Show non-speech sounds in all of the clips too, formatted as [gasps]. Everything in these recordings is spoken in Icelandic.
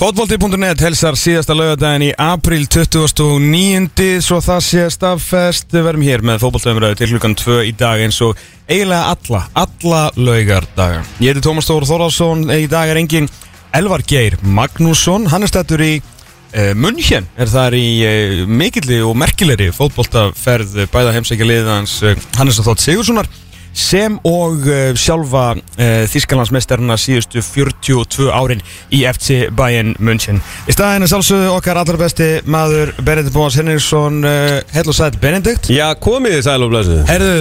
Fótbolti.net helsar síðasta laugadaginn í april 2009 svo það sé staðfest. Við verum hér með fótboltaumröðu til klukkan 2 í dag eins og eiginlega alla, alla laugardaga. Ég heiti Tómas Stór Þórásson, í dag er engin Elvar Geir Magnússon, hann er stættur í uh, München, er þar í uh, mikilli og merkilegri fótboltaferð bæða heimsækja liðans uh, Hannes Þótt Sigurssonar sem og uh, sjálfa uh, Þískalandsmeistarina síðustu 42 árin í FC Bayern München. Í staðinu sálsögðu okkar allra besti maður Benedikt Bóas Henriksson, uh, heil og sætt Benedikt. Já, komið þið sæl og blessuð Herðu,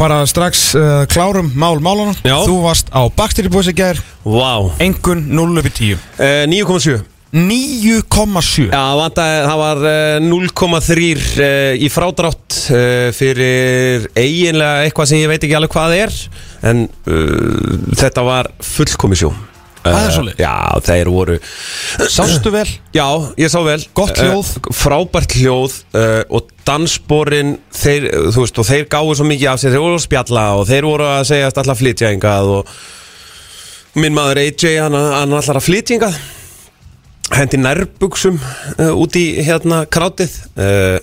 bara strax uh, klárum mál málana. Já. Þú varst á í gær, Vá engun 0 upp í 10. uh, 9,7 9,7. Já, vantaði, það var uh, 0,3 uh, í frádrátt uh, fyrir eiginlega eitthvað sem ég veit ekki alveg hvað er En uh, þetta var fullkomisjó Það er svoleiðis? Já, þeir voru Sástu vel? [clears throat] Já, ég sá vel Gott hljóð. uh, Frábært hljóð uh, Og dansborin þeir, Þú veist, og þeir gáðu svo mikið af sér Þeir voru að spjalla og þeir voru að segja Alltaf flytjængað og Minn maður AJ, hann, hann allar að flytjængað Hendi nærbuksum uh, Út í hérna krátið uh,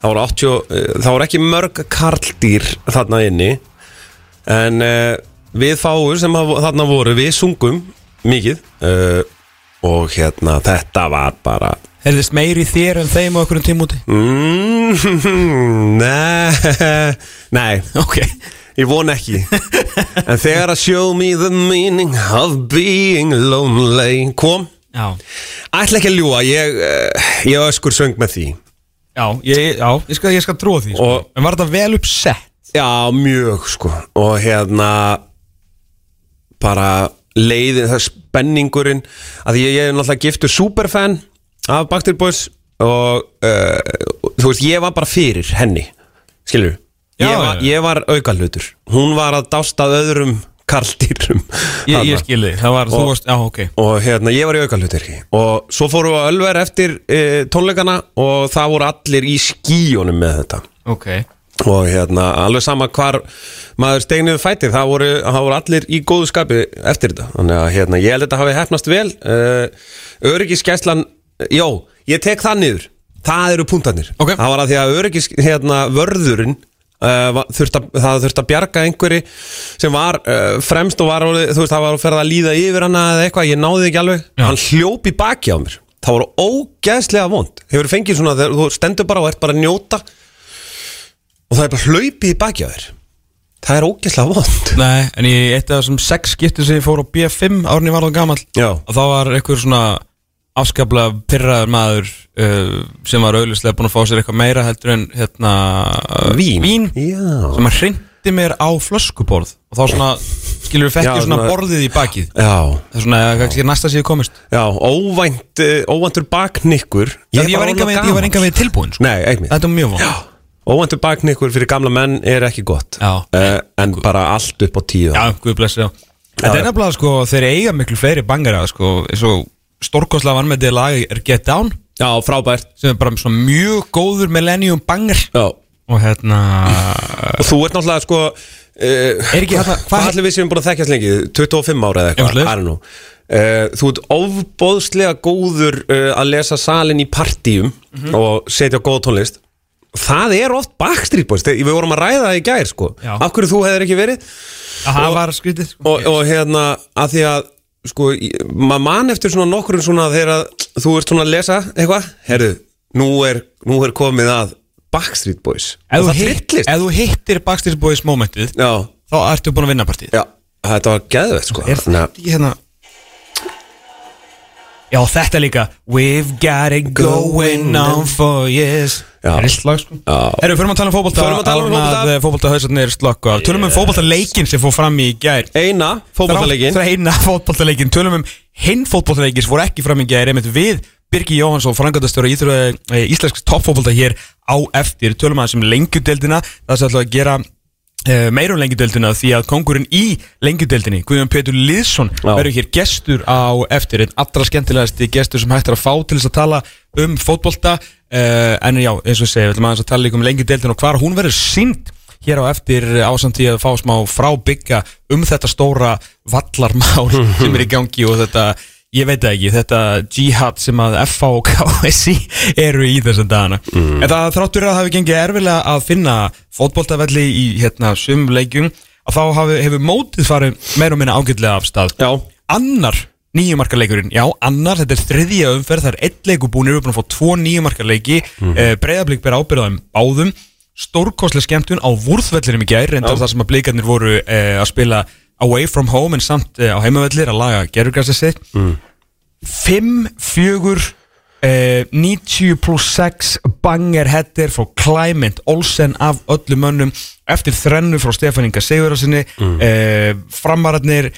Það voru 80 uh, Það voru ekki mörg karldýr Þarna inni En við fáur sem haf- þarna voru Við sungum mikið Og hérna þetta var bara Herðist meiri þér en þeim á okkur um tímúti? mm, [laughs] Nei Nei, [laughs] Ok. ég von ekki [laughs] En þegar að show me the meaning of being lonely Kom. Ætla ekki að ljúa, ég, uh, ég öskur söng með því. Já, ég, já, ég skal, skal trúa því sko. Og- En var þetta vel uppsett? Já, mjög sko. Og hérna Bara leiðin, það spenningurinn. Að ég, ég er náttúrulega giftur superfan af Backstreet Boys og uh, þú veist, ég var bara fyrir henni skilur Já, ég, var, var aukalutur hún var að dásta að öðrum karldýrum. Ég, ég þarna. skil þig, það var, þú Og- varst, já, ok. og hérna, ég var í aukalutur og svo fórum við að ölver eftir uh, tónleikana og það voru allir í skíunum með þetta. Ok. Og hérna, alveg sama hvar maður stegniðu fætið, það voru, það voru allir í góðu skapi eftir þetta. Þannig að hérna, ég held að þetta hafi hefnast vel. Uh, öryggiskeslan jó, ég tek það niður. Það eru punktarnir, Ok. það var að því að öryggis, hérna, vörðurinn Uh, þurft að, það þurfti að bjarga einhverju sem var uh, fremst og var þú veist, það var að ferða að líða yfir hana eða eitthvað, ég náði ekki alveg. Já. hann hljóp í baki á mér. Það voru ógeðslega vond. Hefur fengið svona, þegar þú stendur bara og ert bara að njóta? Og það er bara hlaupið baki á þér. Það er ógeðslega vond. Nei, en í eitt af þessum sex skiptir sem ég fór á B5 árni var það gamall Já. og þá var einhver svona afskaplega pyrraður maður uh, sem var auðvitað búin að fá sér eitthvað meira heldur en hérna uh, Vín. vín Já. sem að hrindi mér á flöskuborð. Og þá svona, skilur við fekk Já, ég svona borðið í bakið. Já, það er svona, kannski næsta síðu komist. Já, óvænt uh, óvæntur baknikkur. Ég, ég, var enga veginn tilbúin sko. nei, ekki þetta er mjög von óvæntur baknikkur fyrir gamla menn er ekki gott. Já. uh, en bara allt upp á tíu. Já, guð blessi já. Þetta er nefnilega sko, þeir eiga miklu fleiri bangara sko, eins og stórkostlega vannmættið lag er Get Down. Já, frábært. Sem er bara mjög góður millennium banger. Já. og hérna og þú ert náttúrulega sko uh, Er ekki hérna- hvað allir við séum búin að þekkjast lengi? 25 ára eða eitthvað uh, þú ert ofbóðslega góður uh, að lesa salin í partíum Mhm. og setja góð tónlist. Það er oft Backstreet Boys. Við vorum að ræða það í gær sko. Já. af hverju þú hefur ekki verið? Að það var skrítið sko. og, og hérna að því að sko, maður man eftir svona nokkur svona þegar að þú ert svona að lesa eitthvað, herru, nú er, nú er komið að Backstreet Boys. Ef, þú hittir Backstreet Boys momentið já, þá ertu búin að vinna partíð já, þetta var geðvett sko. Er þetta ekki hérna Já, þetta líka. We've got it going on for years Já. Ristlag sko. Erum við fyrir að tala um fótbolta. Förum að tala um fótbolta. Fótbolta hausarnir slokku af Tölum um fótbolta leikin sem fór fram í gær. Eina er eina fótboltaleikin Tölum um hinn fótboltaleikin sem fór ekki fram í gær einmitt við Birgi Jóhansson, frangandastjóra íþróða íslensks toppfótbolta hér á eftir. Tölum aðeins um lengjudeldina Það sem ætla að gera uh, meira um lengjudeldina því að kongurinn í lengjudeldinni Guðjón Pétur Liðsson verður hér gestur á eftir. Einn allra skemmtilegasti gestur sem hægt er að fá til þess að tala um fótbolta en já, eins og segi, við ætlum aðeins að tala líka um lengjudeldina og hvar hún verður sínd hér á eftir ásamt í að fá smá frábyggja um þetta stóra vallarmál sem er í gangi og þetta ég veit ekki, þetta jihad sem að FH og KSI eru í þessum dagana. Mm. en það þráttur að hafi gengið erfilega að finna fótboltavelli í hérna sumum leikjum að þá hafi, hefur mótið farið meira og minna ágætlega af stað. Já, annar nýjumarkaleikurinn, já, annar, þetta er þriðja umferð, það er eitt leiku búin við erum búin að fá tvo nýjumarkaleiki mm. eh, breyðablík ber ábyrðaðum báðum stórkostlega skemmtun á vúrþvellinum í gær reyndar Já. þar sem að blíkarnir voru eh, að spila away from home en samt eh, á heimavellir að laga gerurgræsið sitt mm. 5, 4 eh, 90 plus 6 banger header frá Clement Olsen af öllum mönnum eftir þrennu frá Stefán Inga Sigurðarsinni mm. framararnir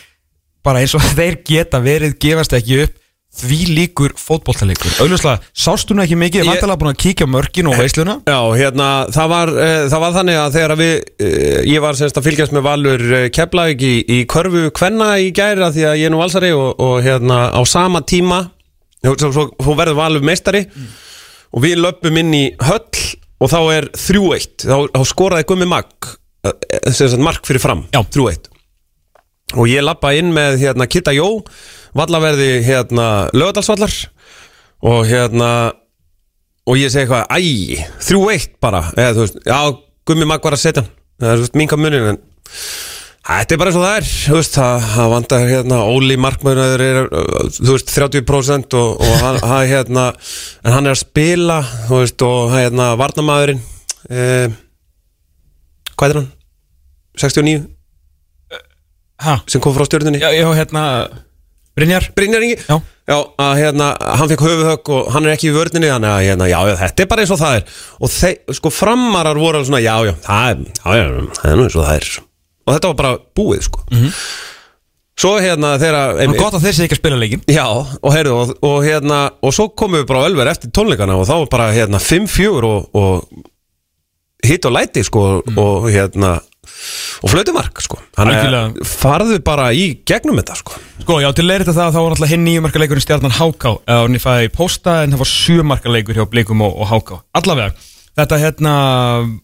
bara eins og [laughs] þeir geta verið gefast ekki upp því líkur fótboltaleikur. Auðvitað, sástu nú ekki mikið, Ég- ég vantalega búin að kíkja á mörkin og veisluna? Já, hérna, það var, uh, það var þannig að þegar að við, uh, ég var semst að fylgjast með Valur Keflavík í, í körfu kvenna í gæra því að ég er nú valsari og, og hérna á sama tíma, svo verður Valur meistari og við löpum inn í höll og þá er 3-1, þá, þá skoraði Gummi Magg, mark fyrir fram, Já. 3-1 og ég lappa inn með hérna Kitta Jó, vallaverði hérna lögadalsvallar og hérna og ég segi eitthvað, æ, þrjú eitt bara. Eða þú veist, já, gummi mag var að setja hann. Það er veist, minka munin en þetta er bara eins og það er þú veist, það, vandar hérna, Óli Markmöður er, þú veist, 30% og, og [laughs] hann, hérna en hann er að spila, þú veist og hérna, varnamæðurinn eh, hvað er hann? 69, ha, sem kom frá stjórnunni já, já, hérna Brynjar. Brynjar Ingi. Já. Já, að hérna, hann fekk höfuhögg og hann er ekki í vörninni þannig að hérna, já, já, þetta er bara eins og það er. Og þeir, sko, framarar voru alveg svona, já, já, það er, já, já, það er nú eins og það er. Og þetta var bara búið, sko. Svo hérna, þegar Það er gott að þeir sé ekki að spila leikin Já, og heyrðu, og, og hérna og svo komum við bara á Ölver eftir tónleikana og þá var bara hérna 5-4 og, og hitt og læti, sko og hérna og flötumark, sko. Þannig farðu bara í gegnum þetta, sko. Sko, já, til leirita það þá var alltaf hinn nýjumarkaleikurinn stjarnan Háká eða hann fæði posta en það var sjömarkaleikur hjá Blikum og, og Háká Allavega, þetta hérna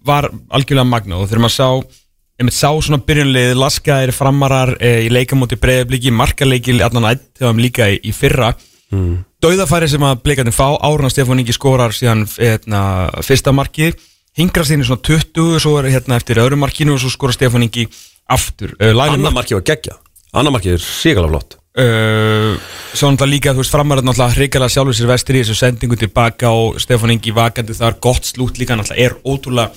var algjörlega magna og þegar maður sá einmitt sá svona byrjunlið, laskaðir framarar e, í leikamóti breyðabliki, markaleiki allan að þegar hann líka í, í fyrra. Mm. Dauðafæri sem að blikarnir fá Árna Stefán Ingi skorar síðan hérna, fyrsta marki, hingra síðan í svona 20, svo er hérna eftir öðru markinu og svo skorar Stefán Ingi aftur. Uh, Anna markið var geggja Anna markið er síkala flott. Uh, svo náttúrulega líka, þú veist, framarinn náttúrulega hrikalega sjálfur sér vestir í þessu sendingu tilbaka og Stefán Ingi vakandi þar, gott slút líka náttúrulega er ótrúlega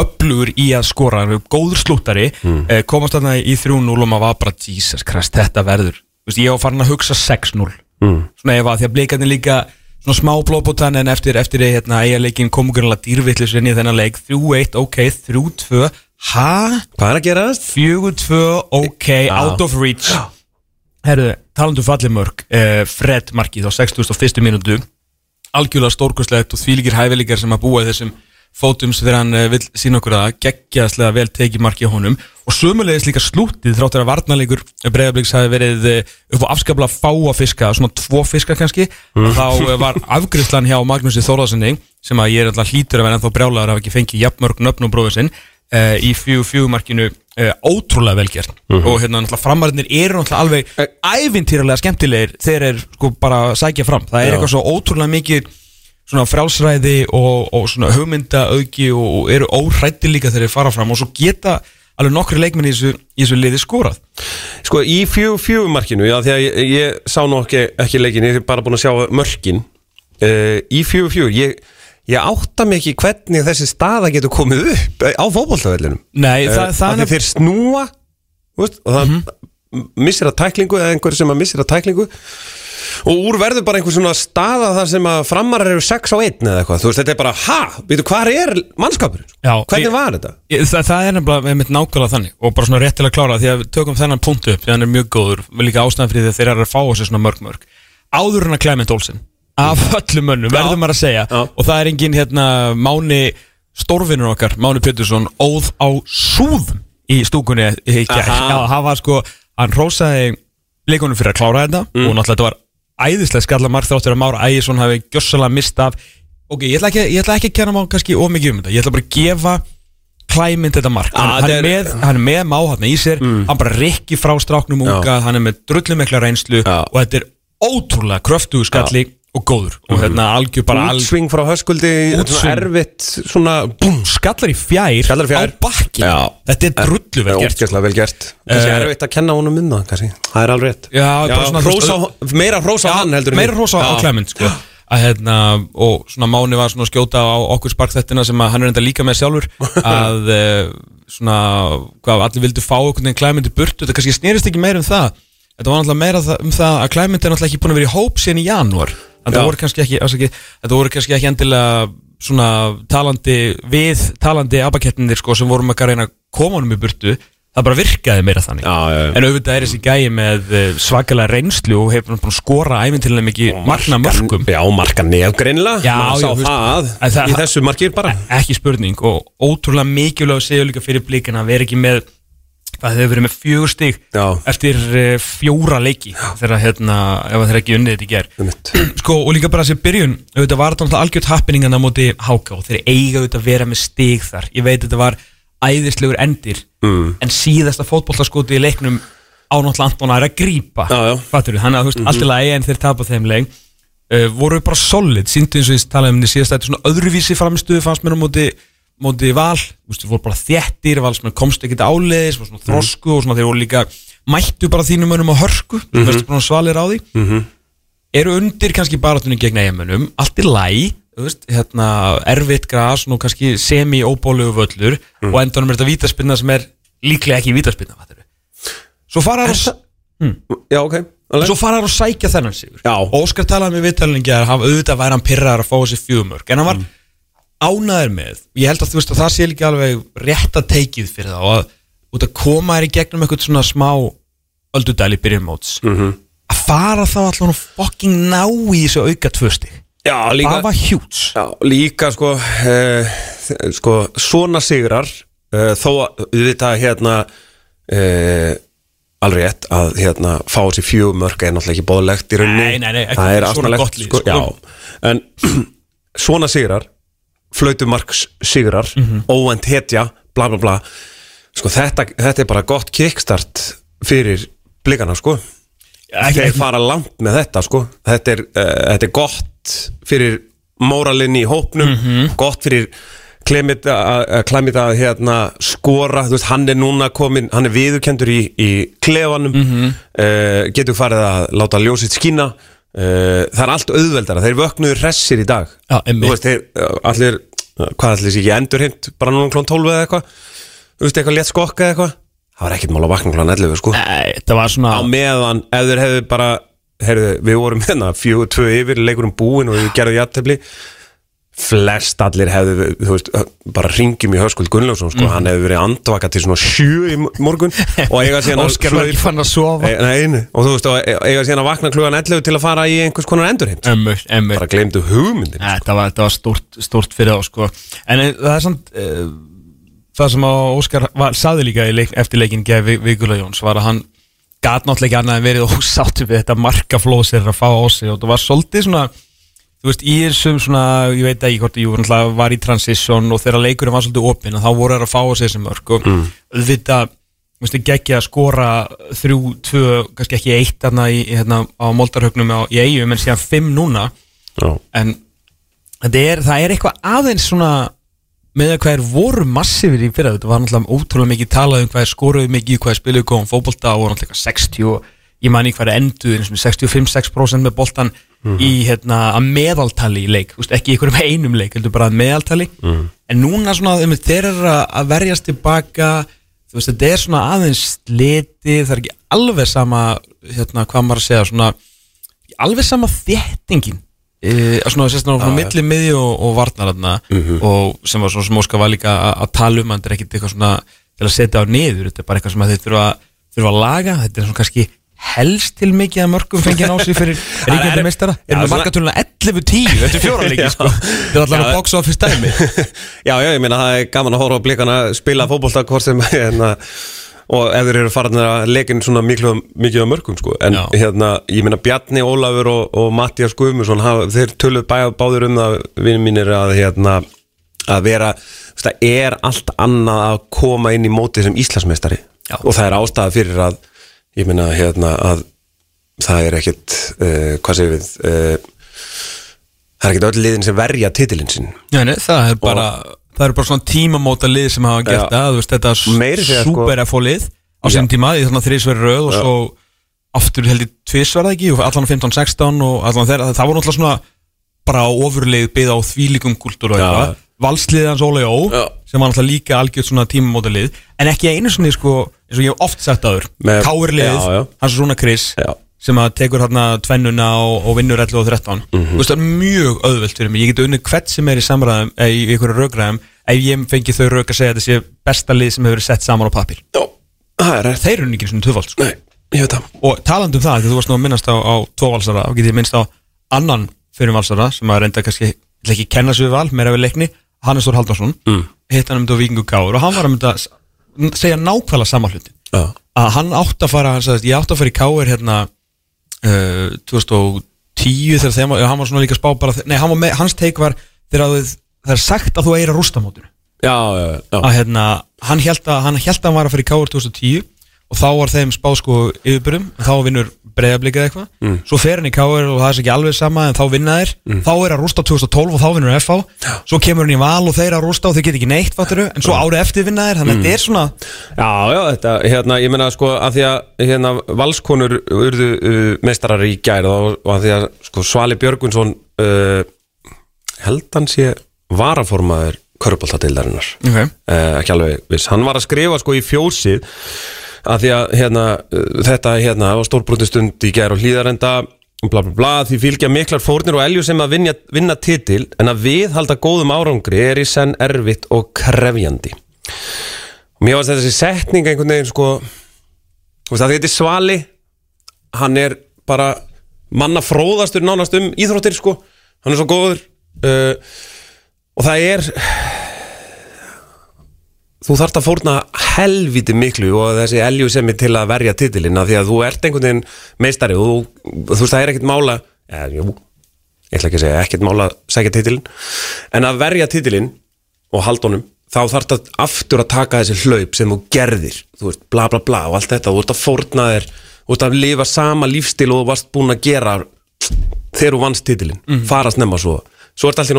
upplugur í að skora, hann er góður slúttari. Mm. uh, komast þarna í 3-0 og maður var bara Jesus Christ, þetta verður veist, ég var farin að hugsa 6-0 mm. svona ef að því að blikarnir líka svona smá blóðbótan en eftir, eftir hérna, eigaleikin komu grunlega dýrvillis inn í þennan leik 3-1, ok, 3-2 ha? Hvað er að gerast? 4-2, ok, out of reach Herðu, talandu fallið mörg uh, Fred markið á 61. mínútu algjörlega stórkostlegt og þvílíkir hæfileikar sem að búa þessum fótum þegar hann uh, vil sína okkur að geggjaðslega vel tekið markið honum. Og sömulegis líka slútið þráttur að varnarleikur Breiðabliks hafi verið uh, upp á afskaplega fáa fiska, svona tvo fiska kannski þá uh, var afgriðslan hjá Magnúsi Þórðarssoni sem að ég er alltaf hlítur að vera ennþá brjálaður að hafa ekki fengið jafnmörg nöfn og bróður sinn uh, í fjú fjögumarkinu uh, ótrúlega velgjert og hérna náttúrulega framarinnir eru náttúrulega alveg ævintýralega skemmtilegir þeir eru sko bara að sækja fram. Það er Já. eitthvað svo ótrúlega mikið svona frjálsræði og, og svona hugmyndaauki og, og eru óhrætti líka þegar þeir fara fram og svo geta alveg nokkri leikmenn í þessu, í þessu liði skorað. Sko í fjú fjú markinu Já því að ég, ég sá nú ekki, ekki leikin Ég er bara búin að sjá mörkin. Uh, Í fjú fjú ég, ég átta ekki hvernig þessi staða getur komið upp á fótboltavellinum. Nei, uh, það, það Því þeir snúa veist, Og það missir að tæklingu Eða einhver sem að missir að tæklingu Og úr verður bara einhver svona staða þar sem að framarar eru 6 á 1 eða eitthvað Þú veist, þetta er bara, ha, veitu, hvað er mannskapur? Hvernig var þetta? Ég- Það, það er nefnilega með nákvæmlega þannig og bara svona rétt til að klára því að við tökum þennan punktu upp því að hann er mjög góður líka ástæðan fyrir því að þeir eru að fá á sig svona mörg mörg áður en að Clement Olsen af öllum mönnum, verðum maður að segja Já. og það er engin hérna Máni stórvinnur okkar, Máni Pétursson óð á súðum í stúkunni já, hann var sko hann rósaði leikunum fyrir að klára þetta Mm. og náttúrulega þetta var æðislega skallamar þráttur að Mára Ægisson hafi gjössalega mist af. Ok, ég ætla ekki, ég ætla ekki að kenna má kannski of mikið um þetta, ég ætla bara að gefa klæmynd þetta mark. Hann, Ah, hann, er með, hann er með má hann í sér. Hann bara rikki frá stráknum unga hann er með drullumekla reynslu Já. og þetta er ótrúlega kröftugu skalli og góður og hérna algjör bara alg, Útsving frá höskuldi Útsving. Svona erfitt Svona búm skallar í fjær, Skallar í fjær. á bakki Já. þetta er drullu vel gert sko. Ógeðslega vel gert Kannski Eh, erfitt að kenna honum um það kannski Það er alveg rétt Já, bara svona, þú veist, hrósa, Meira hrósa á hann heldur en meira hitt. hrósa á Já. Clement sko. [gasps] að hérna, og svona Máni var svona að skjóta á okkur sparkþettina sem að hann er enda líka með sjálfur [laughs] að uh, svona, hvað, allir vildu fá okkur en Clement í burtu, þetta kannski snerist ekki meira um það þetta var náttúrulega meira það, um það að Clement er náttúrulega ekki búin að vera í hóp síðan í janúar en það voru kannski ekki, ekki þetta voru kannski ekki endilega svona talandi við talandi abakettinir sko sem vorum að reyna að koma honum í burtu. Það bara virkaði meira þannig. Já, já, já. En auðvitað er þessi gæi með eh, svakalega reynslu og hefur að skora æfintilega mikið magna mörgum Já, marka nef greinilega. Já, Maður já, sá það, en það- Í þessu markir bara. Ekki spurning og ótrúlega mikilvæg séu líka fyrir blíkina að vera ekki með hvað þau verið með fjögur Já. eftir uh, fjóra leiki þegar hérna, ef þeir ekki unnið þetta í ger Einmitt. [clears throat] sko og líka bara þessi byrjun auðvitað var þetta algjört happeningana móti Háka og þeir eiga auðvitað að vera með stig þar. Ég veit þetta var æðislegur endir mm. en síðasta fótbollaskoti í leiknum á náttúrulega Antona er að við, hann að þú veist, allt í lagi en þeir tapa þeim leik. Uh, voru bara solid, síndu eins og ég talaði um því síðast þetta svona öðruvísi framistuðu fannst mér á móti, móti val, þú veist, þeir voru bara þéttir valsmenn komst ekkert áleiðis, var svona þrosku og svona þeir voru líka, mættu bara þínum önum á hörku, þú veist, bara svalir á því. Eru undir kannski baratunni gegn eigamönnum, allt í læg þú veist, hérna, erfitt gras og kannski semi-óbólugu völlur og endanum er þetta vítaspinna sem er líklega ekki vítaspinna, fattur við svo fara þær að Já, ok alveg. Svo fara þær að sækja þennan sigur. Já. Og Óskar talaði með viðtalingi að hann auðvitað væri hann pyrraðar að fá þessi fjögumörk En hann var ánæður með. Ég held að þú veist að það sé líka alveg rétta teikið fyrir það Og að, út að koma þær í gegnum eitthvað svona smá öldudæli byrjumóts mm -hmm. Að fara þá allan og fucking ná í þessu auka tvösti Já, líka Það var hjúts Já, líka sko, uh, sko svona sigrar uh, þó að við vita hérna uh, alveg rétt að hérna fá sér fjögumörk er náttúrulega ekki bóðlegt í rauninni. Nei, nei, nei, það er gott lið, sko, sko. en [clears throat] svona sigrar flautumarks sigrar Mhm. óvend hetja, bla bla bla sko þetta, þetta er bara gott kickstart fyrir blikana sko Ekki- þeir ekki- fara langt með þetta sko þetta er, uh, þetta er gott fyrir móralinn í hópnum Mhm. gott fyrir Klemit að að Klemit að hérna skora, veist, hann er núna komin hann er viðurkendur í, í klefanum Mhm. uh, getur farið að láta ljósitt skína uh, það er allt auðveldara, þeir vöknuður hressir í dag. Já, einmitt. þú veist, þeir uh, allir, uh, hvað allir sér ekki endurheimt bara núna klón 12 eða eitthvað? Þú veist, eitthvað létt skokka eða eitthvað? Það var ekkert mál að vakna klón 11 sko. Nei, það var svona á meðan ef þeir hefðu bara heyrðu, við vorum hérna fjögur, tvö yfir leikurum búin og við gerðum jættefli flest allir hefðu þú veist, bara ringjum í Höskuld Gunnlaugsson sko, hann hefði verið andvaka til svona sjö í morgun og eiga [laughs] síðan að Óskar var ekki fann að sofa. E- Nei, og þú veist, og eiga síðan að vakna klugan 11 til að fara í einhvers konar endurheimt. Ömmur, ömmur. Bara glemdu hugmyndin Nei, þetta var, var stort, stort fyrir þá sko. En eh, það er samt uh, Það sem Óskar var, saði líka leik, eftir leikin gefi Vigula Jóns var að hann gat náttúrulega ekki annað en verið ósáttu við þetta markaflóð sér að fá á sig. Og það var svolítið svona þú veist, í þessum svona, ég veit ekki hvort ég var í transition og þegar leikurinn var svolítið opinn og þá voru þær að fá sig þessi mörk og mm. auðvitað, þú veist, ekki ekki að skora þrjú, tvö, kannski ekki eitt þarna í, hérna, á moldarhögnum á, í eigum en síðan fimm núna. Já, en þetta er, það er eitthvað aðeins svona með að hvað er voru massífir í fyrra. Þetta var náttúrulega ótrúlega mikið talað um hvað er skoruðu mikið, hvað er spiluðu góðum fótbolta og náttúrulega eitthvað 60 og ég man ekki hvað er enduð eins og 65-6% með boltan í hérna að meðaltali í leik, þú veist, ekki í einhverjum [laughs] einum leik heldur bara að meðaltali. En núna svona um, þeir eru að- verjast tilbaka þú veist, þetta er svona aðeins sliti, það er ekki alveg sama hérna, hvað maður að segja svona alveg sama þéttingin e, svona sérstaklega frá milli miði og, og varnar þarna og sem var svona sem Óskar var líka að, tala um þetta er ekkit eitthvað svona til að setja á niður þetta er bara eitthvað sem þeir þurfa, þurfa að laga þetta er svona kannski helst til mikið að mörgum fengið á sig fyrir [laughs] ríkjandi meistara Já, erum við markatöluna 11-10 eftir fjóra leiki Já. sko þetta er Já. box office dæmi [laughs] já, já, ég meina það er gaman að horfa á blikana spila fótbolta hvort sem hérna, og ef þeir eru farin að leikin svona mikið af mörgum sko. en Já. hérna, ég meina Bjarni, Ólafur og, og Mattias Guðmusson þeir töluð báður um það vinnum mínir að hérna, að vera það er allt annað að koma inn í mótið sem Íslandsmeistari Já. og það er ástæða fyrir að ég meina hérna að það er ekkit uh, hvað segir við uh, það er ekkit öll liðin sem verja titilin nei, það er bara Það eru bara svona tímamóta lið sem hafa gert það þú veist, Þetta að segja, sko- super FO lið á sem tíma í þannig þrísveri röð og Já. svo aftur held ég tvisverða ekki og allan 15-16 og allan þeirra. Það voru náttúrulega svona bara ofurlið byggð á þvílíkum kultúr og eitthvað. Valsliðið hans Óli Ó sem var náttúrulega líka algjört svona tímamóta lið. En ekki einu svona sko eins og ég hef oft sagt aður já. hans Chris Já. sem að tekur hérna tvennuna og, og vinnur 11 og 13 Mhm. þú veist það er mjög auðvelt fyrir mig ég get unnið hvert sem er í samræðum eða í einhverju rökræðum ef ég fengi þau rök að segja að þetta sé besta lið sem hefur sett saman á pappir er þeir eru ekki svona tvöfald sko. Og talandi um það, þú varst nú að minnast á, á tvo valsara, þá get ég minnst á annan fyrir valsara sem að reynda kannski ekki kenna við val, meira við leikni Hannes Þór Haldarsson, mm. hitt hann um þetta Gáur og hann var að s- segja nákvæmlega sama hluti. Já, að hann átt að fara, hann sagðist, ég átt að fara í Káir hérna uh, 2010 þegar þeim, hann var svona líka spá bara, nei, hann með, hans teik var þegar þið- það er sagt að þú eira rústamótinu já, já, já. að hérna, hann held að hann held að hann var að fara í Káir 2010 og þá var þeim spá sko yfirbyrjum þá vinnur breyðablika eitthvað. Mm. svo fer hann í Káir og það er ekki alveg sama en þá vinna þeir, þá er að rústa 2012 og þá vinnur FH, svo kemur hann í val og þeir að rústa og þeir get ekki neitt, fatturu en svo árið eftir vinna þeir, þannig að þetta er svona Já, já, þetta, hérna, ég meina sko að því að hérna, valskonur urðu uh, meistarar í gær og, og að því að sko Svali Björgvinsson uh, held hann sé varaformaður köruboltadeildarinnar okay. uh, ekki alveg viss, hann var að skrifa sko í fjósið að því að hérna, uh, þetta hérna var stórbrotni stund í gær og hlýðarenda bla bla bla, því fylgja miklar fórnir og elju sem að vinna, vinna titil en að viðhalda góðum árangri er í senn erfitt og krefjandi. Mér varst þessi setning einhvern veginn sko þetta er svali hann er bara manna fróðastur nánast um íþróttir sko hann er svo góður uh, og það er þú þarft að fórna helviti miklu og þessi elju sem er til að verja titilina því að þú ert einhvern veginn meistari og þú, þú veist það er ekkert mála ja, jú, ég ætla ekki að segja ekkert mála að segja titilin en að verja titilin og haldunum þá þarft að aftur að taka þessi hlaup sem þú gerðir, þú veist, bla bla bla og allt þetta, þú ert að fórna þér þú ert að lifa sama lífstil og þú varst búin að gera þegar þú vannst titilin, fara snemma svo. Svo ert alltaf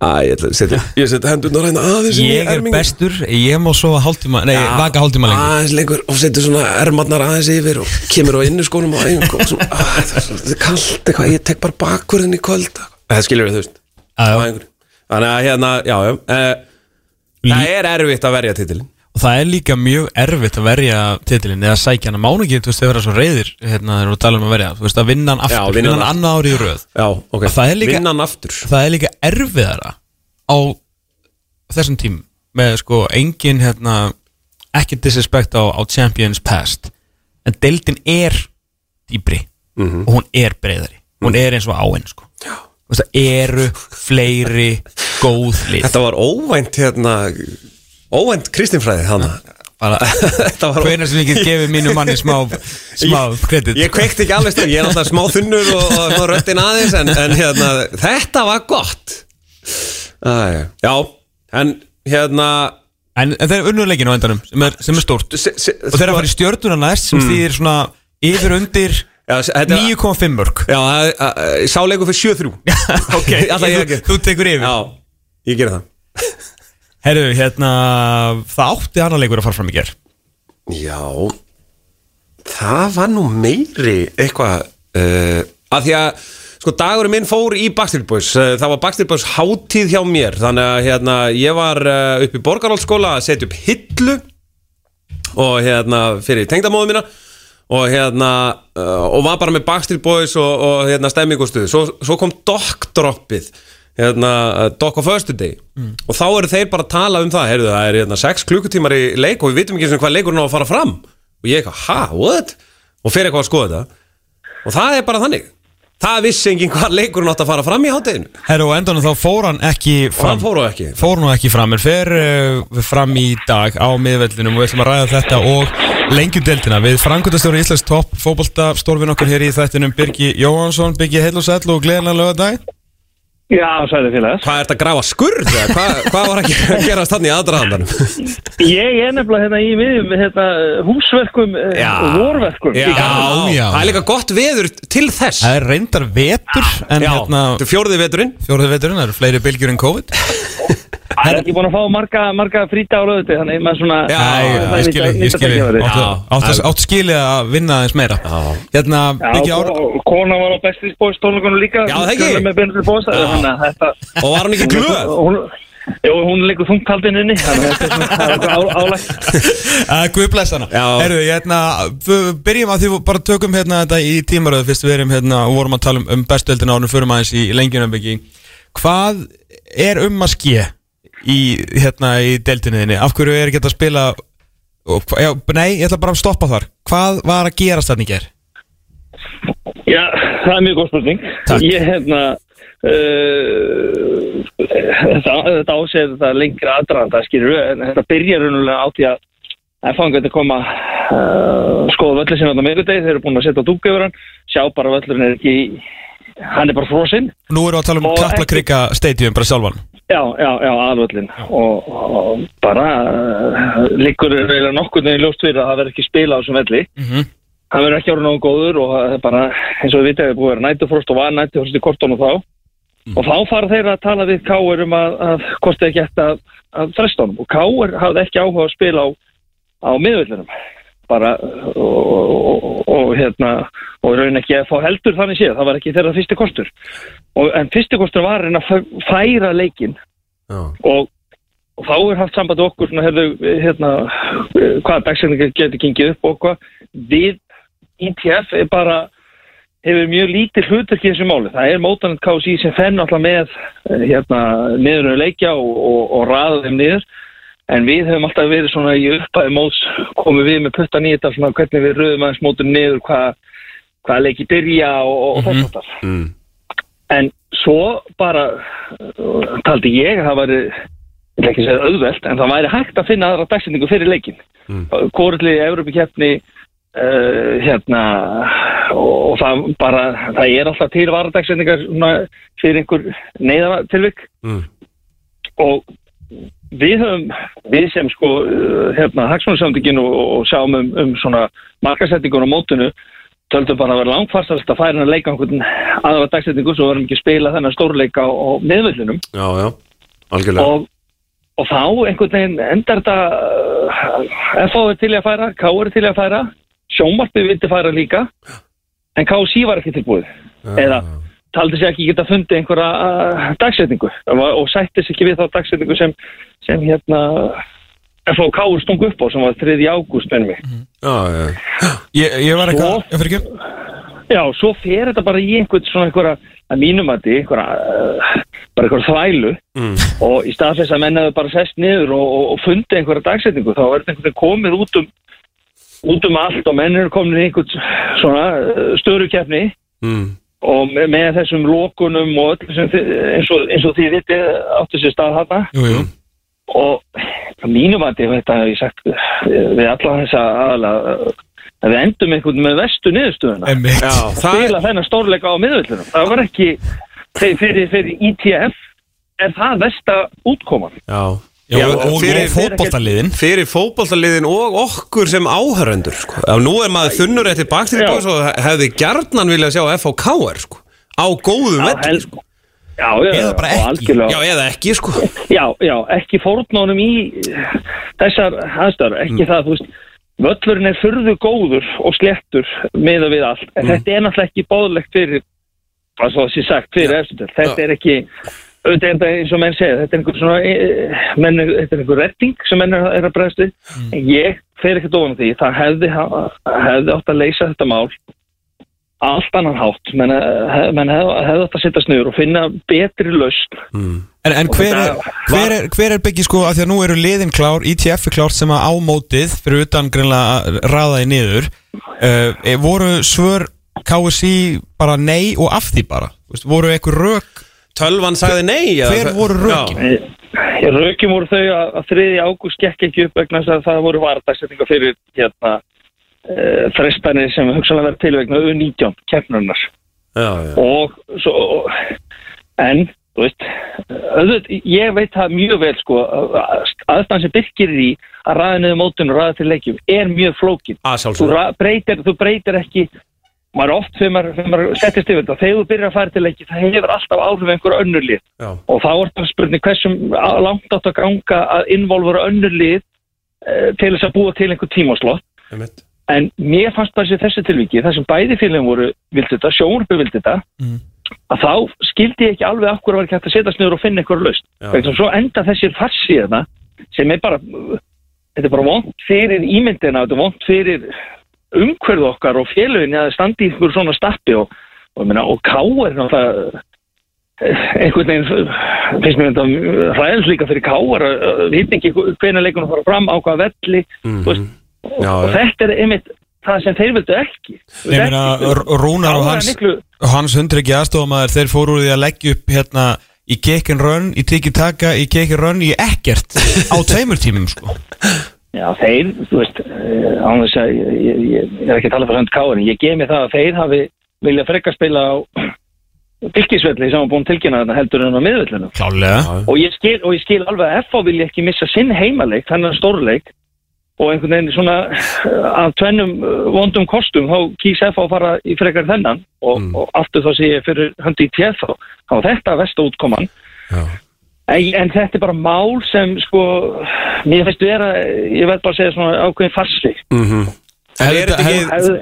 Æ, ég setja [laughs] hendurna ræna aðeins ég er bestur, ég má svo hálftíma nei, vaka hálftíma lengur. aðeins lengur og setur svona ermarnar aðeins yfir og kemur á innuskónum og einhvern og svona, að, það er svo- þetta er kallt eitthvað, ég tek bara bakkurðin í kvöld. Það skilur við þú veist. Þannig að hérna, já, já e, það er erfitt að verja titilin og það er líka mjög erfitt að verja titilin eða sækja hann mánu ekki, þú veist, þeir vera svo reyðir hérna þegar þú tala um að verja, þú veist, að vinna hann aftur Já, vinna hann annað ári í röð. Já, ok, vinna hann aftur. það er líka erfiðara á þessum tím með sko engin hérna ekki disrespect á, á Champions Past. En deildin er dýbri Mhm. og hún er breyðari hún er eins og áinn sko. Þú veist, það eru fleiri góð lið. Þetta var óvænt hérna óvænt kristinfræði hana. [laughs] Var hvenær sem ég get gefið mínu manni smá smá kredit. Ég kveikti ekki alveg stöð, ég er alltaf smá þunnur og, og smá röddin aðeins en, en hérna, þetta var gott. Æ, Já, en hérna en, en það er unnurleikin á endanum sem er, sem er stórt. Se, se, og þeir eru að fara í stjörnuna næst Mm. sem þýðir svona yfir undir já, se- þetta, 9,5 mörg Já, sáleikur fyrir 7-3 [laughs] ok, Alltaf ég þú, tekur yfir. Já, ég gerir það Herru, hérna, það átti annar leikur að fara fram í ger Já Það var nú meiri eitthvað uh, að því að sko dagurinn minn fór í Backstreet Boys uh, það var Backstreet Boys hátíð hjá mér þannig að hérna ég var uh, upp í Borgarhaldsskóla að setja upp hillu og hérna fyrir tengdamóðu mína og hérna og var bara með Backstreet Boys og, og hérna stemmingustuð svo, svo kom Doc-droppið hérna uh, Doc á First Day. Og þá eru þeir bara að tala um það heyrðu, það er hérna 6 klukkutímar í leik og við vitum ekki hvað leikurinn á að fara fram. Og ég eitthvað, ha, what? og fyrir eitthvað að skoða þetta. Og það er bara þannig. Það vissi enginn hvað leikurinn átt að fara fram í hátteginu Herru, og endanum þá fór hann ekki fram. hann fóru ekki. Fór nú ekki fram, en fer uh, fram í dag á miðvellinum og við ætlum að ræða þetta og lengjudeldina við frangundastjóri Íslands topp fótbolta stórfinn okkur hér í þættinum Birgi Jóhansson Birgi heil og sæll og gleðilega lögadag Já, sæði félags. Hvað er þetta að grafa skurð? eða Hvað, hvað var að gera- gerast þannig í aðdraðandanum? Ég er nefnilega hérna í miðjum hérna, húsverkum Já. og vorverkum. Já, já. Það er líka gott veður til þess Það er reyndar vetur En Já, hérna þetta er fjórði veturinn Fjóruði veturinn, það eru fleiri bylgjur en COVID Það er ekki búin að fá marga, marga fríta á löguti, þannig að maður svona... Já, er ég skilji, ég skilji að Já. Átt skilji að vinna aðeins meira Hérna, Já, Biggi Ára kona var á Backstreet Boys tónleikunum líka. Já, það ekki? Hún að þetta... Og var hann ekki glöð? Hún, jú, hún liggur þungt haldin inni, þannig að þetta er svona, það er eitthvað á- álægt. Uh, [laughs] Guð bless hana Já. Herru, ég hérna, f- byrjum að því við bara tökum hérna þetta í tímaröðu Fyrst við erum hérna og vorum að tala um, um bestöldina ánum Förum aðeins í lengjunum byggi Hvað er um að ske í, hérna, í deltinniðinni? Af hverju er ekki að spila og, hva- já, Nei, ég ætla bara að stoppa þar Hvað var að gerast þarna í ger? Já, það er mjög góð spurning. Takk. Ég, hérna, þetta, þetta ásegir þetta lengra aðdraðanda, skilur við, en þetta byrjar raunulega á því að að fangað að koma uh, skoða völlur sinna á miðgudegi, þeir eru búin að setja dúk yfir hann, sjá bara að völlurinn er ekki, hann er bara frosinn. Nú erum við að tala um Og Kaplakrika stadium bara sjálfan. Já, já, já, aðvöllin og, og bara uh, liggur reyna nokkur neginn ljóst fyrir að það verður ekki spila á þessum velli. Mhm. hann verður ekki árið nógu góður og það bara eins og við vitið, það er búið að vera nætufrost og var nætufrost í kortónu þá og þá fara þeir að tala við Káur um að, að kosti ekki eftir að, að fresta honum. Og Káur hafði ekki áhuga að spila á, á miðvöllunum. Bara og, og, og, og hérna og raun ekki að fá heldur þannig séð. Það var ekki þeirra fyrsti kostur. Og, en fyrsti kostur var að færa leikin Já, og, og þá er haft samband okkur svona, herðu, hérna, hvaða dagsefningar getur gengið upp og hvað. Við ITF er bara hefur mjög lítið hlutverk í þessu máli það er mótanend KSI sem fenn alltaf með eh, hérna, niður að leikja og, og, og raða þeim niður en við hefum alltaf verið svona í uppæði móts komum við með puttan í þetta svona hvernig við röðum aðeins mótun niður hvað hvaða leiki byrja og, og, og Mhm. þetta mm. En svo bara uh, taldi ég að það væri, ég vil ekki segja auðvelt, en það væri hægt að finna aðra dagsendingu fyrir leikin. Mm. Mm. Kórli í Európa-keppni, uh, hérna, og, og það bara, það er alltaf til varadagsendingar fyrir einhver neyðartilvik. Mm. og við höfum, við sem sko, uh, hérna, hagsmunarsamtökin og, og sjáum um, um svona markasettingur á mótinu, töldum bara að vera langfarsast að færa hann að leika einhvern aðra dagsetningu svo varum ekki að spila þennan stórleika á, á miðvöllunum Já, já, algjörlega. Og, og þá einhvern veginn endar þetta uh, FH er til að færa, K er til að færa sjómarpið vildi færa líka en KC var ekki tilbúið. Eða taldi sér ekki geta fundið einhverja uh, dagsetningu. Og, sætti sér ekki við þá dagsetningu sem, sem hérna FH og K stung upp á sem var 3. ágúst með mig. Já, já, Ég, ég var eitthvað, Já, svo fer þetta bara í einhvern svona einhverja, að mínum að því, einhverja, uh, bara einhverja þvælu. Mm. og í stað þess að menn hefur bara sest niður og, og, og fundið einhverja dagsetningu, þá er þetta einhvern veginn komið út um, út um allt og menn eru komin í einhvern svona uh, störukeppni mm. og með, með þessum lokunum og öllu sem eins og, eins og því vitið áttu sér stað hana Jú, jú og mínum að því, þetta hef ég sagt við við alla þessa aðalega að við endum einhvern með vestu niðurstöðuna. Já, það er spila þennan stórleika á miðvöldunum. Það var ekki, fyrir, fyrir, ITF er það versta útkoman. Já, Já, og, og, fyrir, og fótboltaliðin fyrir fótballtaliðin og okkur sem áhöröndur sko. Nú er maður þunnur eftir bakstýri Já. og hefði gjarnan viljað sjá FHKR sko. á velli hel- sko. Já, já, Eða bara og ekki. algjörlega- Já, eða ekki sko. Já, já, ekki fórnánum í þessar aðstöður, ekki það, þú veist, völlurinn er furðu góður og sléttur miða við allt, en þetta er náttúrulega ekki bóðlegt fyrir, hvað svo þessi sagt, fyrir eftir, þetta Já. er ekki, auðvitað er þetta eins og menn segja, þetta er einhver svona, eh, menn, þetta er einhver retting sem menn er, er að bregðast við, en ég fer ekkert ofan á því, það hefði, hefði átt að leysa þetta mál allt annan hátt, menn, hef, menn hefði, hefði átt að setja snuður og finna betri lausn. Mm. En, en hver, er, hver, er, hver er byggið sko að því að nú eru liðin klár ITF er klárt sem að ámótið fyrir utan greinlega að raða í niður. Uh, voru svör KSI bara nei og af því bara? Voru eitthvað rök Tölvan sagði nei eða- Hver voru rökin? Rökjum voru þau að, að 3. ágúst gekk ekki upp vegna þess að það voru vardagssetninga fyrir hérna uh, frestanir sem hugsanlega verið til vegna U19 keppnurnar Já, já, já. og svo, en þú veist, auðvitað, ég veit það mjög vel sko, aðstæðan sem byrkir í að ræða niður mótun og ræða til leikjum er mjög flókin þú, breytir, þú breytir ekki maður oft þegar maður, þegar maður settist yfir þetta þegar þú byrjar að fara til leiki það hefur alltaf áhrif einhver önnur lið. Já, og þá er það spurning hversum langt átt að ganga að involvera önnur lið eh, til þess að búa til einhver tímaslott einmitt. En mér fannst bara sér þessu tilviki þar sem bæði félagum voru vildi þetta, sjónurbi vildi þetta Mm. að þá skildi ég ekki alveg okkur að vera hægt að setjast niður og finna einhver Já. vegna svo enda þessir farsi þarna sem er bara þetta er bara vond fyrir ímyndina þetta er vond fyrir umhverðu okkar og félagin að standi í einhver svona stappi og, og, og, og ká er náttúrulega eh, einhvern veginn finnst mér þetta hræðins líka fyrir ká er að vita ekki hvernig leikunum fara fram á hvaða velli veist, og, Já, og þetta er einmitt það sem þeir vildu ekki. Rúnar og Káar hans, hans hundryggi aðstofamæður þeir fóru úr því að leggja upp hérna í kekkin rönn, í tiki taka, í kekkin rönn í ekkert á tveimur tímum sko. Já, þeir, þú veist, uh, án þess að ég, ég, er ekki að tala fyrir hönd káin, ég gef mér það að þeir hafi vilja frekka spila á [clears throat] bylgisvelli sem var búin tilkynna þarna heldur en á miðvellinu. Klálega Og ég skil, og ég skil alveg að FH vilja ekki missa sinn heimaleik, þennan stórleik og einhvern veginn svona uh, af tvennum uh, vondum kostum þá kýs FH að fara í frekar þennan. Og, Mm. og aftur þá sé ég fyrir höndi í tjeð þá, þá þetta vestu útkoman. Já, En, en þetta er bara mál sem sko, mér finnst vera, ég verð bara að segja svona ákveðin farsi. mhm. Er ekki, Hefðu-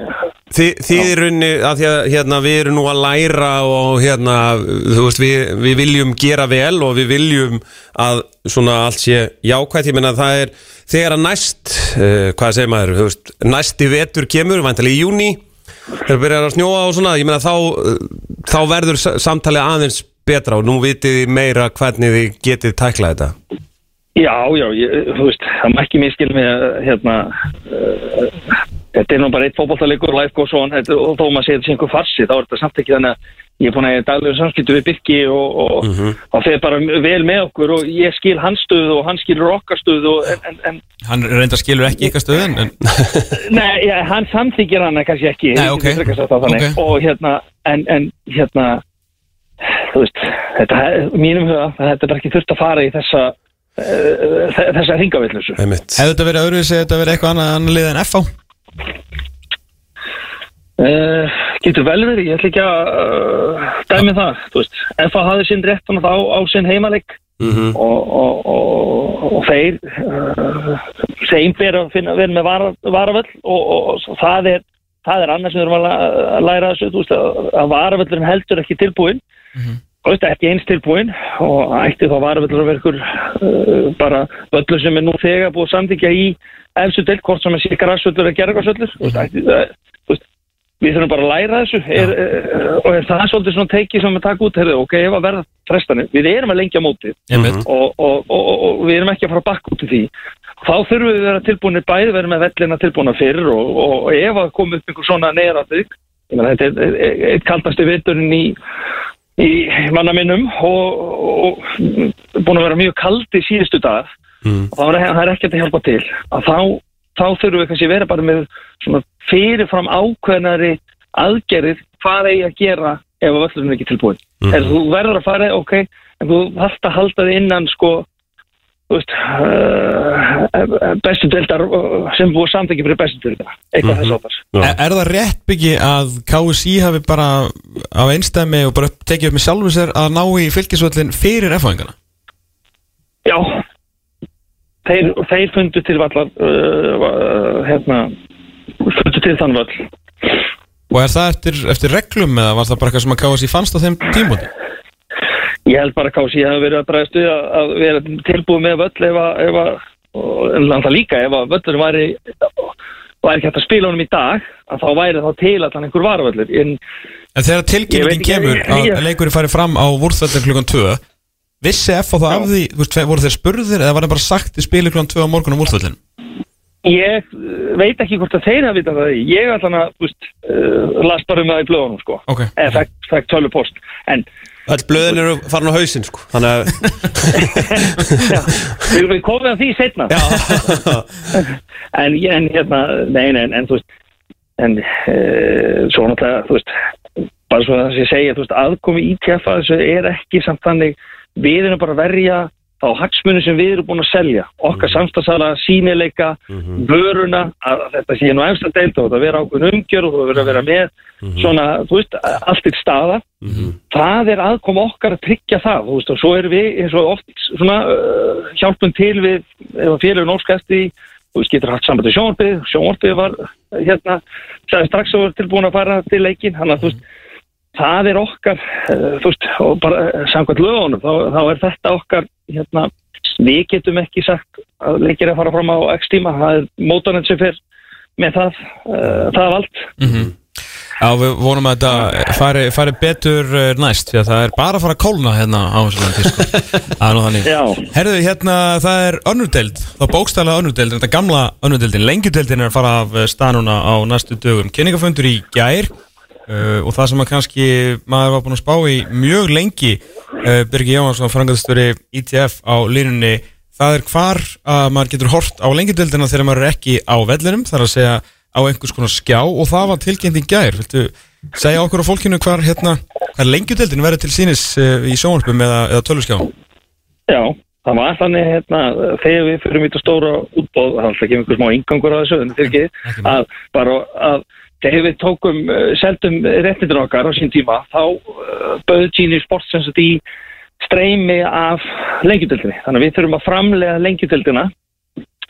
þið, þið í rauninni að því að hérna, við erum nú að læra og hérna, þú veist, við, við viljum gera vel og við viljum að svona allt sé jákvætt, ég meina það er þegar að næst, uh, hvað segir maður, þú veist, næsti vetur kemur, væntalega í júni, þegar byrjar að snjóa og svona, ég meina þá, uh, þá verður sa- samtalið aðeins betra og nú vitið þið meira hvernig þið getið tæklað þetta. Já, já, ég, þú veist, það má ekki miskil með hérna, uh, þetta er nú bara eitt fótballtalegur, life goes on, þetta, og þó maður segir þetta sé einhver farsi, þá er þetta samt ekki þannig að ég er búin að ég daglegu samskiptu við Birki og, og, og þeir bara vel með okkur og ég skil hans stöðu og hann skilur okkar stöðu og, en, en, en Hann reynda skilur ekki ykkar stöðun en, [laughs] Nei, ja, hann samþykir hana kannski ekki Nei, ég ok. get frekar sagt það þannig. Ok. og hérna en, en hérna þú veist, þetta mínum huga að þetta er bara ekki þurft að fara í þessa uh, þessa ringavillus Einmitt. Hefði þetta verið öðruvísi, hefði þetta verið eitthvað annað annað lið en FH uh, getur vel verið, ég ætla ekki að uh, dæmi það, þú veist. Það hafði sinn rétt á, á sinn heimaleik. Mhm. og, og, og, og þeir uh, þeim ber að finna vera með vara, varavöll og, og, og það er það er annars sem við erum að læra þessu þú veist, að, að varavöllurinn heldur ekki tilbúin þú veist, ekki eins tilbúin og ætti þá að ykkur uh, bara völlur sem er nú þegar búið að samþykja í efstu deild, hvort sem er sé græsvöllur eða uh, þú veist Við þurfum bara að læra þessu. Er, er, og er það svolítið svona teiki sem við taka út? Heyrðu, ok, ef að verða frestanir, við erum að lengja mótið. Einmitt. og, og, og, og, og við erum ekki að fara að bakka út í því. Þá þurfum við að vera tilbúinir bæði vera með vellina tilbúina fyrir og, ef að koma upp einhver svona neðraðið þetta er- er er eitt kaldasti viturinn í, í manna minnum og, og, og búin að vera mjög kaldi síðustu dag Mm. og þá er, það er ekkert að hjálpa til að þá, þá þurfum við kannski vera bara með svona fyrirfram ákveðnari aðgerið hvað eigi að gera ef að völlurinn er ekki tilbúin Mhm. er þú verður að fara, ok en þú þarft að halda þig innan sko veist uh, bestu deildar uh, sem búið samþekki fyrir bestu deildar eitthvað Mhm. þess áttar Já. Er, er það rétt byggi að KSI hafi bara á einstæmi og bara tekið upp með sjálfu sér að ná í fylgisvöllin fyrir F-fæðingana? já þeir, þeir fundu til vallar uh, hérna fundu til þann vall Og er það eftir, eftir reglum eða var það bara eitthvað sem að KSI fannst á þeim tímúti? Ég held bara að Kási hefði verið að bregðast við að, að vera tilbúið með völl ef að, ef að en það líka, ef að völlur væri væri hægt að spila honum í dag að þá væri þá til að hann einhver varavöllur en En þegar tilkynningin kemur að ég- leikurinn fari fram á vúrþvöldin klukkan 2 Vissi F á það af því, veist, voru þeir spurðir eða var það bara sagt í spili klukkan 2 á morgun á vúrþvöldin? ég uh, veit ekki hvort að þeir hafa vitað það. Ég allan að, þú veist, uh, las bara um það í blöðunum sko. Ok. eða fekk, fekk tölu post en Öll blöðin eru farin á hausinn sko Þannig að við, við komum að því setna [laughs] en, en hérna, nei, nei, en, en þú veist en uh, svo náttúrulega, þú veist bara svo að ég segja, þú veist, aðkomi ITF að þessu er ekki samt þannig við erum bara að verja þá hagsmunum sem við erum búin að selja okkar samstagsala, sínileika vöruna, að þetta sé nú eftir deilt og það vera ákveðin umgjör og það vera að vera með svona, þú veist, allt til staða það er aðkoma okkar að tryggja það, þú veist, og svo erum við eins og oft svona uh, hjálpum til við, ef að félagin óskæsti þú veist, getur hatt sambandi sjónvarpið sjónvarpið var, uh, hérna strax að erum tilbúin að fara til leikin hann að, þú veist, það er okkar uh, þú veist, og bara uh, samkvæmt lögunum, þá, þá er þetta okkar hérna, við getum ekki sagt að leikir að fara fram á x tíma það er mótorinn sem fer með það, uh, það vald Já, við vonum að þetta fari, fari betur eh, næst því að það er bara að fara að kólna hérna á þessu landi sko. [laughs] Er. Herðu, hérna, það er önnurdeld þá bókstæðlega önnurdeld, þetta gamla önnurdeldin lengjudeldin er að fara af stað núna á næstu dögum, kynningafundur í gær uh, og það sem að kannski maður var búin að spá í mjög lengi uh, Birgir Jóhansson, frangaðstöri ITF á línunni, það er hvar að maður getur hort á lengjudeldina þegar maður er ekki á vellinum, það er að segja á einhvers konar skjá og það var tilkynnt í gær. Viltu segja okkur á fólkinu hvar, hérna, hvar lengjudeldin verður til sínis uh, í sjónvarpum eða, eða töluskjá? Já, það var þannig hérna, þegar við fyrir mitt að stóra útbóð, það er alltaf ekki einhver smá ingangur á þessu, en er ekki, að bara að þegar við tókum, uh, seldum réttindur okkar á sín tíma, þá uh, bauð Gini Sports sem sagt í streymi af lengjudeldinni. Þannig að við þurfum að framlega lengjudeldina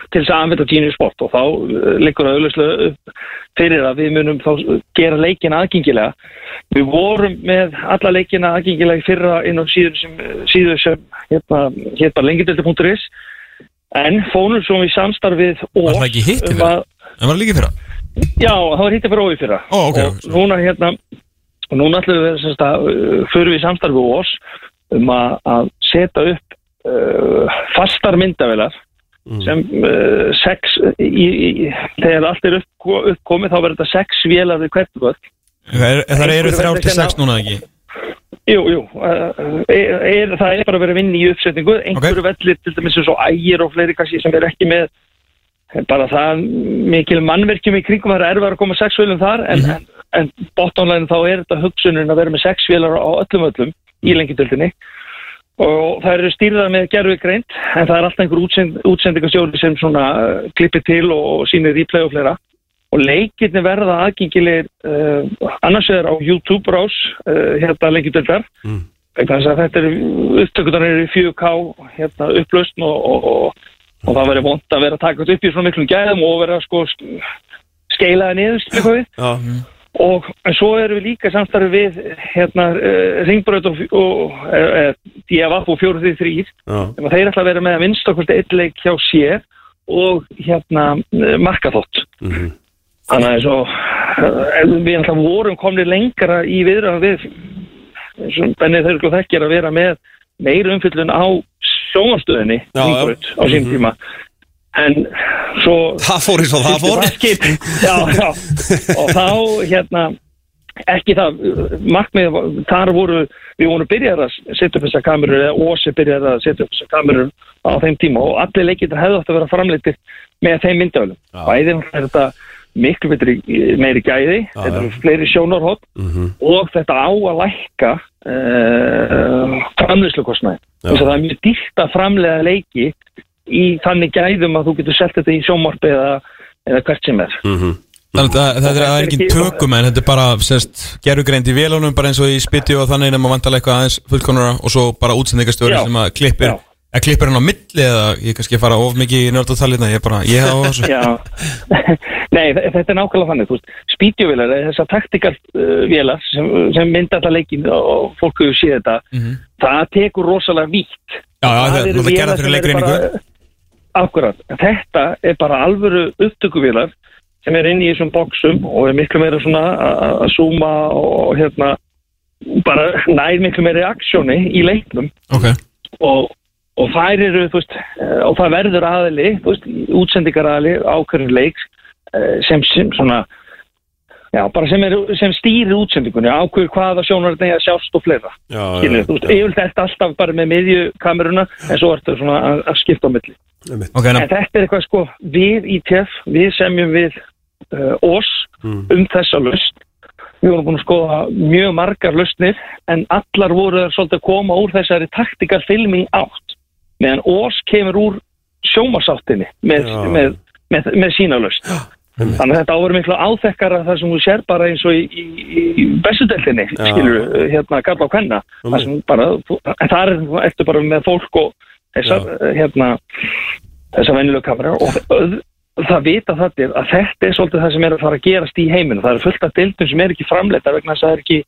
til þess að anvita Gini Sport og þá uh, liggur það auðvitað fyrir að við munum þá gera leikina aðgengilega. Við vorum með alla leikina aðgengilega fyrra inn á síður sem, síður sem hérna, hérna bara lengjudeldi.is en fónum svo í samstarfið og Var það ekki hitt um fyrra? að- En var það líka fyrra? Já, það var hitti fyrir ói fyrra. Ó, ok. og núna hérna og núna ætlum við semst að uh, fyrir við samstarfi og oss um að, að setja upp uh, fastar myndavelar sem uh, sex í, í, þegar allt er upp, uppkomið þá verður þetta sex vélar við hvert völd Er, það eru þrjár til sex núna ekki? Jú, jú, uh, er, er, það er bara að vera að vinna í uppsetningu. Einhverju vellir til dæmis eins og ægir og fleiri kannski sem er ekki með bara það mikil mannverkjum í kringum það er erfið að koma sex vélum þar en, Mhm. en, en bottomline þá er þetta hugsunin að vera með sex vélar á öllum öllum í lengjadöldinni og það eru stýrðað með gerfi greint en það er alltaf einhver útsend, útsendingasjóri sem svona uh, klippir til og, sýnir replay og fleira og leikirni verða aðgengilegir uh, annars vegar á YouTube rás uh, hérna lengjadöldar Mm. þetta er upptökutar eru í 4K hérna, upplaust og, og, og, og það verður vond að vera að taka þetta upp í svona miklum gæðum og vera sko sk- skeilaði niður og en svo erum við líka samstarfið við hérna uh, Ringbraut og, og DFF og 433 já, þegar þeir ætla að vera með að minnst okkur eitt leik hjá sér og hérna uh, markaþótt. Mhm, Þannig að svo, uh, við alltaf vorum komni lengra í viðræðan við, eins og Benni Þörglu þekkir að vera með meira umfyllun á já. á sín Mhm. tíma. En svo... Það fór eins og það fór. já, já, [laughs] og þá hérna, ekki það, markmið, þar voru, við vorum byrjar að setja upp þessar kamerur, eða Ósi byrjar að setja upp þessar kamerur á þeim tíma og allir leikir hefðu átt að vera framleitir með þeim myndafölum. Bæðið er þetta miklu betri, meiri gæði, Já, þetta eru fleiri sjónarhótt mhm, og þetta á að lækka uh, framleyslukostnaði. Já. Þess að það er mjög dýrt að framlega leiki í þannig gæðum að þú getur selt þetta í sjónvarpi eða, eða hvert sem er. mhm Þannig að það- þetta er, það er engin tökum en þetta er bara sérst, gerugreind í vélunum bara eins og í spytti og þannig nema vantarlega eitthvað aðeins fullkonura og svo bara útsendingastöri Já. sem að klippir Já. að klippir hann á milli eða ég kannski fara of mikið í nördatalina ég bara, ég hef á þessu Já, [laughs] nei þe- þetta er nákvæmlega þannig, þú veist, spítjuvélar, þessar taktikal uh, vélar sem, sem mynda þetta leikin og fólk hefur séð þetta, Mhm. það tekur rosalega vítt. Já, já, það er sem fyrir eru leikreiningu bara- Akkurat, þetta er bara alvöru upptökuvélar sem er inn í þessum boxum og er miklu meira svona að að zooma og hérna bara nær miklu meira aksjóni í leiknum Ok, og, og þær eru, veist, eh, og það verður aðili, þú veist, útsendingar aðili ákveðin leiks eh, sem, sem svona, já, bara sem, er, sem stýrir útsendingunni, ákveður hvaða sjónar þetta að sjást og fleira. Já, Skilur, þú veist, yfirlega þetta alltaf bara með miðjukameruna en svo ertu svona að, að skipta á milli. einmitt. ok, ná, En þetta er eitthvað sko, við í TF, við semjum við uh, oss Mm. um þessa lust við vorum búin að skoða mjög margar lausnir en allar voru þær svolítið að koma úr þessari taktikal filming átt meðan Ós kemur úr sjómasáttinni með, Já. með, með, með sína lausn þannig að þetta áveru miklu áþekkara þar sem þú sér bara eins og í, í, í bestudeltinni, Já. skilur hérna Karla og Kvenna þar sem bara, þar er eftir bara með fólk og þessar hérna þessar venjulegu kamerar og það vita þetta að þetta er svolítið það sem er að fara að gerast í heiminu það eru fullt af dildum sem er ekki framleita vegna þess að það er ekki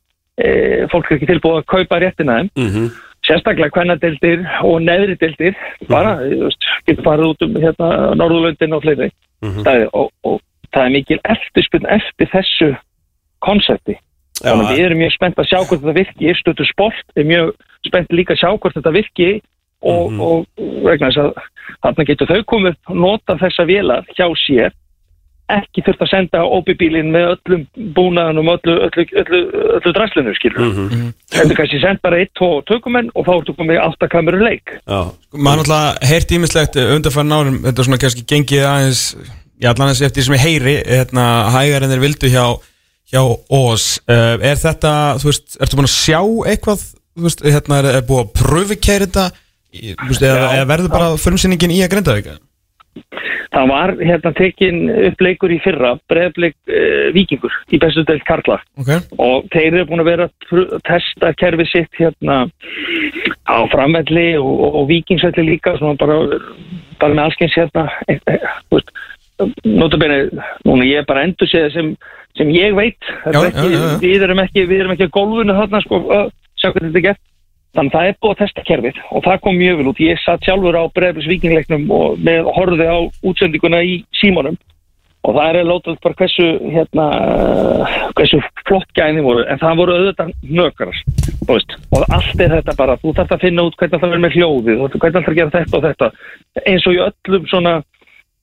e, fólk er ekki tilbúið að kaupa réttina þeim. Mhm. sérstaklega kvennadildir og neðri dildir bara, veist, getur farið út um hérna Norðurlöndin og fleiri. Staði og, og það er mikil eftirspunn eftir þessu konsepti þannig að við erum mjög spennt að sjá hvort þetta virki stötu sport er mjög spennt líka að sjá hvort þetta virki og, Mhm. og vegna þess að þarna getur þau komið að nota þessa vélar hjá sér ekki þurft að senda OB-bílinn með öllum búnaðanum öllu, öllu, öllu, öllu draslinu skilur Mhm. Þetta er kannski sendt bara eitt, tvo tökumenn og þá ertu komið áttakameru leik. Já, maður náttúrulega heyrt ímislegt undanfærin árum, þetta er svona kannski gengið aðeins, já allan eins eftir sem ég heyri hérna hægar en þeir vildu hjá hjá Ós, uh, er þetta þú veist, ertu búin að sjá eitthvað? Þú veist, hérna er, er búið að pröfikæri þetta? Veist, eða, eða verður bara frumsýningin í að greinda þig Það var hérna tekin upp leikur í fyrra, breðblik uh, vikingur í bestu deilt Karla. Ok, og þeir eru búin að vera að testa kerfi sitt hérna á framvelli og, og, og vikingsvelli líka, svona bara, bara með allskyns hérna, e, e, þú veist, notabene, núna ég er bara endur séð sem, sem ég veit, Já, ekki, já, já, við erum ekki, við erum ekki að golfinu þarna sko, að sjá hvað þetta er gert. Þannig að það er búið að testa kerfið og það kom mjög vel út. Ég satt sjálfur á Breiðblis vikingleiknum og með horfði á útsendinguna í símanum. Og það er lótað bara hversu, hérna, hversu flott gæni voru en það voru auðvitað veist, og allt er þetta bara þú þarf að finna út hvernig það verður með hljóðið hvernig það að gera þetta og þetta. Eins og í öllum svona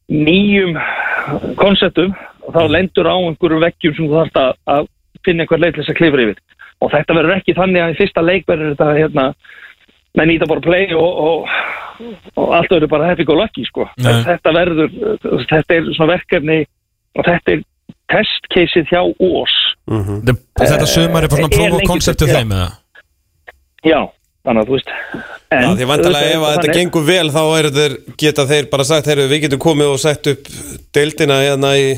nýjum konseptum þá lendur á einhverjum vekkjum sem þú þarf að, finna einhver leið til þess að klifra yfir og þetta verður ekki þannig að í fyrsta leik verður þetta hérna menn íta bara play og, og, og allt verður bara happy go lucky sko. Nei. þetta verður þetta er svona verkefni og þetta er testcaseið hjá Ós Mhm. þetta, þetta sumar er bara svona prófa lengi konseptið til, þeim eða já, þannig að þú veist en, Já, því vantilega ef að þetta gengur vel þá er þeir, geta þeir bara sagt heyrðu, við getum komið og sett upp deildina hérna í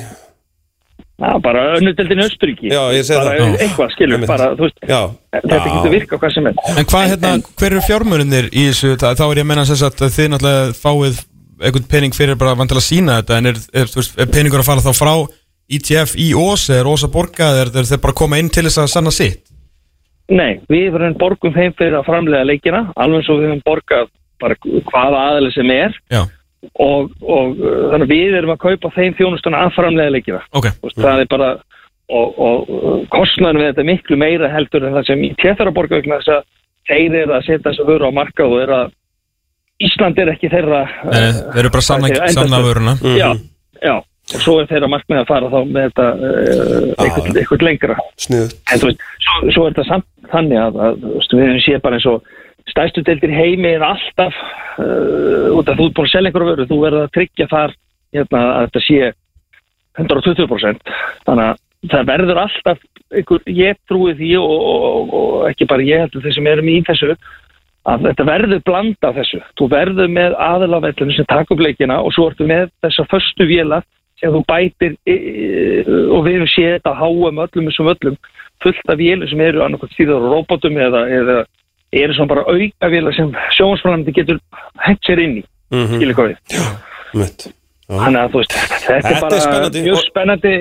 Já, bara önnudildin Östuríki Já, ég segi það. Já. eitthvað, skilur, Einmitt. bara, þú veist Já, þetta Já. getur virka hvað sem er En hvað hérna, hver eru fjármörunir í þessu, þá þá er ég að menna þess að þið náttúrulega fáið einhvern pening fyrir bara vantilega að sína þetta en er, er, veist, er peningur að fara þá frá ITF í Ós, er Ós að borga eða er, er þeir bara að koma inn til þess að sanna sitt? Nei, við verðum borgum þeim fyrir að framlega leikina alveg svo við höfum borgað bara hvaða aðalega sem er. Já, og, og uh, þannig að við erum að kaupa þeim þjónustuna að framlega leikina. Ok, Þú veist, það er bara og, og uh, kostnæðan við þetta er miklu meira heldur en það sem í tjættara borga vegna þess að þeir eru að setja þess að vöru á markað og er að Ísland er ekki þeirra uh, Nei, þeir eru bara sanna, hvað segir, sanna endastöð. vöruna. Mhm. Já, já svo er þeirra markmið að fara þá með þetta uh, eitthvað, eitthvað lengra. Sniðut en þú veist, svo, svo er þetta samt þannig að, að við hefum séð bara eins og stærstu deildir heimi er alltaf uh, út af þú er búin að selja einhverju vöru, þú verður að tryggja þar hérna, að þetta sé 120% þannig að það verður alltaf einhver, ég trúi því og, og, og, ekki bara ég heldur þeir sem erum í þessu að þetta verður blanda þessu. Þú verður með aðalafellinu sem taka upp leikina og svo ertu með þessa föstu vélar sem þú bætir e, e, og við hefum séð þetta á háum öllum þessum öllum fullt af vélar sem eru annarkvæmt stýðar á robotum eða, eða eru svona bara auka vélar sem sjónsframandi getur hent sér inn í. Skilur hvað við Mitt þannig að þú veist, þetta, Þetta er bara spennandi. mjög spennandi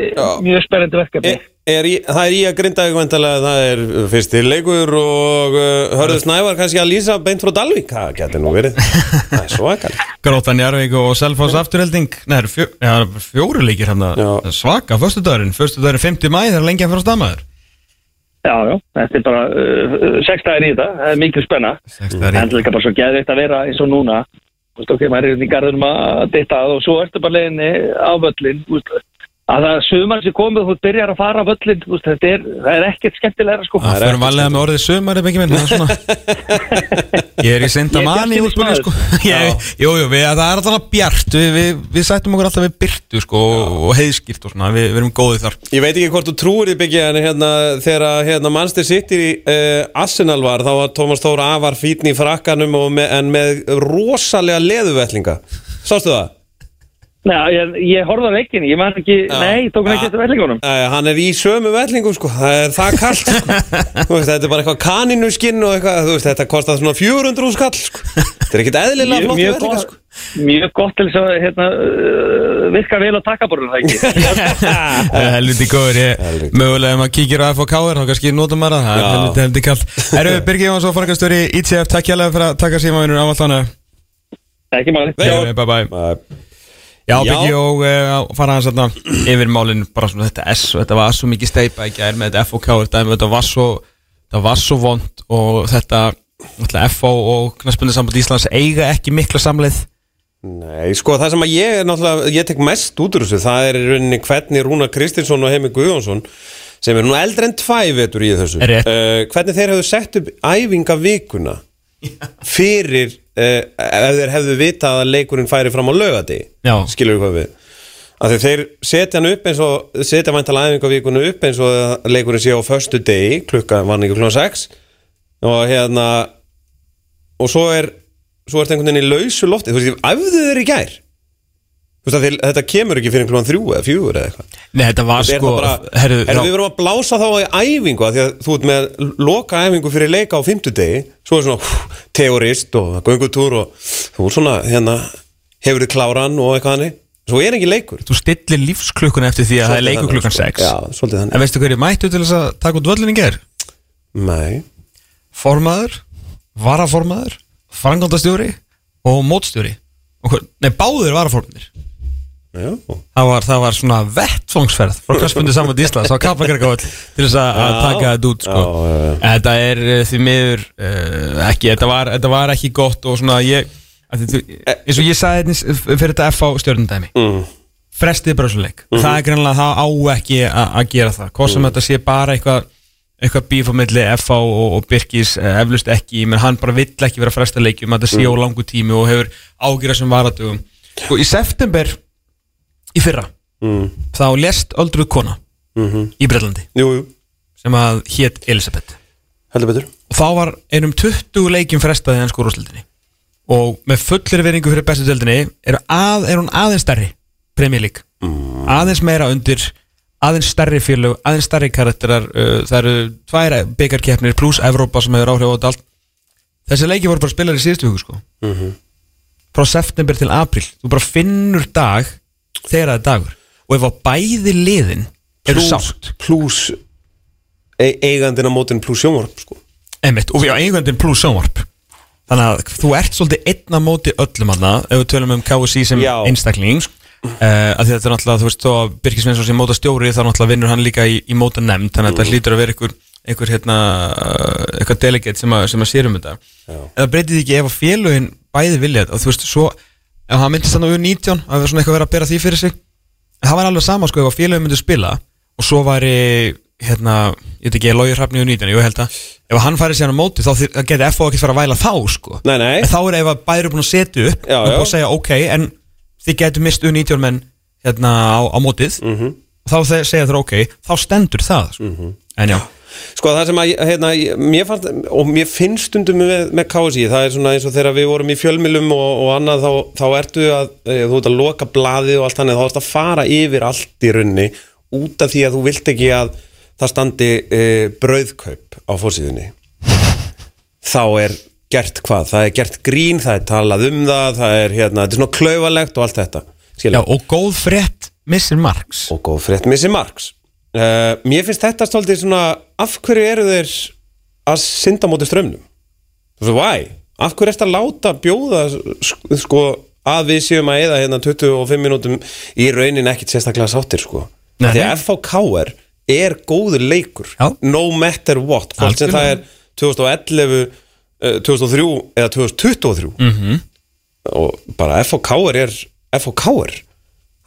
mjög spennandi verkefni. Er, er í, það er í að grinda vantilega það er fyrsti leikur og uh, hörðu Snævar kannski að lýsa beint frá Dalvík. Það getur nú verið. Það er svakal Grótan Jarvík og Selfoss afturhelding. Nei, það eru fjó, ja, fjóru leikir hérna. Svaka, föstudagurinn, föstudagurinn 50 mæ Það er lengi að fara á stamaður já, já, þetta er bara uh, sex dagir í þetta, það er mikil spenna. Sex en dagar í- það ok, maður er hérna í garðinum að ditta að og svo ertu bara leiðinni á völlin veist, að það sumar sem komið þú byrjar að fara á völlin veist, þetta er, það er ekkert skemmtilegra sko. Það fyrir valega með orðið sömar ef ekki minn það er svona- [laughs] Ég er í senda er manni í sko. [laughs] Jú, jú, við, það er alltaf bjart. Við, við, við sættum okkur alltaf við byrtu sko og, heiðskýrt og svona, við, við erum góðið þar. Ég veit ekki hvort þú trúir því byggja en hérna, þegar hérna, Manchester City uh, Arsenal var, þá var Tómas Þóra afar fítni í frakkanum og með, en með rosalega leðuvellinga Sástu það? Nei, ég, ég horfði á leikin, ég man ekki, nei, ég tók hann ekki eftir vellingunum. Æ, hann er í sömu vellingum sko, það er það kallt sko. [laughs] Þú veist, þetta er bara eitthvað kaninnuskinn og eitthvað, þú veist, þetta kostar svona 400 skall sko. Þetta er ekkert eðlilega flott vellinga gott, sko. mjög gott til þess að hérna, uh, virka vel á takkaborðinu það ekki? [laughs] Helviti góður, ég mögulega ef maður kíkir á FOK þá kannski notum maður það, það er helviti kallt Erum við Birgir Jónsson, fórkastöri ITF, takk hjálpa Já. Biggi og uh, fara hans þarna. Yfir málinn bara svona þetta S og þetta var svo mikið steipa í gær með þetta FOK þetta, þetta var svo þetta var svo vond og þetta FO og Knaspunni Íslands eiga ekki mikla samleið. Nei, sko það sem að ég er náttúrulega, ég tek mest út úr þessu, það er í rauninni hvernig Rúna Kristinsson og Heimi Guðjónsson sem er nú eldri en tvæ vetur í þessu uh, hvernig þeir hefðu sett upp æfinga vikuna fyrir uh, ef þeir hefðu vitað að leikurinn færi fram á lögati skilur við hvað við að þeir setja hann upp eins og setja væntalega æfinga vikuna upp eins og leikurinn sé á föstu degi klukka var ekki klukkan 6 og hérna og svo er svo er þetta einhvern veginn í lausu lofti. Þú veist, æfðu þeir í gær veist að þetta kemur ekki fyrir klukkan þrjú eða fjögur eða eitthvað. Nei, þetta var Þetta sko bara, herru, já, við verum að blása þá í æfingu af því að þú ert með loka æfingu fyrir leika á fimmtudegi. Svo er svona hú, teorist og göngutúr og þú er svona hérna, hefur þið kláran og eitthvað hannig svo er ekki leikur. Þú stillir lífsklukkuna eftir því að það er leikur klukkan þannig, 6 sko. Já, En veistu hverju mættu til þess að taka út völlin í ger? Nei, Formaður, varaformaður frangandastjóri og mótstjóri. Nei, báðir varaformaður Það var, það var svona vettfóngsferð frá Knaspunni Samvöld Íslands á Kaplakarkavall til þess að taka þetta út sko. Þetta er uh, því miður uh, ekki, þetta var, þetta var ekki gott og svona ég að þið, eins og ég sagði fyrir þetta F á stjórnundæmi mm. frestið bara svo leik. Það er greinlega það á ekki að gera það. Hvort sem þetta sé bara eitthvað eitthvað bíf á milli FH og, og Birkis eh, eflust ekki, menn hann bara vill ekki vera fresta leikjum, að þetta sé á langu tími og hefur ágjörða sem varatugum sko í september í fyrra. Mm. þá lest öldruð kona Mm í Breitlandi Jú, jú, sem að hét Elisabeth og þá var einum 20 leikjum frestaði hans skórúsleldinni og með fullir veringu fyrir bestu deildinni er, að, er hún aðeins stærri Premier League. Aðeins meira undir aðeins stærri félög, aðeins stærri karakterar uh, það eru tvær byggarkeppnir pluss Evrópa sem hefur áhrif á allt. Þessi leiki voru bara spilar í síðustu hugu sko. Frá september til april þú bara finnur dag þegar það er dagur. Og ef á bæði liðin eru sátt. Plus e eigandina mótin plus sjónvarp sko. Einmitt, og við á eigandin pluss sjónvarp. Þannig að þú ert svolítið einn á móti öllum aðna ef við tölum um KSI sem Já. einstakling. Uh, að þetta er náttúrulega, þú veist, að Birgir Svensson sem móta stjóri þá náttúrulega vinnur hann líka í, í móta nefnd. Þannig að Mm. þetta hlýtur að vera einhver, einhver hérna, eitthvað delegate sem að, sem að sér um þetta. Eða breytið ekki ef að félögin bæði vilja þetta? Og þú veist, svo ef hann myndist þannig úr 19 að vera svona eitthvað verið að bera því fyrir sig. En það var alveg sama sko ef að félögin myndi spila og svo væri hérna, ég veit ekki, Lói Hrafni og 19 ég held að. Ef hann færi síðan á móti þá geti FO ekki fara að væla þá sko. Nei, nei. en þá er ef að bæri búin að setja upp Já, og að segja ok en þið getur mist U19 menn hérna á, á mótið. Mhm. og þá segja þeir ok þá stendur það sko. en já Sko það sem að, hérna, mér fannst, og mér finnst stundum með, með KSI, það er svona eins og þegar við vorum í fjölmilum og, og annað, þá, þá ertu að, e, þú ert að loka blaðið og allt þannig, þá ertu að fara yfir allt í runni út af því að þú vilt ekki að það standi e, brauðkaup á fórsíðunni. Þá er gert hvað? Það er gert grín, það er talað um það, það er hérna, þetta er svona klaufalegt og allt þetta. já Skilja? og góð frétt missir marks og góð frétt missi marks uh, mér finnst þetta stoltið svona af hverju eru þeir að synda móti strömmnum þú veist, why? af hverju ertu að láta bjóða sk- sko, að við séum að eða hérna 25 minútum í raunin ekkit sérstaklega sáttir sko? Nei, því að FHKR er góður leikur Já. no matter what. Hvort sem það er 2011 uh, 2003 eða 2023 Mhm. og bara FHKR er FHKR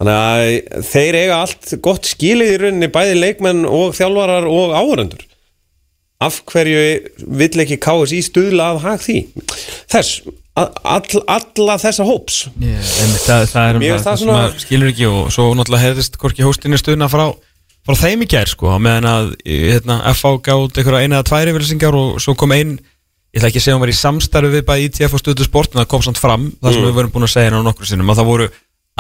Þannig að þeir eiga allt gott skilið í rauninni bæði leikmenn og þjálfarar og áhörendur Af hverju vill ekki KSI stuðla að hag því? Þess, all, alla þessa hóps einmitt, það, það er um það, það sem svona- maður skilur ekki og svo náttúrulega heyrðist hvorki hóstinni stuðna frá, frá þeim í gær sko, meðan að hérna, FH gátt einhverja eina eða tvær yfirlýsingar og svo kom ein ég ætla ekki að segja hún var í samstarfi við bæði ITF og Stöðu Sport en það kom samt fram, það Mm. sem við vorum búin að segja ná nokkur sinnum, að það voru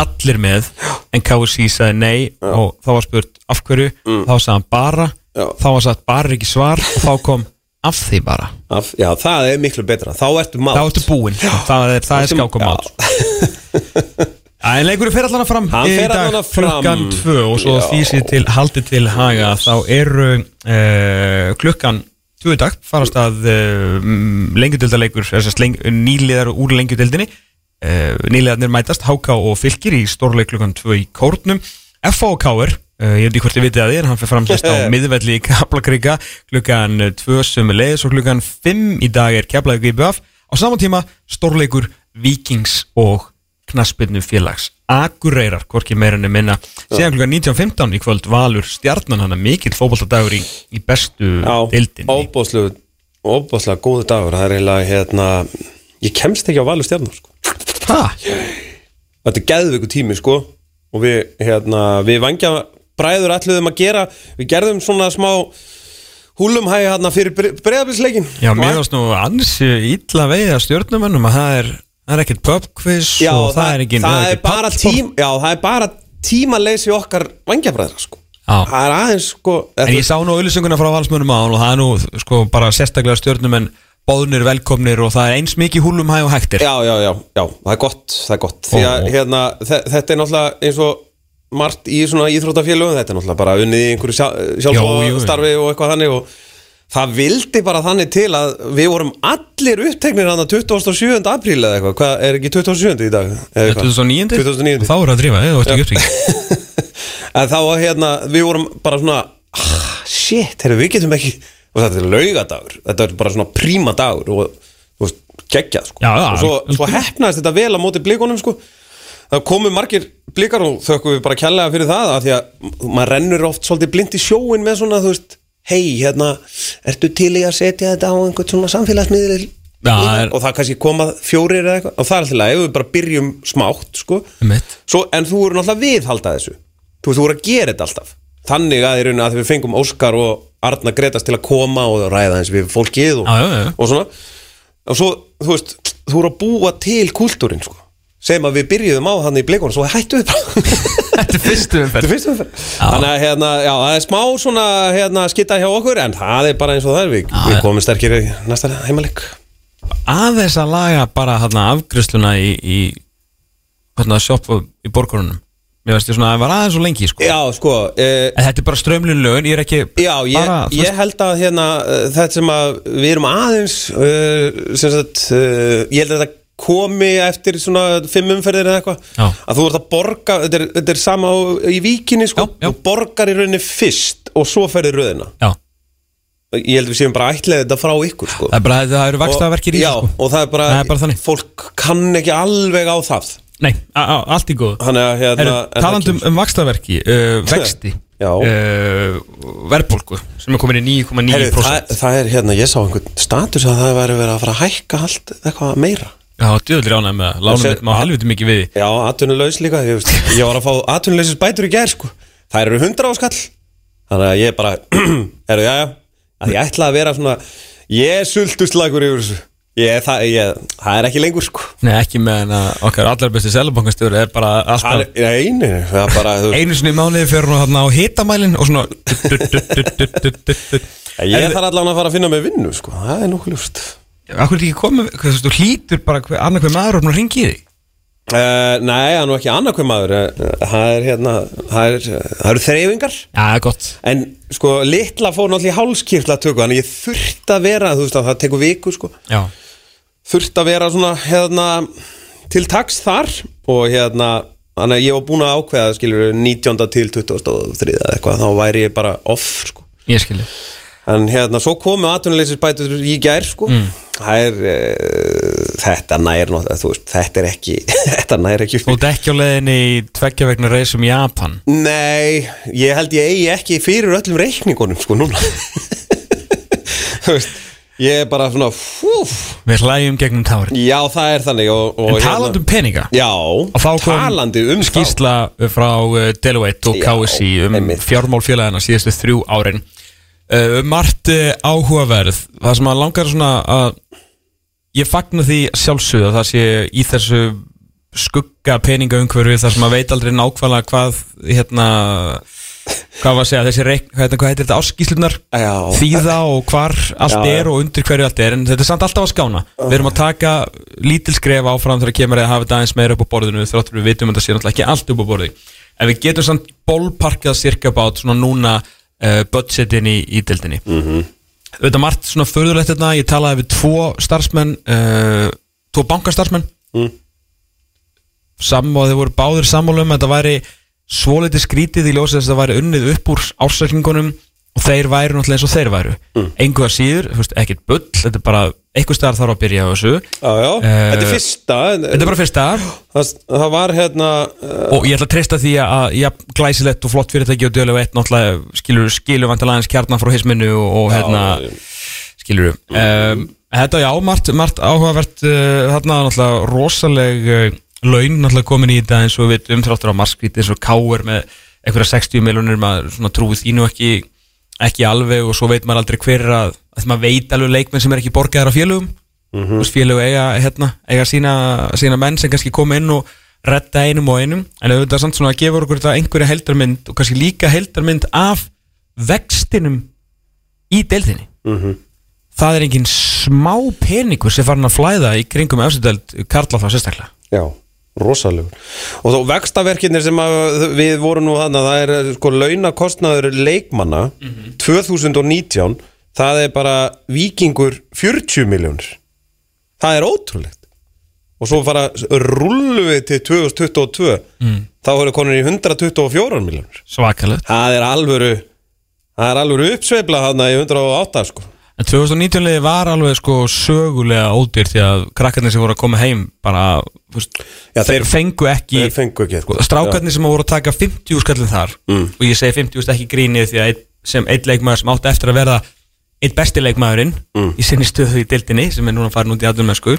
allir með en KSI sagði nei og þá var spurt af hverju? Þá sagði hann bara, Mm. Já. þá var sagt bara ekki svar. Og þá kom af því bara. Af, Já, það er miklu betra, þá ertu mátt. Þá ertu búinn, það er, það er skákum Já. [laughs] mál En leikurinn fer allan að fram Hann fer allan að fram. klukkan tvö og svo Já. því sér til haldið til haga. Þá eru uh, klukkan tvö í dag farast að uh, lengjudildarleikur leng, nýliðar úr lengjudildinni uh, nýliðarnir mætast Háká og Fylkir í stórleik klukkan tvö í Kórnum F.A. og K.R. Uh, ég veit ekki hvort ég vitið að en hann fyrir framsest á [laughs] miðvelli í Kaplakrika klukkan eh, tvö sem er leiðis og klukkan fimm í dag er Keflavík IBF á saman tíma stórleikur Víkings og knaspinu félags Akureyrar, hvorki meirinni minna síðan klukkan 19.15 í kvöld Valur stjarnan hann mikill fótballtadagur í, í bestu óbúslega óbúslega góðu dagur Það er eiginlega hérna Ég kemst ekki á valur stjarnar sko. Þetta er geðveiku tími sko. Og við, hérna, við vangja bræður ætluðum að gera. Við gerðum svona smá húlumhægi hérna fyrir breyðabilsleikin Já, mér varst nú ansi ítla veið að stjórnumönnum að það er, það er ekkert pubquiz Já, og það, er ekki það, er bara tím, Já, það er bara tímaleysi okkar vangjabræðra sko. Já. Það er aðeins sko En ég sá nú auðlýsinguna frá valsmönnum á og það er nú sko bara sérstaklega stjórnumenn bóðnir velkomnir og það er eins mikið húlumhæ og hægtir Já, já, já, já, það er gott, það er gott Því að hérna, þe- þetta er náttúrulega eins og margt í svona íþróttafélögum Þetta er náttúrulega bara unnið í einhverju sjálfstarfi og eitthvað þannig og það vildi bara þannig til að við vorum allir uppteknir hann að 27. apríl eða eitthvað Hvað, er ekki 27. í dag? Eða eitthvað? 2009? 2009. Þá er að drífa, eða þú ert ekki upptökið [laughs] En þá hérna, við vorum bara svona ah, Shit, heyrðu, við getum ekki og þetta er laugadagur, þetta er bara svona príma dagur og, og geggjað sko. Já, já, og svo, svo hefnaðist þetta vel á móti blíkonum sko. það komu margir blíkar og þökkum við bara kærlega fyrir það að því að maður rennur oft svolítið blind í sjóin með svona, þú veist hei, hérna, ertu til í að setja þetta á einhvern svona samfélagsmiðil? Er- og það kannski koma fjórir eða eitthvað. Og það er alltaf ef við bara byrjum smátt sko, Svo, en þú eru náttúrulega viðhalda þessu. Þú veist, þú eru að gera þetta alltaf. Þannig að að við fengum Óskar og Arna Gretas til að koma og ræða eins við fólkið og, Já, já, já. og svona. Og svo, þú veist, þú eru að búa til kúltúrin, sko. Sem að við byrjuðum á hann í bleikunum, svo hættu við bara. [laughs] Þetta er fyrstu Þetta umferð er fyrst umferð. Þannig að hérna, já, það er smá svona hérna, skitta hjá okkur, en það er bara eins og það er. Við, við komum sterkir í næsta heimalik Aðeins að laga bara hérna afgriðsluna í, í hérna sjoppu í borgarunum Mér veist ég svona að það var aðeins og lengi sko. Já, sko, eh, En þetta er bara strömlun lögun, ég er ekki Já, ég, bara, ég veist- held að hérna, þetta sem að við erum aðeins uh, sem sagt, uh, ég held að þetta komi eftir svona fimm umferðir eða eitthvað. Já. að þú ert að borga, þetta er, þetta er sama á, í víkinni sko, Já, já. þú borgar í rauninni fyrst og svo ferði rauðina Já, ég held að við séum bara ætlaði þetta frá ykkur sko. það er bara, það eru vakstaverkir í Já, þessu, sko. og það er bara, Það er bara fólk kann ekki alveg á það Nei, allt í góð Þannig að hérna Talandum um vakstaverki uh, Vexti uh, Verbolgu Sem er komin í 9,9% Heyrðu, það, það er hérna, ég sá einhvern status að það væri verið að fara að hækka allt eitthvað meira. Já, djöðlir ánæg með það Lánum mitt má helviti mikið við. Já, atvinnulegs líka Ég, veist, ég var að fá atvinnuleysis bætur í gær sko. Það eru hundra á skall. Þannig að ég bara [clears throat] Eru, já, já. Ég ætla að vera svona Ég er sultuslagur yfir þessu ég, það, ég, það er ekki lengur sko. Nei, ekki með en að okkar allar besti selabankastjóri er bara alltaf er bara þú, Einu sinni mánuði fyrir hún á hitamælin og svona Ég þarf allavega að fara að finna mig vinnu sko. Það er nokkuð ljúst Akkur er ekki komið, hvað þú hlýtur bara hver, annað hver maður og hún ringi í þig? Uh, Nei, það er nú ekki annað hver maður Það er hérna Það, er, eru þreyfingar gott. En sko, litla fór náttúrulega í hálskirtla tökku Þannig ég þurft að vera, þú veist að það tekur viku sko. Já, þurft að vera svona hérna til taks þar og hérna þannig að ég var búin að ákveða skilur 19. til 23. eða eitthvað þá væri ég bara off sko ég skilji en hérna svo komu atvinnuleysisbætur í gær sko það er e, þetta nær þú veist, þetta er ekki [laughs] þetta nær ekki ert ekki á leiðinni í tveggja vegna reisum Japan Nei, ég held ég eigi ekki fyrir öllum reikningunum sko núna [laughs] Þú veist, ég er bara svona fúf, Við hlægjum gegnum tárin. Já, það er þannig og, og En talandi um peninga. Já, talandi um Skýrsla frá uh, Deloitte og Já, KSI um einmitt. fjármálfélagina síðustu þrjú árin. Uh, Margt uh, áhugaverð Það sem að langar svona að Ég fagna því sjálfsögðu að það sé í þessu skugga peningaumhverfi þar sem að veit aldrei nákvæmlega hvað hérna hvað var að segja, þessi reik, hvað, hvað heitir þetta áskíslunar þýða og hvar allt Já, er og undir hverju allt er en þetta er samt alltaf að skána. Við erum að taka lítil skref áfram þegar kemur að hafa þetta aðeins meira upp á borðinu þráttur við vitum að þetta sé náttúrulega ekki allt upp á borði. En við getum samt bólparkað cirka bát svona núna uh, budgetin í, í dildinni mm -hmm. þetta er margt svona förðulegt þetta ég talaði við tvo starfsmenn uh, tvo bankastarfsmenn. Mm. sam og þeir voru báðir sammála um að þetta væri svolítið skrítið í ljósið þess að það væri unnið upp úr ársækningunum og þeir væru náttúrulega eins og þeir væru. Mm. að síður, ekkert bull þetta er bara, einhver staðar þarf að byrja á þessu. Já, já, Eh, þetta er fyrsta þetta er bara fyrsta. Það, það var hérna uh, og ég ætla að treysta því að ja, glæsilegt og flott fyrirtæki og dölu eitt náttúrulega skilur skilur vantilega eins kjarnan frá hisminu og, og hérna skilur um, þetta já, margt, margt áhugavert uh, hérna náttúrulega rosaleg uh, laun náttúrulega komin í þetta eins og við vitum þráttur á marskvíti eins og káur með einhverja 60 miljonir maður trúið þínu ekki ekki alveg og svo veit maður aldrei hver er að, að maður veit alveg leikmenn sem er ekki borgaðar af félögum. Mm -hmm. félög eiga, hérna, eiga sína, sína menn sem kannski koma inn og redda einum og einum. En auðvitað samt svona að gefa okkur þetta einhverja heldarmynd og kannski líka heldarmynd af vextinum í deildinni. Það er engin smá peningur sem farin að flæða í kringum efstudeld Karla þá sérstaklega. Já, rosalegur. Og þá vextaverkinir sem að við vorum nú þannig að það er sko launakostnaður leikmanna 2019 það er bara vikingur 40 miljónir það er ótrúlegt. Og svo fara rullu við til 2022 þá voru konur í 124 miljónir svakalegt. Það er alvöru það er alvöru uppsveifla þarna í 108 sko En 2019 liði var alveg sko sögulega ódýr því að krakkarnir sem voru að koma heim bara, veist, Já, þeir- fengu ekki þeir fengu ekki sko, strákarnir sem voru að taka 50 skallin þar Mm. og ég segi 50 ekki grínið því að sem einn leikmaður sem átti eftir að verða einn besti leikmaðurinn Mm. í sinni stöðu í dildinni sem er núna farin út í aðdum sko,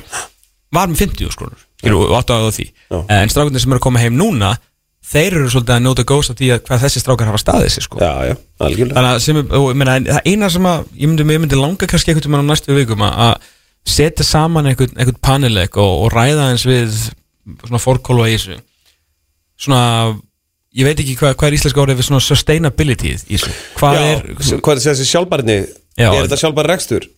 var með 50 skronur og átti að því Já. en strákarnir sem eru að koma heim núna þeir eru svolítið að njóta góðs af því að hvað þessi strákar hafa staðið sig sko. já, já, algjörlega. Þannig að sem, er- og, en það eina sem að ég myndi, ég myndi langa kannski einhvern tímann á næstu vikum að, að setja saman einhvern, einhvern paneleg og, og ræða eins við svona fórkólu í þessu. Svona, ég veit ekki hvað, hvað er íslenska orðið við svona sustainability í þessu, hvað Já, er hvað er þessi sjálfbarni Já. er þetta sjálfbarni rekstur?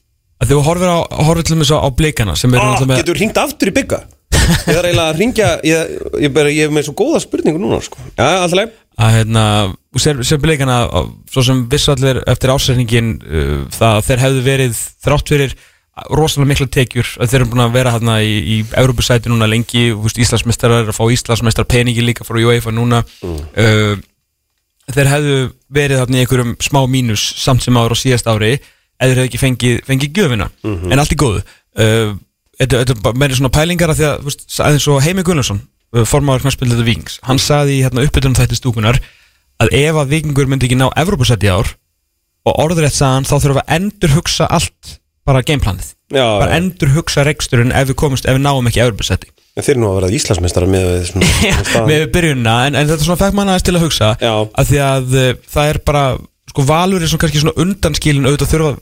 Að þú horfir á, horfir til þess á blikana sem eru ah, náttúrulega með getur hringt aftur í bygga ég þarf eiginlega að ringja ég, ég, bara, ég er með svo góða spurningu núna sko. já, alltaf leið. Að hérna, og sér, sér blikana að- svo sem vissu allir eftir ásækningin uh, það að þeir hefðu verið þrátt fyrir rosalega mikla tekjur að þeir eru búin að vera hérna í, í Európusæti núna lengi, veist, Íslandsmeistarar að fá Íslandsmeistar peningi líka frá UEFA núna. Uh, þeir hefðu verið þarna í einhverjum smá mínus samt sem ára og síðast ári eða þeir hefðu ekki fengið, fengið gjöfina. En allt í góðu. Uh, þetta, er meira svona pælingar að því að veist, aðeins og Heimi Gunnarsson uh, formáður knarspildið Vikings, hann saði í hérna, uppbytunum þætti stúkunar að ef að Vikingur myndi ekki ná Evropasæti ár og orðurétt sagðan þá þurfum við að endur hugsa allt bara gameplanið já, bara já. endur hugsa reksturinn ef við komumst ef við náum ekki Evropasæti En þeir eru nú að vera Íslandsmeistara með við svona, með byrjunna en, en þetta svona fekk mann aðeins til að hugsa Já. að því að uh, það er bara sko valur er svona kannski svona undanskilin auðvitað þurfa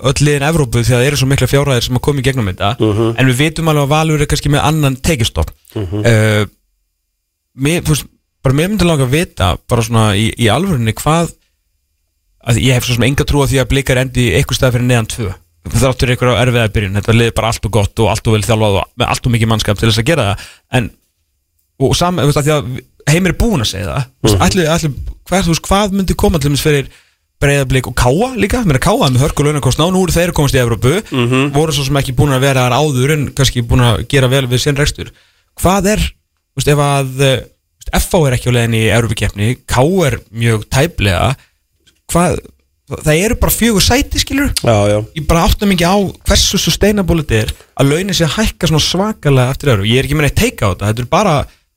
öll liðin Evrópu því að það eru svo mikla fjárhæðir sem að koma í gegnum þetta. Mhm. en við vitum alveg að valur er kannski með annan tekistopp uh, mér, þú veist, bara mér myndi langa að vita bara svona í, í alvörinni hvað að ég hef svo sem enga trú að því að blikar endi eitthvað stað fyrir neðan tvö. Þráttur ykkur á erfiða byrjun. Þetta liði bara allt og gott og allt og vel þjálfað og með allt og mikið mannskap til þess að gera það. En og saman, þú veist, að því að heimir er búin að segja það. -hmm. allir, allir, þú veist, hvað myndi koma til þess fyrir breyðablík og káa líka. Mér er káa með hörku launakost ná, nú eru þeir að komast í Evrópu. Voru svo sem ekki búin að vera þar áður en kannski búin að gera vel við sinn rekstur. Hvað er, veist, ef að eh, veist, FH er ekki á leiðinni í Evrópukefni K er mjög tæplega hvað, það eru bara fjögur sæti skilur Já, já. Ég bara áttum ekki á hversu sustainable þetta er að launin sé að hækka svona svakalega eftir öðru, ég er ekki með neitt teika á þetta þetta er bara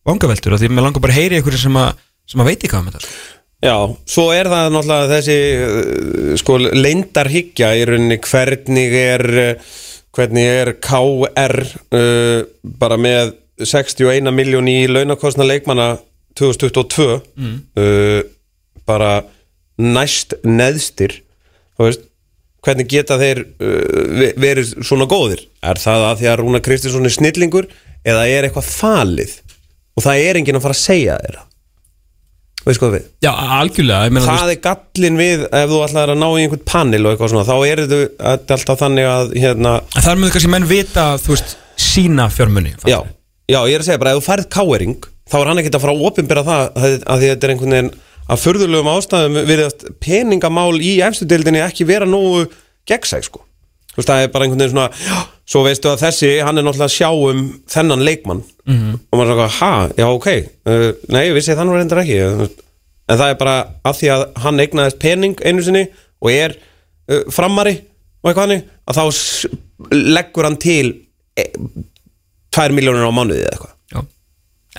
vangaveltur af því mér langar bara að heyri ykkur sem að, sem að veit ekki hvað með þetta. sko. Já, svo er það náttúrulega þessi uh, sko leindarhyggja í rauninni. Hvernig er uh, hvernig er KR uh, bara með 61 miljón í launakostna leikmanna 2022 uh, bara næst neðstir? Veist hvernig geta þeir uh, ve- verið svona góðir? Er það að því að Rúna Kristinsson er snillingur eða er eitthvað falið? Og það er enginn að fara að segja þeirra veist hvað við? Já, algjörlega það er gallin við ef þú ætlar að ná í einhvern panel og eitthvað svona þá er þetta alltaf þannig að hérna, veist, þar með kannski menn vita þú veist, sína fjármunni já, já, ég er að segja bara ef þú færð káering þá er hann ekkert að fara að opinbera það að, að að þetta er einhvern veginn að furðulegum ástæðum virðast peningamál í efstudildinni ekki vera nógu gegnsæk sko þú veist það er bara einhvern veginn svona já, svo veistu að þessi, hann er náttúrulega að sjá um þennan leikmann. -hmm. og maður er svona, ha, já ok uh, nei, ég vissi þannig reyndar ekki. En það er bara af því að hann eignaðist pening einu sinni og er uh, framari og eitthvað hannig að þá leggur hann til e, 2 miljónur á mánuði eða eitthvað.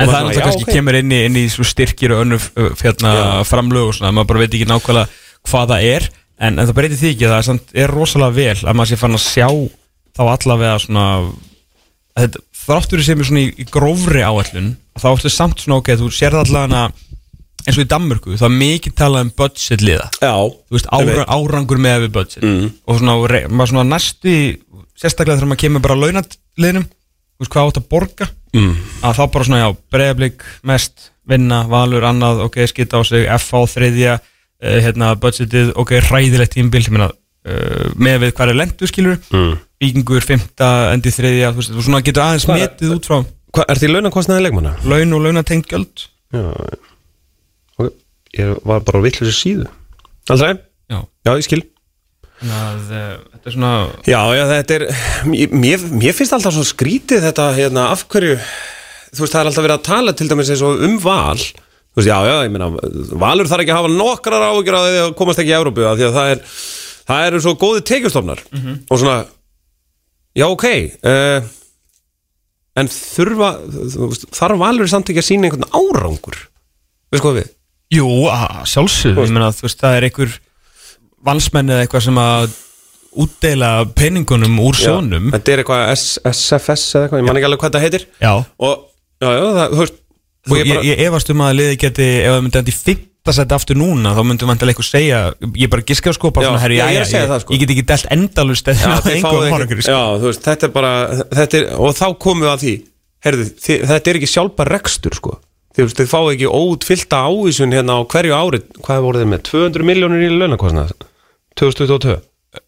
En það er náttúrulega kannski ok. kemur inn í, inn í styrkir og önnur uh, fjörna framlög og svona, maður bara veit ekki nákvæmlega hvað það er, en, en það breytir því ekki það er, rosalega vel að maður sé fann að sjá þá allavega svona að þetta, þráttur sem er svona í, í grófri áallun, þá ertu samt svona ok, þú sér allavega eins og í Danmörku, það er mikið talað um budget liða, Já, þú veist, ára, árangur með við budget. Og svona, maður svona næstu sérstaklega þegar maður kemur bara launatliðnum, þú veist, hvað átt að borga? Mm. að þá bara svona, já, breyðablík mest, vinna, valur, annað ok, skita á sig, FH þriðja hérna, budgetið, ok, hræðilegt tímbil, uh, með við er lendu, skilur, mm. vikingur fymta, endi þriðja, þú veist, þú svona getur aðeins Hvað er- metið út frá Hva, er því launakostnaði leikmanna? laun og launatengt gjöld Já, ok, ég var bara á vittlusi síðu Aldrei? já, Já, ég skil að uh, þetta er svona Já, já, þetta er mér, mér finnst alltaf svo skrítið þetta hérna, af hverju þú veist, það er alltaf verið að tala til dæmis eins og um val þú veist, já, já, ég meina valur þarf ekki að hafa nokkrar áhyggjur að því að komast ekki í Európu af því að það er það eru svo góði tekjustofnar. Og svona já, ok uh, en þurfa þarf valur samt ekki að sína einhvern árangur? Veist hvað við? Jú, að sjálfsögðu, ég meina þú veist, það er einhver valsmenn eða eitthvað sem að útdeila peningunum úr sjónum. Já, þetta er eitthvað SFS eða eitthvað, ég man ekki alveg hvað þetta heitir. Já, og, já, já, það, þú veist og ég, ég, ég efast um að liði geti, ef það myndi endi fimmta seti aftur núna, þá myndi vantilega eitthvað segja ég bara giska sko, bara Já, svona, herri, já, ég að segja ég, það, sko. ég get ekki delt endalust eða Já, einhverjum ekki, sko. já, þú veist, þetta er bara þetta er, og þá komum við að því heyrðu, þið, þetta er ekki sjálfbar rekstur sko. þið, veist, þið fáið ekki óutfyllta ávísun hérna á hverju ári hvað voru þið með, 200 miljónir í launakostnað 2022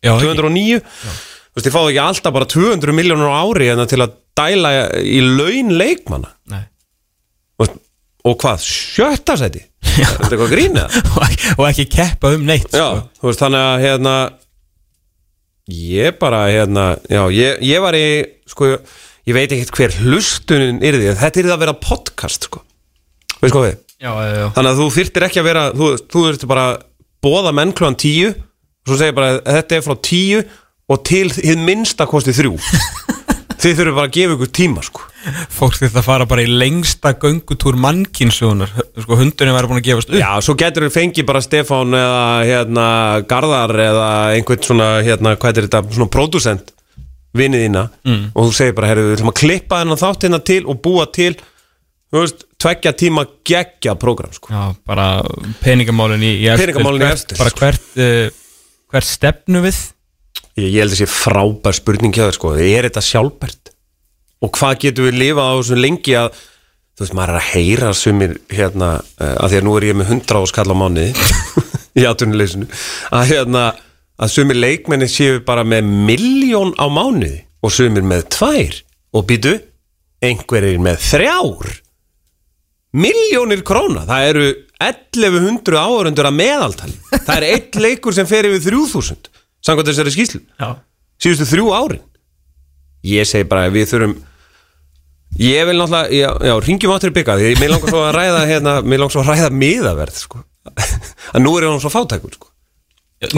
Já, ekki. 209 þú veist, þið fáið ekki alltaf bara 200 miljónir á ári hérna, til að dæla í laun leikmanna Nei. Þú veist, og hvað, sjötta seti er þetta eitthvað grínið? [laughs] og, ekki- og ekki keppa um neitt Já, sko. veist, þannig að hérna ég bara, hérna já, ég, ég var í, sko ég veit ekkert hver hlustunin er því þetta er það að vera podcast, sko veist hvað við, já, já, já. þannig að þú þyrtir ekki að vera þú, þú þyrtir bara að bóða menn klúan tíu og svo segir bara að þetta er frá tíu og til hið minnsta kosti þrjú [laughs] þið þurfum bara að gefa ykkur tíma, sko fólk þetta að fara bara í lengsta göngutúr mannkynsögunar sko, hundurinn væri búin að gefast upp Já, svo getur við fengið bara Stefán eða hérna Garðar eða einhvern svona, hérna, hvað er þetta, svona pródusent vinið þína mm. og þú segir bara, herru, við ætlum að klippa þennan þátt hérna til og búa til, þú veist, tveggja tíma geggja prógram, sko. Já, bara peningamálin í, í eftir, Peningamálin í hvert- eftir. Bara hvert, uh, hvert stefnu við Ég, ég held að sé frábær spurning hjá þér, sko, er þetta sjálfbært? Og hvað getur við lifað á svo lengi að, þú veist, maður er að heyra sumir, hérna, uh, að því að nú er ég með 100 áskall á mánuði [laughs] í atvinnuleysinu, að hérna, að sumir leikmenni séu bara með miljón á mánuði og sumir með tvær. Og býtu, einhverjir með þrjár. Miljónir króna, það eru 1100 áhörundur að meðaltali. Það er eitt leikur sem fer yfir 3000 samkvæmt þessari skýslu síðustu þrjú árin. Ég segi bara við þurfum ég vil náttúrulega, já, já ringjum áttur í bygga því mér langar svo að ræða hérna, mér langar svo að ræða miðaverð sko. [laughs] að nú er hann svo fátækur sko.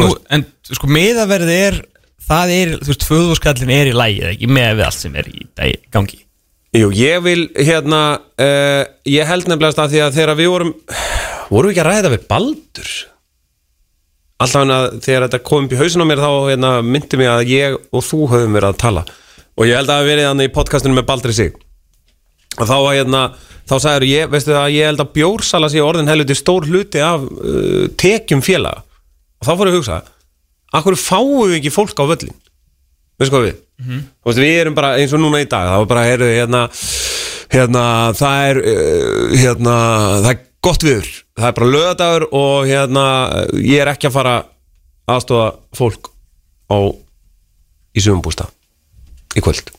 Nú, en sko meðaverði er það er, þú veist, föðuskallin er í lægi ekki með við allt sem er í dag, gangi. Jú, ég vil hérna uh, Ég held nefnilegast að því að þegar við vorum Vorum við ekki að ræða við Baldur Alltaf hann að þegar þetta kom upp í hausin á mér þá hérna, myndi mig að ég og þú höfum verið að tala. Og ég held að það hafi verið hann í podcastinu með Baldri sig. Og þá, hérna, þá sagður ég, veistu það, ég held að bjórsala sé orðin helviti stór hluti af uh, tekjum félaga. Og þá fór ég að hugsa Akkur fáum við ekki fólk á völlin Veistu hvað við? Þú veist, við erum bara eins og núna í dag var bara, heyrðu, hérna Hérna, það er uh, Hérna, það er gott viður Það er bara lögadagur og hérna Ég er ekki að fara aðstofa fólk á í sumumbústa í kvöld.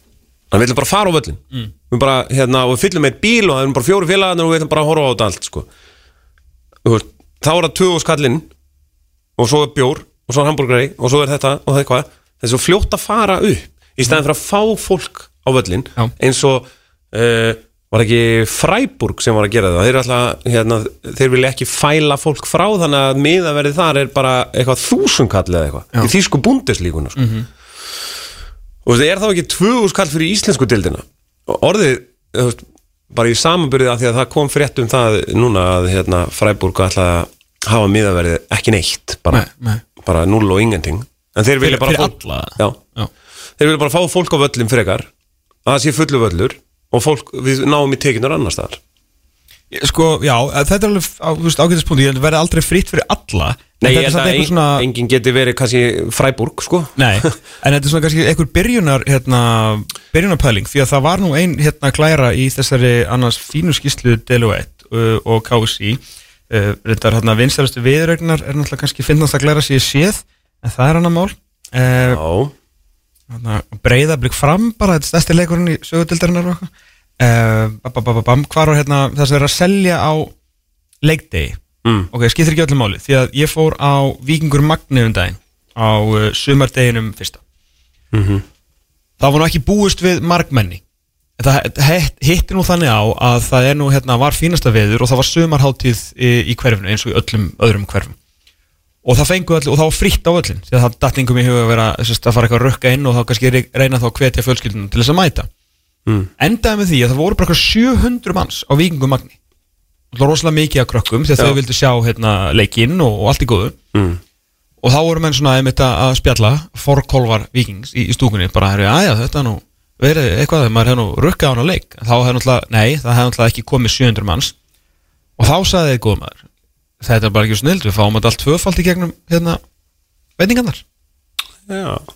Þannig við ætlum bara að fara á völlin mm. Við bara, hérna, og við fyllum með bíl og það er bara fjóri félagarnir og við ætlum bara að horfa á þetta allt sko. Veist, þá er það tvö skallinn og svo er bjór og svo er hambúrgari og svo er þetta og það eitthvað. Það er svo fljótt að fara upp í staðin fyrir að fá fólk á völlin eins og uh, var ekki Fræburg sem var að gera það þeir, alltaf, hérna, þeir vilja ekki fæla fólk frá þannig að miðaverið þar er bara eitthvað þúsunkall eða eitthvað Já. í þýsku búndeslíkuna sko. og það er þá ekki tvöguskall fyrir íslensku dildina orðið veist, bara í samanbyrðið að því að það kom frétt um það núna að hérna, Fræburg ætla að hafa miðaverið ekki neitt bara, Nei, nei. bara null og ingenting en þeir vilja bara fólk- alla? já, Já. þeir vilja bara fá fólk á völlin frekar að það sé fullu völlur og fólk, við náum í tekinnur annar staðar. Sko, já, þetta er alveg á, þú veist, ágætispunkti, ég held að verði aldrei fritt fyrir alla Nei, En ég þetta er held samt að ein, svona, enginn geti verið kannski Fræburg, sko. Nei, en þetta er svona kannski einhver byrjunar hérna, byrjunarpæling því að það var nú ein hérna klæra í þessari annars fínu skýslu Deloitte uh, og KSI uh, er hérna vinstæðastu viðrögnar er náttúrulega kannski finnast að klæra sér séð en það er annar mál. Uh, Já, breyðablík fram bara þetta er stærsti leikurinn í eitthvað. Uh, bam, hvar var hérna það sem er að selja á leikdegi? Mm. ok, skiptir ekki öllu máli því að ég fór á Víkingur Magni um daginn á uh, sumardeginum fyrsta. Mhm. það var nú ekki búist við margmenni hitti nú þannig á að það er nú hérna var fínasta veður og það var sumarháttíð í, í hverfinu eins og í öllum öðrum hverfum og það fengu allir og það var fritt á öllin því að það dattingum í huga að vera sérst, að fara eitthvað að rökka inn og þá kannski re- reyna þá að hvetja fjölskyldunum til þess að mæta. Mm. endaði með því að það voru bara eitthvað 700 manns á Víkingur Magni það var rosalega mikið af krökkum því að þau vildu sjá hérna, leikinn og, og allt í góðu. Mm. og þá voru menn svona einmitt að að spjalla forkolvar vikings í, í stúkunni bara herri, aðja þetta er nú verið eitthvað maður hefði nú rukkað á hana leik? Þá hefði náttúrulega, nei, það hefði náttúrulega ekki komið 700 manns. Og þá sagði þið góð maður þetta er bara ekki snild, við fáum þetta allt tvöfald í gegnum hérna,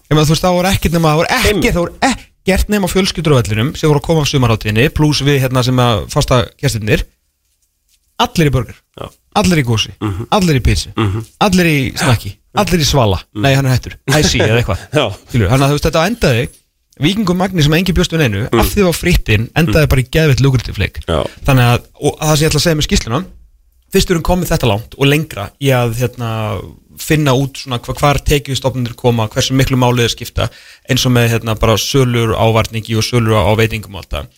meðan þú veist, það voru ekkert nema það voru ekkert, það voru ekkert nema fjölskyldur á vellinum sem voru að koma á sumarháttíðinni pluss við hérna sem að fasta gestirnir. Allir í burger. Já, allir í gósi, allir í pizza allir í snakki, allir í svala. Nei, hann er hættur, [laughs] hæsi eða eitthvað. Þannig að þú veist, þetta endaði Víkingum Magni sem engi bjóst við neinu af því það var frittinn, endaði bara í geðveitt lukrativ leik Já. þannig að, og það sem ég ætla að segja með skýsluna fyrst erum komið þetta langt og lengra í að hérna, finna út svona hva, hvar tekjustofnunir koma, hversu miklu málið er skipta eins og með hérna, bara sölur ávarningi og sölur á, veitingum og allt það.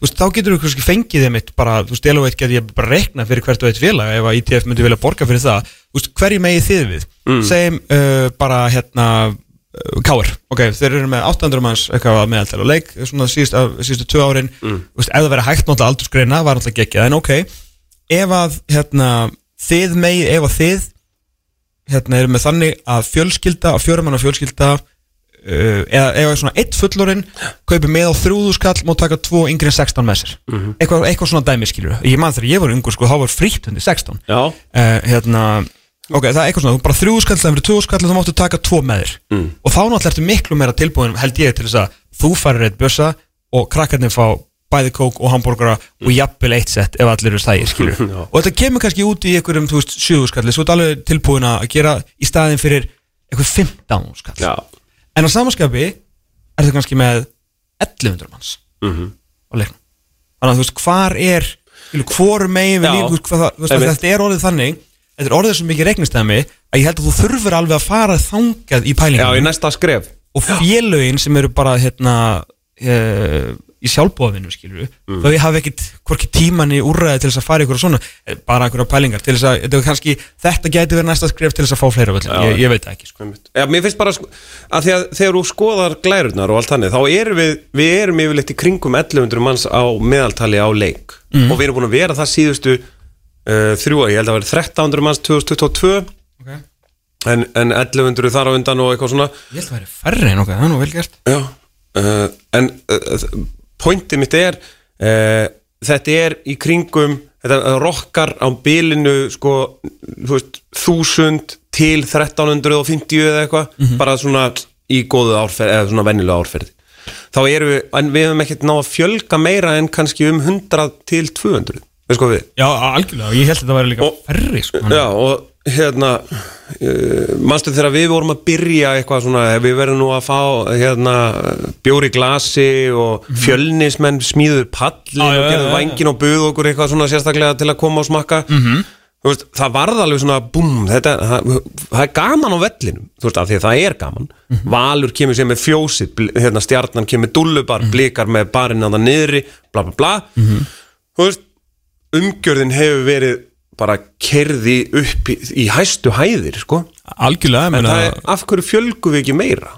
Þú veist, þá getur þú kannski fengið þeim eitt bara, þú veist, Deloitte get ég bara rekna fyrir hvert og eitt félag ef að ITF myndi vilja borga fyrir það. Þú veist, hverju megið þið við? Mm. segjum uh, bara hérna uh, Káir, ok, þeir eru með 800 manns eitthvað að meðaltæla og leik svona síðust, síðustu tvö árin, mm. veist, ef það verið hægt náttúrulega aldursgreina, var náttúrulega geggjað, en ok ef að, hérna þið megið, ef að þið hérna eru með þannig að fjölskylda og fjörumanna fjölskylda uh, eða ef svona eitt fullorinn kaupir með á þrjúðu skall má taka tvo yngri en 16 með sér. Eitthvað, eitthvað svona dæmi skilur ég man þegar ég var ungur sko, þá var frítt undir 16 Já, uh, hérna ok, það er eitthvað svona, þú bara þrjúðu skall það verður tvo skall og þá máttu taka tvo með þér. Mm. og þá náttúrulega ertu miklu meira tilbúin held ég til þess að þú farir eitt bjössa og krakkarnir fá bæði kók og hambúrgara og jafnvel eitt sett ef allir eru stægir skilur. [laughs] Og þetta kemur kannski út í einhverjum, þú veist, 7 skalli svo er alveg tilbúin að gera í staðin fyrir einhver 15 skall. Já. En á samanskapi er það kannski með 1100 manns Mhm. á leiknum. Þannig að þú veist, hvar er hvor megin við Já. líf, þú veist, hvað það- þú veist, að Einmitt. þetta er orðið þannig þetta er orðið svo mikið reiknistæmi að ég held að þú þurfur alveg að fara þangað í Já, í næsta skref. Og félögin sem eru bara hérna uh, í sjálfbóðavinu skilur mm. þá ég hafi ekkit hvorki tíman í úrræði til þess að fara ykkur svona eh, bara ykkur pælingar til þess að þetta, kannski, þetta gæti verið næsta skrif til þess að fá fleira völlin, ég, ég veit það ekki sko. Já, mér finnst bara sko, að að þegar þú skoðar glærurnar og allt þannig þá erum við, við erum yfirleitt í kringum 1100 manns á meðaltali á leik. Og við erum búin að vera það síðustu uh, þrjú, ég held að vera 1300 manns 2022 okay. en, en 1100 þar á undan og eitthvað svona. Ég held að það væri færri en okkar, það er nú vel gert. Já, uh, en uh, pointið mitt er uh, þetta er í kringum þetta rokkar á bilinu sko, þú veist, 1000 til 1350 eða eitthvað bara svona í góðu árferð eða svona vennilega árferði. Þá erum við, en við hefum ekkert ná að fjölga meira en kannski um 100 til 200 veist hvað við? Já, algjörlega, ég held að þetta væri líka Og- færri sko. Já, og hérna uh, manstu þegar við vorum að byrja eitthvað svona, við verðum nú að fá hérna, bjóri glasi og fjölnismenn smíður pallin Já, já, og gerðu já. vangin og buð okkur eitthvað svona sérstaklega til að koma og smakka. -hmm. veist, það varð alveg svona búm, þetta, það, það er gaman á vellinum. Þú veist, af því að það er gaman. Valur kemur sér með fjósið, bl- hérna, stjarnan kemur dullubar, blikar með barinn að það niðri, bla bla bla. Þú veist, umgjörðin hefur verið bara kerði upp í, í hæstu hæðir sko. Algjörlega, en það er, af hverju fjölgum við ekki meira?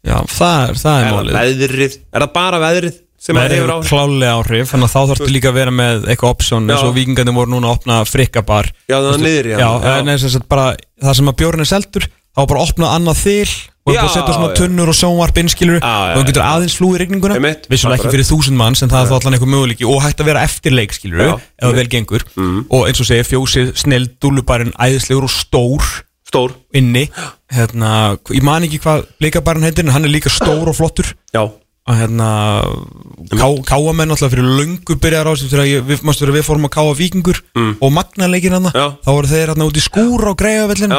Já, það er, það er, er það málið. veðrið, er það bara veðrið sem Það hefur áhrif? klálega áhrif Þannig að þá þarfstu líka að vera með eitthvað option eins og vikingandi voru núna að opna frikkabar Já, það er niðri, já. Já, Já. þess að bara Það sem að bjórn er seldur Þá bara opna annað þil Og bara setja svona tunnur og sjónvarp innskilur Já, já, Og þú getur aðeins flúið rigninguna. Einmitt, Vissulega ekki fyrir þúsund manns En það er þá allan eitthvað möguleiki Og hægt að vera eftirleik skilur Ef það vel gengur. Og eins og segir fjósið, snill, dúlubarinn Æðislegur og stór stór, inni. Hérna, Ég man ekki hvað blikabarinn heitir En hann er líka stór og flottur. Já, að hérna ká- káamenn alltaf fyrir löngu byrjar á þessu þegar ég- við, vera við fórum að káa vikingur og magnaleikin hann þá voru þeir hérna út í skúr á greiðavellin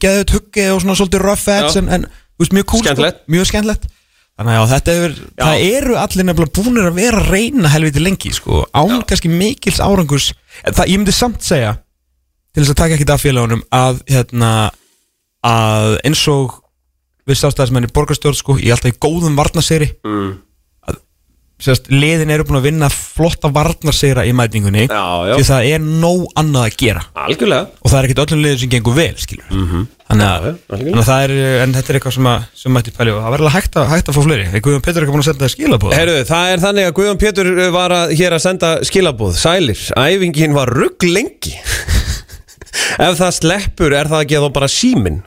geðið tuggi og svona svolítið rough edge en, en veist, mjög cool Skemmtilegt. sko, mjög skemmtilegt. Þannig að já, þetta er, það eru allir nefnilega búinir að vera að reyna helviti lengi sko, án kannski mikils árangurs. En það, ég myndi samt segja til þess að taka ekki af félagunum að hérna að eins og við stafstæðismenn í borgarstjórn sko, ég er alltaf í góðum varnasegri mm. Sérst, liðin eru búin að vinna flotta varnarsegra í mætingunni já, já, því það er nóg annað að gera. Algjörlega. Og það er ekkert öllum liðin sem gengur vel skilur. Mhm. þannig, að, er en þetta er eitthvað sem, að, sem mætti pæli og það verður hægt, hægt að fá fleiri. Guðjón Petur er ekki búin að senda skilabóð Herru, það er þannig að Guðjón Pétur var að, hér að senda skilabóð Sælir, æfingin var rugg lengi. [laughs] Ef það sleppur er það ekki að þá bara símin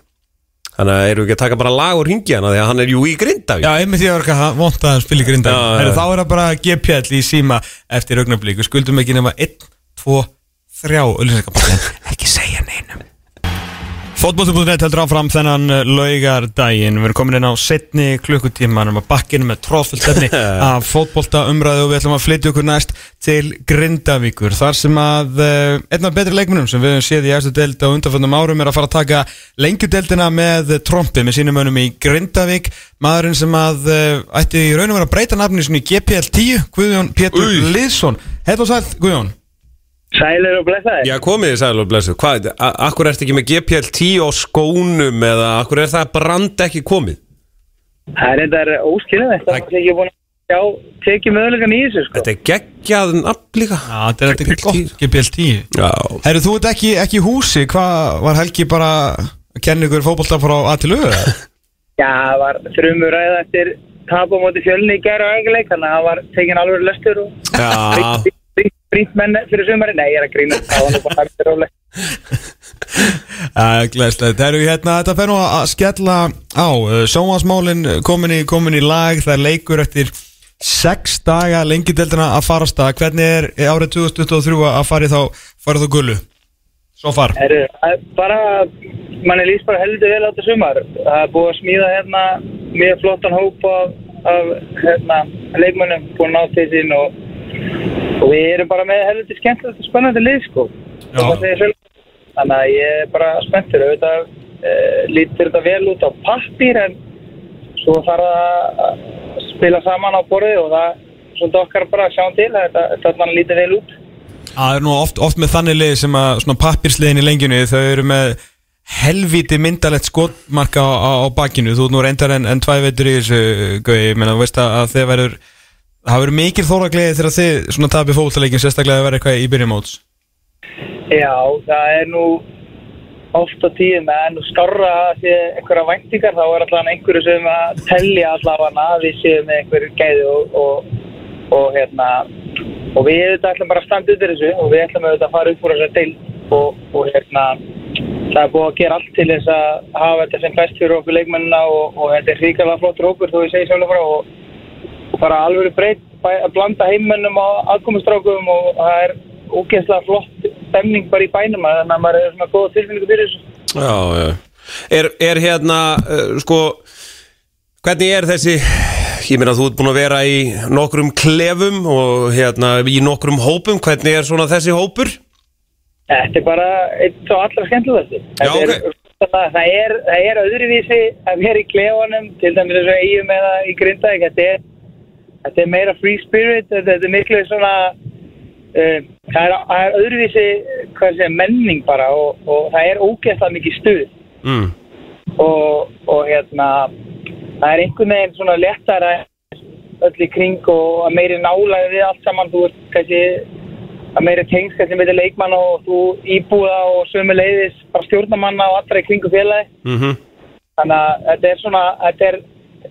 Þannig að eru ekki að taka bara lag og ringi hana Því að hann er jú í Grindavík. Já, einmitt ég var ekki að vonta að hann spila í grinda Já, já, Heru. Þá er það bara GPL í síma eftir augnablík Við skuldum ekki nema 1, 2, 3 auðlýsingarpakkin Ekki segja Fótbolti.net heldur áfram þennan laugardaginn. Við erum komin inn á setni klukkutíma Við erum að bakkinu með tróðfullt efni [laughs] af fótbolta umræðu og við ætlum að flytja okkur næst til Grindavíkur Þar sem að uh, einn af betri leikmunum sem við höfum séð í eftir deild á undanfjöndum árum er að fara að taka lengjudeildina með trompi með sínum önum í Grindavík. Maðurinn sem að uh, ætti í raun og vera að breyta nafni í GPL 10 Guðjón Pétur Új. Liðsson Heill og sæll Guðjón Sælir og blessaði. Já, komið þið sæl og blessu Hvað, akkur ertu ekki með GPL 10 á skónum Eða akkur er það brand ekki komið Það er þetta óskiljaðið. Það er ekki búin að sjá, tekið mögulegan í þessu, sko. Þetta er geggjað nafn líka Já, þetta er GPL gott GPL 10 Já, Herru, þú ert ekki, ekki í húsi, hvað var Helgi bara að kenna ykkur fótbolta frá A til Ö? eða? [laughs] Já, það var þrjumur ræða eftir tap á móti fjölni í gæra og ægileik, þannig að það var tekin alveg löstur og já brýnt menn fyrir sumari. Nei, ég er að grína. Það eru hérna, þetta fer nú að skella á uh, Sjónvarsmálin komin í, komin í lag, það er leikur eftir sex daga lengideldina að fara á stað, hvernig er árið 2023 að fara í þá, fara þá gullu? Svo far Heru, bara, manni líst bara heldur vel á þetta sumar. Það er búið að smíða hérna mjög flottan hóp af, af hérna, leikmönnum, búin að ná til sín og, og við erum bara með heldur skemmtilegt og spennandi lið, sko. Þannig að ég er bara spenntur. Auðvitað uh, lítur þetta vel út á pappír en svo þarf það að spila saman á borðið og það er svolítið okkar bara að sjá til að þetta, þetta lítur vel út. Það er nú oft, oft með þannig lið sem að svona pappirsliðin í lengjunni þau eru með helvíti myndalegt skotmarka á, á, á bakinu þú ert nú reyndar en, en tvæ veitur í þessu gauði, ég meina, þú veist að þeir verður það verður mikil þóragliði þegar þið svona tapir fótboltaleikin sérstaklega að vera eitthvað í byrjum móts. Já, það er nú oft á tíðum en að sé einhverja væntingar þá er alltaf einhverju sem að tellja allavega að við séum með einhverju gæði og, og, og hérna og við þetta ætlum bara að standa undir þessu og við ætlum að fara upp úr þessar til og, og hérna það er búið að gera allt til þess að hafa þetta sem best fyrir okkur leikmennina og, þetta er hrikalega flottur hópur þó ég segi sjálf bara alveg breytt að blanda heimmennum og aðkomustrákum og það er ógeðslega flott stemning bara í bænum þannig að maður er svona góða tilfinningu fyrir þessu. Já, já. Er, er hérna, uh, sko Hvernig er þessi Ég meina þú ert búin að vera í nokkrum klefum og hérna í nokkrum hópum Hvernig er svona þessi hópur? Þetta er bara eitt svo allra skemmtilegast Já, það, það, er, það er öðruvísi að vera í klefanum til dæmis þessu eigum eða í Grindavík þetta er, þetta er meira free spirit þetta, er miklu svona uh, það, er, er öðruvísi hvað sé, menning bara og, og það er ógeðslega mikið stuð. Mm. og, og hérna það er einhvern veginn svona léttara öll í kring og að meiri nálaði við allt saman þú ert kannski að meiri tengst kannski með leikmann og þú íbúða og sömu leiðis bara stjórnamanna og allra í kringu félagi Mm þannig að þetta er svona þetta er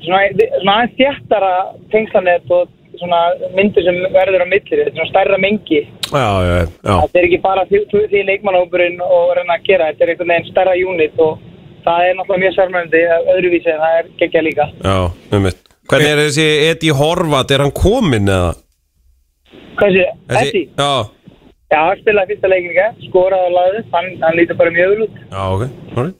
svona, aðeins þjættara tengslanett og svona myndir sem verður á millir þetta er svona stærra mengi. Já, já, já þetta er ekki bara því, því, leikmannhópurinn og reyna að gera, þetta er einhvern veginn stærra unit og það er náttúrulega mjög sérmjöndi öðruvísi en það er geggja líka. Já, um mitt Hvernig er þessi Edi Horvat, er hann kominn eða? Hvað sé, Eddi? Já, Já, hann spilaði fyrsta leikin skoraði og laði hann, hann lítur bara mjög vel út. Já, ok,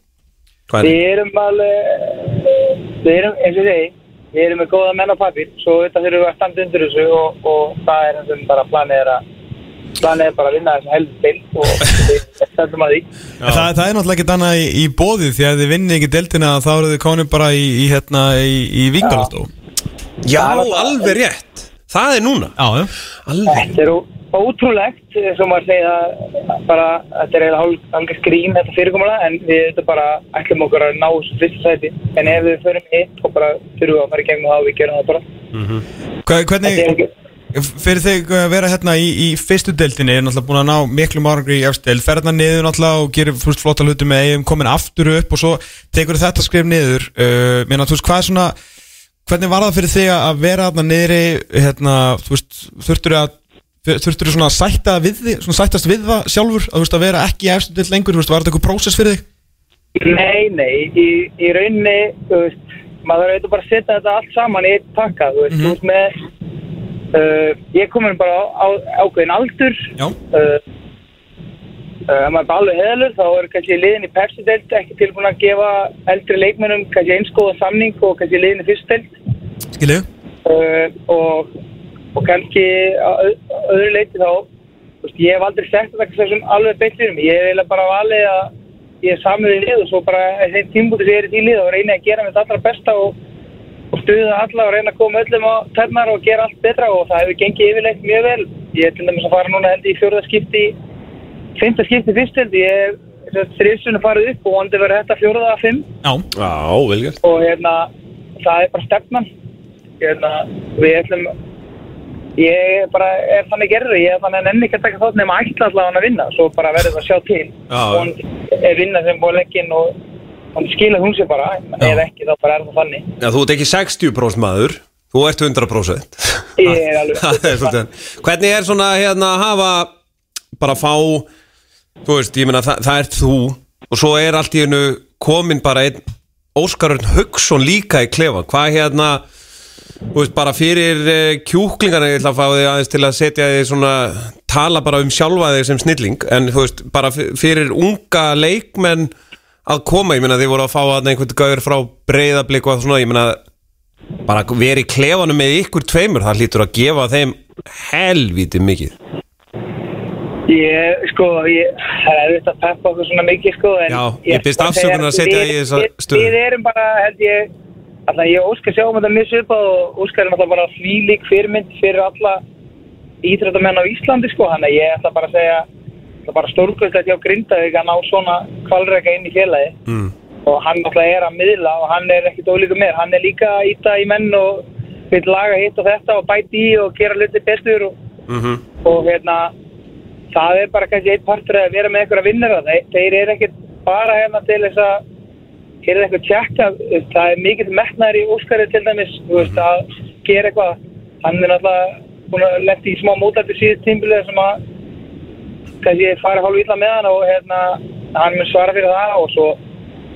Hvað Við er erum alveg við erum, eins og ég segi við erum með góða menn á pappir svo þetta þurfum við að standa undir þessu og, og það er og bara planið er að planið er bara að vinna þessu heldur til og [laughs] við stendum að því. En það, það er náttúrulega ekkert annað í, í bóðið því að þið vinnið ekki deltina þá eru þið konum bara í, í, hérna, í, í Vingalastó Já, alveg rétt. Það er núna. Já, já. Alveg Þetta er ó- ótrúlegt sem maður segja að bara, þetta er eiginlega hálf skrín þetta fyrirkomulega en við þetta bara ætlum okkur að ná þessu fyrsta sæti. En ef við förum hitt og bara við að fara í gegnum það og við gerum það bara. Þetta er Hvernig, fyrir þig að vera hérna í, í fyrstu deildinni er náttúrulega búin að ná miklu márangri í efstu deild ferðna niður náttúrulega og gerir fúst flotta hluti með eigum komin aftur upp og svo tekur þetta skrif niður. Uh, meina, þú veist, hvað er svona hvernig var það fyrir þig að vera hérna niðri hérna, þú veist, þurftur að þurftur þú svona að sætta við þig svona sættast við það sjálfur að, þú veist, að vera ekki í deild lengur, þú veist, var þetta eitthvað prósess fyrir þig? Nei, nei, í, í rauninni, þú veist, maður auðvitað bara að setja þetta allt saman í pakka, þú veist, þú veist með, uh, ég komin bara á, á ákveðin aldur, Já, uh, uh, ef maður er alveg heðalur, þá er kannski liðin í Pepsi-delt ekki tilbúin að gefa eldri leikmennum kannski einskóða samning og kannski liðin í fyrst-delt skilju uh, og, og kannski öðru leiti þá, veist, ég hef aldrei sett þetta þessum alveg beitt fyrir mig, ég hef eiginlega bara valið að ég er samið í lið og svo bara þeim tímbúti sem ég er í lið og reyna að gera mitt allra besta og, og stuða alla og reyna að koma öllum á ternar og gera allt betra. Og það hefur gengið yfirleitt mjög vel. Ég er til dæmis að fara núna held í fjórða skipti, fymta skipti fyrst held, ég. Er þrjustunum farið upp og vondi verið þetta fjórða að fimm. Já, Já, velgjört og hérna, það er bara stefnan. Hérna, við ætlum ég bara er þannig gerður ég er þannig að nenni ekki að taka þátt nema ætla allavega að vinna, svo bara verður það að sjá til. Já. hún er vinna sem búið legginn og hún skilur hún sér bara ef ekki þá bara er það þannig. Já, þú ert ekki 60% maður Þú ert 100% Ég er alveg- [laughs] Það er svolítið Hvernig er svona hérna að hafa bara fá þú veist, ég meina það, það ert þú og svo er allt í hennu komin bara einn Óskarurn Hugson líka í klefa. Hvað hérna veist, bara fyrir uh, kjúklingarna ég ætla að fá þig aðeins til að setja þig svona tala bara um sjálfa þig sem snilling en þú veist, bara fyrir unga leikmenn að koma, ég meina þið voru að fá að einhvern gauður frá breyðablík og svona, ég meina bara verið klefanum með ykkur tveimur það hlýtur að gefa þeim helvíti mikið Ég, sko, ég, það er auðvitað að peppa okkur svona mikið, sko en Já, ég biðst bara afsökunar að setja við- í þessa stöðu. Við erum bara, held ég Alltaf ég óskar sjá um þetta mjög svipað og óskar er náttúrulega bara flýlík fyrirmynd fyrir alla íþrættamenn á Íslandi, sko Þannig að ég ætla bara að segja Það er bara stórkvöldlega hjá Grindavík að ná svona kvalrega inn í félagi mm. og hann náttúrulega er að miðla og hann er ekkit ólíku mér, hann er líka að íta í menn og vil laga hitt og þetta og bæti í og gera hluti betur og, Mhm. og hérna það er bara kannski eitt partur að vera með einhverja vinnara þeir, þeir eru ekkert bara hérna til þess að hér er eitthvað tjekka það er mikill metnaður í Óskari til dæmis þú veist, að gera eitthvað. Hann er náttúrulega búin að lendi í smá mótlættur síðust tímbilið sem að kannski fara hálf illa með hann og hérna, hann mun svara fyrir það og svo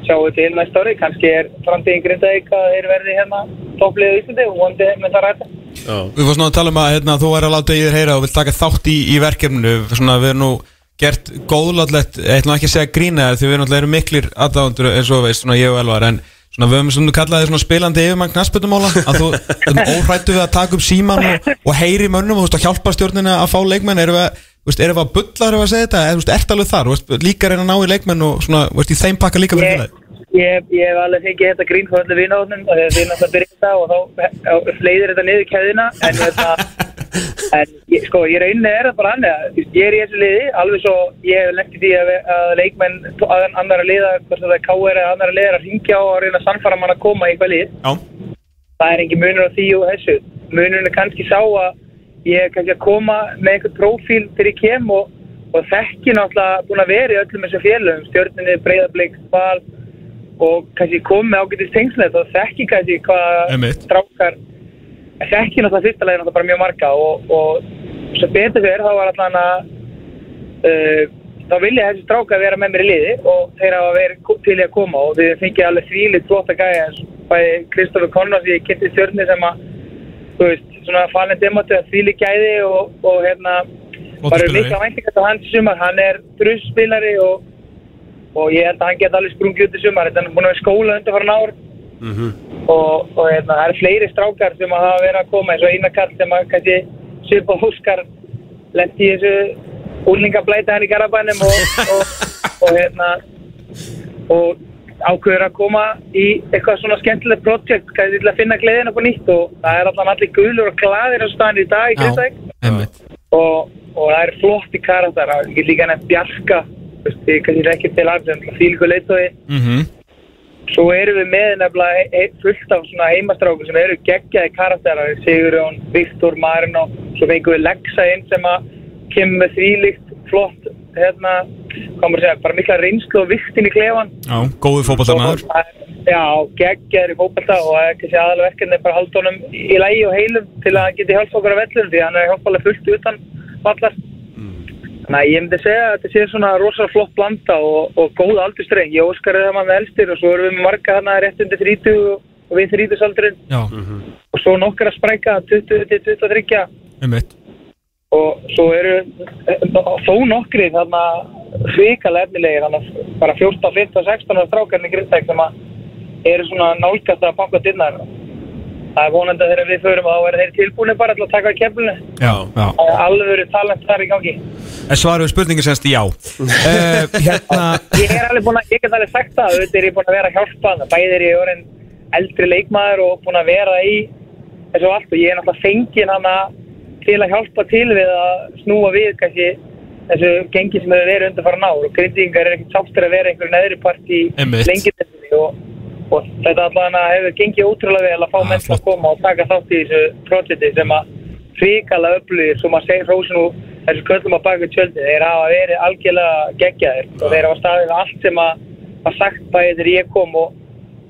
sjáum við til næsta ári. Kannski er framtíðin grindaðik að þeir verði hérna toppliðið í Íslandi og vondi með það ræta. Já. Við fórst nú að tala um að hérna, þú væri að láta í þér heyra og vilt taka þátt í, í verkefninu. Svona við erum nú gert góðlátlegt eitthvað ekki að segja grína því við náttúrulega erum miklir aðdáðundur eins og veist svona ég og Elvar en svona við höfum svona kallað þér svona spilandi yfirmann knassbyttumála að þú erum óhrættu við að taka upp síman og, og heyri mönnum og veist að hjálpa stjórnina að fá leikmenn erum við veist, erum við að bulla erum við að segja þetta, þú veist, ert alveg þar, líka reyna að ná í leikmenn og svona, í þeim pakka líka fyrir félagi. ég, hef alveg fengið þetta grín öllu vinahóðnum og þegar við náttúrulega byrjum þetta og þá fleiðir þetta niður kæðina en, hérna, en ég, sko, ég rauninni er það bara hann ég er í þessu liði, alveg svo ég hef lengt í því að, að leikmenn að annara liða, hvort það er K.R. eða annara liðar að ringja á og reyna að sannfara mann að koma í hvað lið. Já, það er engin munur á því og þessu. Munurinn er kannski sá að ég er kannski að koma með einhvern prófíl þegar ég kem og, og þekki náttúrulega búin að vera í öllum þessu félögum stjórninni, breyðablík, spal og kannski komið með ágætist tengslet og þekki kannski hvað Einmitt. strákar þekki náttúrulega fyrsta legin bara mjög marga og, og svo betur fyrir þá var allan að uh, þá vilja þessi strákar vera með mér í liði og þeir hafa verið til í að koma og við fengið alveg þvílið flotta gæja bæði Kristoffer Connors ég kynnti stjórni sem að þú veist, svona falin demóti að þvílið gæði og, og hérna bara mikla væntingar á hans í sumar. Hann er drusspilari og, og ég held að hann geta alveg sprungið út í sumar. Þetta er búin að vera í skóla undir farin ár Mhm. og, og hérna, það eru fleiri strákar sem að hafa verið að koma eins og Einar Karl sem að kannski Svipa Húskar lendi í þessu úlingablæta hann í Garabænum og, [laughs] og, og hérna og ákveður að koma í eitthvað svona skemmtilegt projekt kannski til að finna gleðina på nýtt og það er allan allir gulur og gladir á staðan í dag í Grindavík einmitt. og, og það er flotti karakter ég get líka þú veist, ég kannski ekki til hans fílíku leitói Mhm. Svo erum við með nefnilega he- he- fullt af svona heimastrákur sem eru geggjaði karakterar, Sigurjón, Viktor, Marino, svo fengum við Lexa inn sem að kemur með þvílíkt flott, hérna, maður að segja, bara mikla reynslu og viktin í klefan. Já, góðu fótballtamaður. Já, geggjaður í fókbalta og það er kannski aðalverkefni bara honum í lægi og heilum til að geti hjálpa okkur að vellum því hann er hjálpalega fullt utan vallar. Þannig að ég myndi segja að þetta sé svona rosalega flott blanda og, og góð aldurstreng. Ég óskar það maður með elstir og svo erum við með marga hana rétt undir 30 og, og við 30 aldurinn Já, og svo nokkar að spræka 20 til 23 einmitt. og svo eru eh, þó nokkri þarna svikalega efnilegir þannig að bara 14, 15, 16 ára strákarnir grindæk sem að eru svona nálgast að banka dynnar. Það er vonandi að þegar við förum þá er þeir tilbúinir bara til að taka í keflinu. Já, já. Það er alveg verið talent þar í gangi. En svaru við spurningin semst já. Uh, [laughs] hérna, Ég er alveg búin að, ég get alveg sagt það, auðvitað er ég búin að vera að hjálpa það. Bæðir ég orðin eldri leikmaður og búin að vera í þessu allt og ég er náttúrulega fengið hana til að hjálpa til við að snúa við kannski þessu gengi sem hefur verið undir fara ná og grindingar er ekkert sáttur að vera einhverju neðri part í Einmitt. Og, þetta allavega hefur gengið ótrúlega vel að fá Ah, menn að koma og taka þátt í þessu projekti sem að hrikalega upplýðir, sem að segja hrósin úr þessu köllum að baka tjöldi, þeir hafa verið algjörlega geggjaðir og þeir hafa staðið allt sem að var sagt bæðið þegar ég kom og,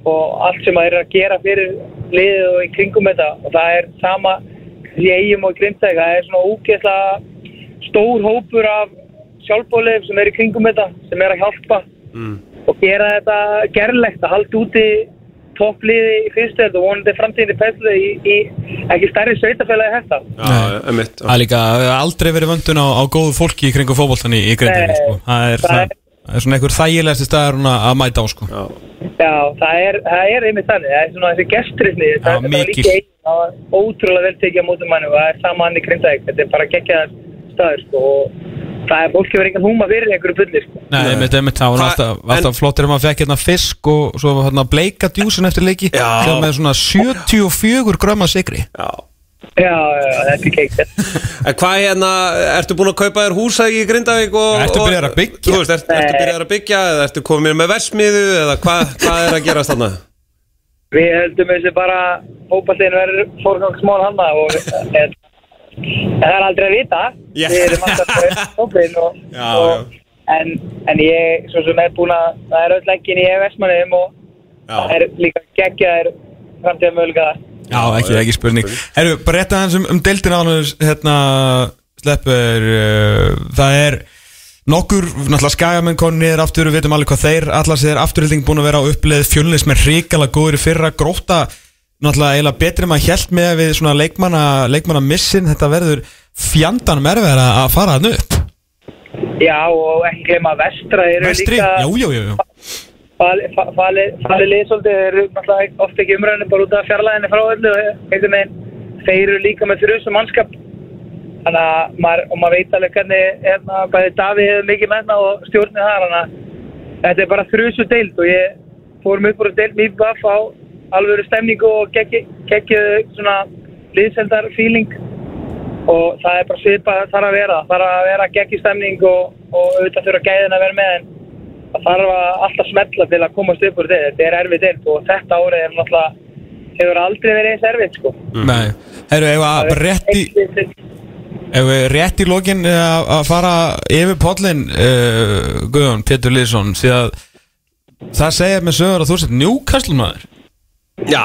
og allt sem að þeir eru að gera fyrir liðið og í kringum þetta. Og það er sama í eigum og grimtæk, það er svona ógeðslega stór hópur af sjálfbólið sem er í kringum þetta sem er að hjálpa. Mm. Og gera þetta gerlegt að halda úti toppliði í fyrstöld og vonandi framtíðinni pæslu í, í ekki stærri sveitafélagi emitt það er líka aldrei verið vöndun á, á góðu fólki í kringum fótboltan í, í Nei, sko. Það er, það er- það er svona einhver þægilegasti staðar hún að mæta á, sko. Já, Já, það er, það er einmitt þannig, það er svona þessi gesturisni, það er líka einn, ótrúlega vel tekið á mótum manni og það er sama hann í Grindavík, þetta er bara geggjaðar staður sko og það er fólk hefur engan húma fyrir einhverju bulli sko. Nei, einmitt, einmitt, það var Hva- alltaf, alltaf flottir ef maður fekk hérna fisk og svo hérna bleika djúsin eftir leiki Já. sem með svona 74 gröma sigri já Já, já, þetta er keikt. En hvað hérna, ertu búin að kaupa þér húsæk í Grindavík og... Ertu byrjaður að byggja? Þú veist, ert, ertu byrjaður að byggja eða ertu komin með versmiðu eða hvað, hvað er að gerast þarna? við höldum þessi bara fókbaltinn verður fórgangsmál hann og það er aldrei að vita. Já. við erum alltaf [laughs] hópin og, Já, og, en, en ég svo sem er búin að það er öll engin í EFS-mannum og það Já, er líka geggjaðir framtíða mögulega Já, ekki, ekki spurning. Herru, bara rétt aðeins um, um deildina ánum hérna sleppur uh, það er nokkur, náttúrulega skagamenn konni er aftur, við veitum alveg hvað þeir allar sér. Afturhilding búin að vera á uppleið fjölnis með hrikala góður fyrra gróta náttúrulega eiginlega betri maður hjælt með við svona leikmanna, leikmanna missin þetta verður fjandanum erfið að fara hann upp. Já og ekki gleyma að vestra Vestri, líka jú, jú, jú fali, fa- fali, fali þeir eru náttúrulega ofta ekki umræðinu bara út af fjarlæðinni frá öllu þeir eru líka með þrjusum mannskap. Þannig að maður, og maður veit alveg hvernig hérna, bæði Davíð hefur mikið menna og stjórnið þar þannig að þetta er bara þrjusu deild og ég fórum upp úr deild mjög baff á alvöru stemningu og geggju svona liðseldar feeling og það er bara svipað þarf að vera, þarf að vera geggju stemning og, og auðvitað þurfa gæðin að vera með en það þarf að alltaf smetla til að komast upp úr þetta, þetta er erfið deild og þetta árið er náttúrulega hefur aldrei verið eins erfið sko. Nei, herru, ef að bara rétt í ef við rétt í lokin eh, að fara yfir pollin uh, Guðjón, Pétur Lýðsson því að það segja með sögur að þú sett Newcastle maður já,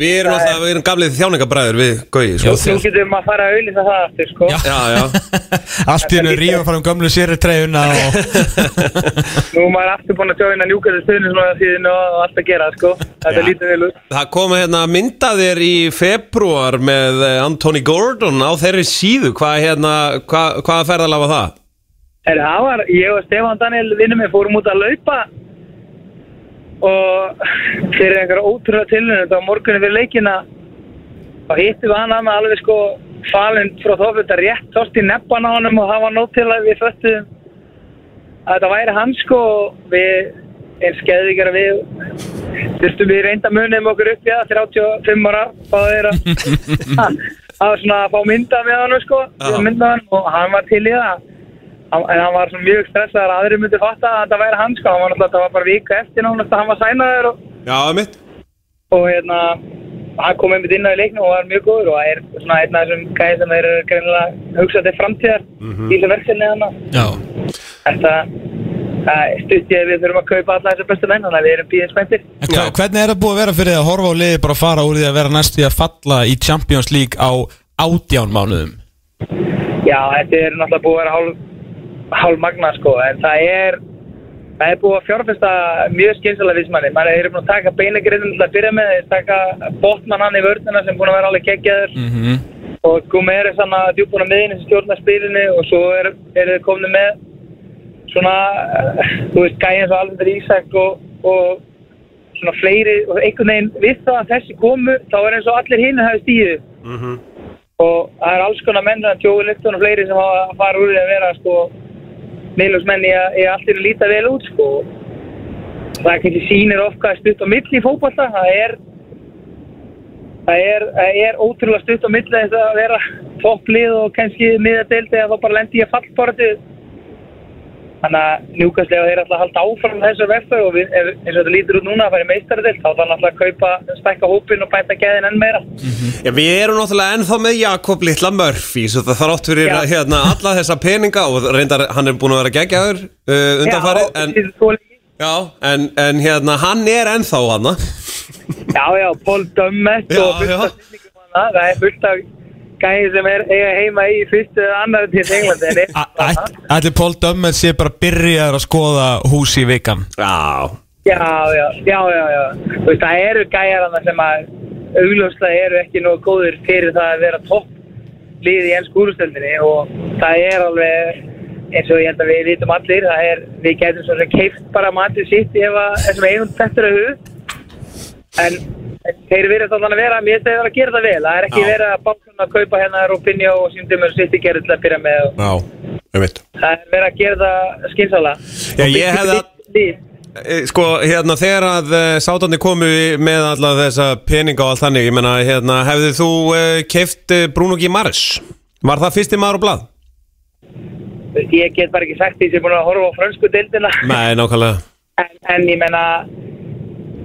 við erum það er- alltaf, við erum gamlið þjáningabræður við Gauji, sko. Nú getum að fara að auðvitað það aftur sko Já. Já, já, [laughs] allt í hennu rífa fara um gömlu séri treyuna og Nú er maður aftur búin að tjóðina njúkast stuðnismæðasíðinu og allt að gera sko Þetta Já. lítið út Það kom hérna myndaðir í februar með eh, Anthony Gordon á þeirri síðu Hvað hérna, hvað, hvaða ferðalag var það? Er, það var, ég og Stefán Daniel vinnum við fórum út að laupa og fyrir einhverja ótrúlega tilhörnum þá morgunni fyrir leikina þá hittum við hann að með alveg sko falinn frá þófutta rétt tóst í neppan á honum og það var nótt til að við föttum að þetta væri hann sko við eins að við þurftum við reynda munum okkur upp [laughs] það 35 ára að var svona að fá mynda með hann sko Já. mynda hann og hann var til í það. Hann- en hann var svona mjög stressaður að aðri myndi fatta að þetta væri hann sko. Hann var náttúrulega, það var bara vika eftir að hann var sænaður og, Já, mitt og hérna hann kom einmitt inn á í leiknum og var mjög góður og það er svona einn af þessum gæði sem eru greinilega hugsað til framtíðar í þessu verkefni hann Já, þetta það stutt ég að við þurfum að kaupa alla þessu bestu menn þannig að við erum bíðin spenntir. En hva, hvernig er það búið að vera fyrir að horfa á liði bara að fara úr því að vera næstu í að falla í Champions League á átján mánuðum? Já, þetta er náttúrulega búið að vera hálf, hálf magna sko, en það er það er búið að fjárfesta mjög skynsalega vissmanni, maður er búin að taka beinagriðin til að byrja með, þeir taka botman hann í vörðina sem búin að vera alveg geggjaður. Mm -hmm. og Gumer er sann að djúbúna miðinni sem stjórnar spilinu og svo er, er þið komni með svona, þú veist, gæjins og Alvindur Ísak og, og svona fleiri og einhvern veginn við það að þessi komu þá er eins og allir hinn hafi stíðu mm og það er alls konar menn þannig að Lipton og fleiri sem hafa að fara úr því að vera sko í að, í að er líta vel út sko. Það er kannski sýnir of hvað er stutt á milli í fótballta það er það er, er ótrúlega stutt á milli þess að vera topplið og kannski miðadeild eða þá bara lendi í að fallborti þannig að njúkastlega þeir að halda áfram þessu vefður og við, ef, eins og þetta lítur út núna að fara í meistaradeild þá þannig alltaf að kaupa, stækka hópin og bæta gæðin enn meira Já, við erum náttúrulega ennþá með Jakob Littla Murphy Svo það þarf átt fyrir Já. hérna, alla þessa peninga Og reyndar, hann er búin að vera geggjaður uh, undanfarið Já, en, já, en, en hérna, hann er ennþá hann Já, já, Paul Dummett Já, og fullt já. af snillingum hana. Það er fullt af gæði sem er eiga heima í fyrstu eða annar til Englandi. en Ætli Pól Dömmert sé bara byrjaður að skoða hús í vikan? Já, Já, já, já, já, veist, það eru gæjar sem að augljóslega eru ekki nógu góður fyrir það að vera topp lið í ennsku úrstöldinni og það er alveg eins og ég held að við vitum allir, það er, við getum svona keift bara matið sitt ef að þessum einum þetta er hug. En en þeir verið þá að vera, mér finnst þeir vera að gera það vel. Það er ekki verið að bákna að kaupa hérna Rúfinjó og síndum er sitt í gerð til að byrja með og já, ég veit það er verið að gera það skynsálega Já, ég hefði að- Eh, Sko, hérna, þegar að uh, sátarnir komu með alla þessa peninga og allt þannig, ég menna, hérna, hefðið þú uh, keift Bruno Guimaraes? Var það fyrsti maður á blað? ég get bara ekki sagt því sem er búin að horfa á frönsku deildina. Nei, nákvæmlega. En, en ég menna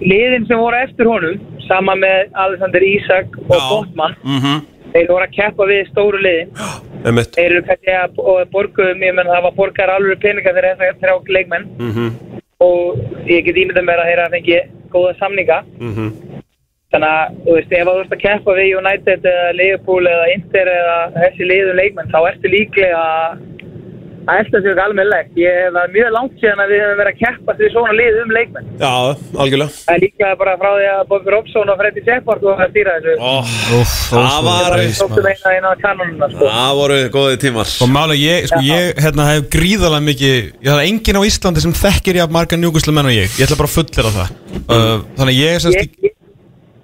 liðin sem voru eftir honum sama með Alexander Isak og Já. Botman Mhm, þeir voru að keppa við stóru liðin. Þeir eru kannski að borguðum ég menn það var borgar alveg peninga fyrir þess að þrjá leikmenn. Mhm, og ég get ímyndað mér að þeir að fengi góða samninga. Mhm. Þannig að þú veist ef þú ert að keppa við United eða Liverpool eða Inter eða þessi liðum leikmenn þá ertu líklega að að elda sig almennilegt ég hef það mjög langt síðan að við hefum verið að keppa við svona lið um leikmenn. Já, algjörlega. Það er líklega bara frá því að Bobby Robson og Freddy Shepard voru að stýra þessu. Ó, Úff, Það var- kanonuna sko. Það voru góðið tímar. Og mála, ég, sko, ég hérna, hef gríðarlega mikið Ég það er enginn á Íslandi sem þekkir ég af marga njúkuslu menn og ég. Ég ætla bara að fullera það. Uh, Þannig ég er ég, ég,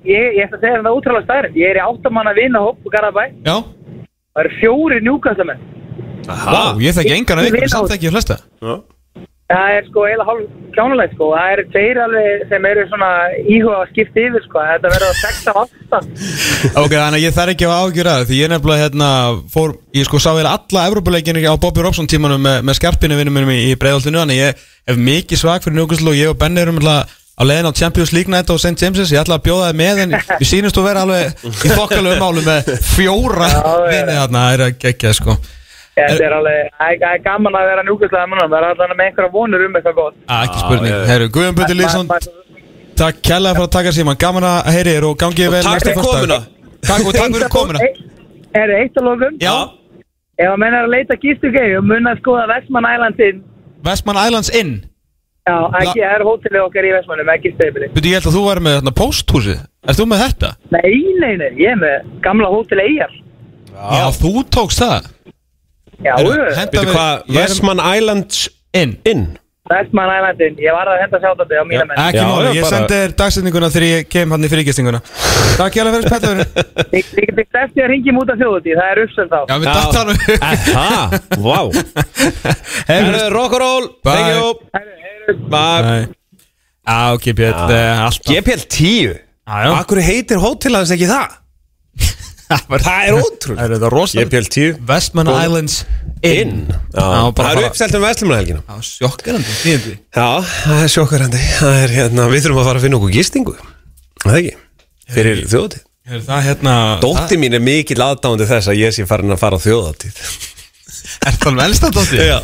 ég, ég ætla að segja það útrúlega stærn ég er í áttamanna vinahóp og Garabæ Já, það eru fjóri njúkastamenn vá, ég þekki engan af ykkur Ég- Samt þekki ég flesta Já. það er sko eiginlega hálf kjánulegt sko. Það eru tveir alveg sem eru svona íhuga að skipta yfir sko. Þetta verður að 6 af 8 [laughs] Ok, þannig að ég þarf ekki að ágjur að Því. Ég nefnilega hérna fór Ég sko sá vel alla Evrópuleikinu á Bobby Robson tímanum með, með skarpinu vinnum minnum í, breiðoltinu Þannig að ég hef mikið svag fyrir njúkuslu Og ég og Benni erum alltaf á leiðin á Champions League Night á St. James's. Ég ætla að bjóða þið með En við sýnist þú vera alveg í þokkalegu málu Með fjóra vinni þarna. Það er að gegja sko þetta er alveg það er- er gaman að vera njúkastlega munum það er alltaf með einhverja vonur um eitthvað gott. Á, Ekki spurning. Herru, Guðjón Ma- ma- Takk kærlega fyrir að taka síma Gaman að heyri þér og gangið vel næsta komuna. Takk fyrir komuna. Er það eitt að lokum? Já, Ef að menn er að leita gistugegi og munna að skoða Vestmann Islandin Westman Islands Inn? Já, ekki, það er hótelið okkar í Vestmannum, ekki ég held að þú væri með þarna pósthúsið. Erst þú með þetta? Nei, nei, nei, ég er með gamla hótel Eyjar. Já, þú tókst það Veitu hvað, Ég Westman Islands Inn. Inn? Vestmann Islandin, ég var að henda sjáttandi á mína menn Ekki máli, ég sendi þér dagsetninguna þegar ég kem hann í fyrirgistinguna Takk hjá fyrir spettur Ég ég get ekki eftir að ringjum út af þjóðutíð, það er uppsönd þá. Já, við datt hann Aha, vá. [laughs] Herru, rock and roll Bye. Thank you. Bye. Það alltaf. GPL 10 Já, já. Akkur heitir hótelans ekki það? Það er ótrúlega Það er þetta rosalega GPL 10 Westman Góð. Islands Inn. Já, bara Það eru fara- uppselt um Vestlumnahelgina Já, sjokkarandi, tíðindi Já, það er sjokkarandi Það er hérna, við þurfum að fara að finna okkur gistingu. Það ekki? Fyrir þjóðatíð Heyrðu, Það hérna Dótti mín er mikill aðdándi þess að ég sé farin að fara á þjóðatíð Er það alveg elsta dóttir? Já.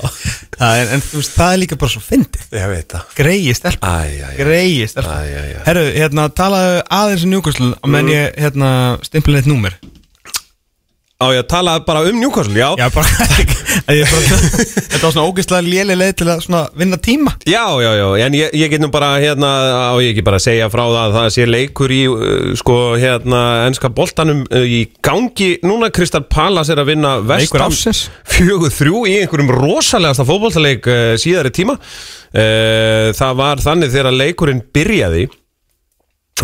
Það er, en þú veist, það er líka bara svo fyndið. Ég veit það. Greiði stelpa. Æ, æ, æ. Greiði stelpa. Æ, æ, æ. Herru, hérna, talaðu aðeins um njúkvæslu Og menn ég, hérna, stimpla eitt númer Á ég að tala bara um Newcastle, já. Já, bara, [laughs] ég bara [laughs] Þetta var svona ógeðslega léleg leið til að svona vinna tíma. Já, já, já, en ég, ég get nú bara hérna, á ég ekki bara að segja frá það að það sé leikur í, uh, sko, hérna ennska boltanum uh, í gangi núna. Kristal Pallas er að vinna Vestam ársins. fjögur þrjú í einhverjum rosalegasta fótboltaleik uh, síðari tíma. Það var þannig þegar leikurinn byrjaði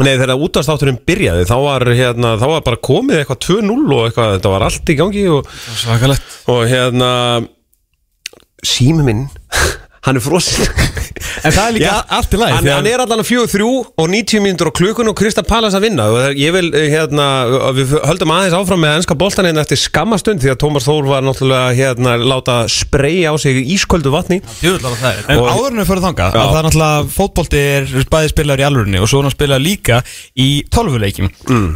Nei, þegar útastátturinn byrjaði þá var, hérna, þá var bara komið eitthvað 2-0 og eitthvað, þetta var allt í gangi og Svakalegt. og hérna sími minn hann er frosinn. En það er líka allt í lagi hann, hann er allan að fjögur þrjú og 90 mínútur á klukun og Krista Pallas að vinna. Og ég vil eh, hérna við höldum aðeins áfram með ennska boltan hérna eftir skammastund því að Tómas Þór var náttúrulega hérna láta spreyja á sig í ísköldu vatni. Er En Og- áður en við fyrir þangað Já. að það er náttúrulega fótbolti er bæði spilar í alvörinni og svo er hann spilar líka í tölvuleikjum. Mm.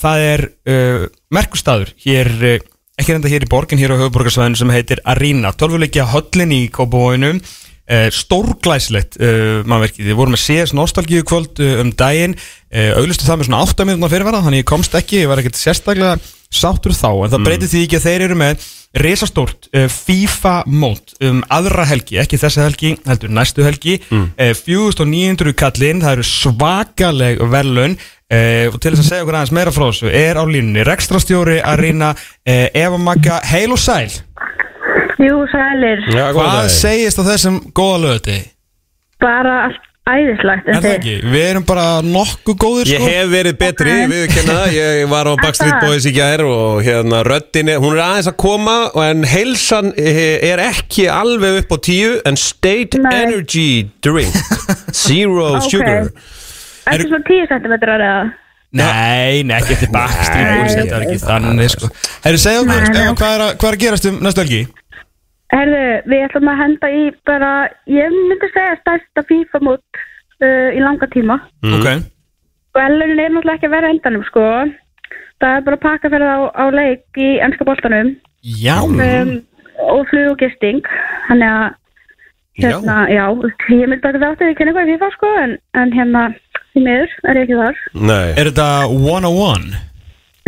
Það er uh, merkustadur hér uh, ekki reynda hér í borgin hér á höfuborgarsvæðinu sem heitir Arena. Tölvuleikja höllin í Kópavóinum Uh, stórglæslegt uh, mannverkið, þið vorum með CS Nostalgíu kvöld uh, um daginn, uh, auðlustu það með svona 8 minútna fyrirvara, þannig ég komst ekki ég var ekkert sérstaklega sáttur þá en það breytir því ekki að þeir eru með risastórt uh, FIFA mót um aðra helgi, ekki þessa helgi heldur næstu helgi, mm. uh, 4900 kallinn, það eru svakaleg velun og til þess að segja okkur aðeins meira frá þessu, er á línunni rekstrastjóri uh, Eva Magga, heil og sæl Jú, sælir. Já, Hvað segist á þessum góða lögati? Bara allt æðislegt. Er það ekki? Við erum bara nokkuð góðir Ég sko hef verið betri, Ok. við kenna það Ég var á Backstreet. Boys í gær og hérna röddin er, hún er aðeins að koma en heilsan eh, er ekki alveg upp á tíu en State Nei. Energy Drink Zero [laughs] Ok. Sugar Ertu svona 10 cm eða? Nei, nei, ekki eftir Backstreet. Boys Þetta er ekki þannig sko Herri, segja okkur, Nei, nei. Eva, hvað er, að, hvað er að gerast um næstu helgi? Herðu, við ætlum að henda í bara, ég myndi segja stærsta FIFA mót uh, í langa tíma. Ok. Velunin er náttúrulega ekki að vera endanum sko. Það er bara að pakka fyrir á, á leik í ennska boltanum. Já, um, og flug og gisting. Þannig að hérna, já, ég myndi bara þátt að ég kynna eitthvað í FIFA sko en, en hérna, því miður er ég ekki þar. Nei. Er þetta 101?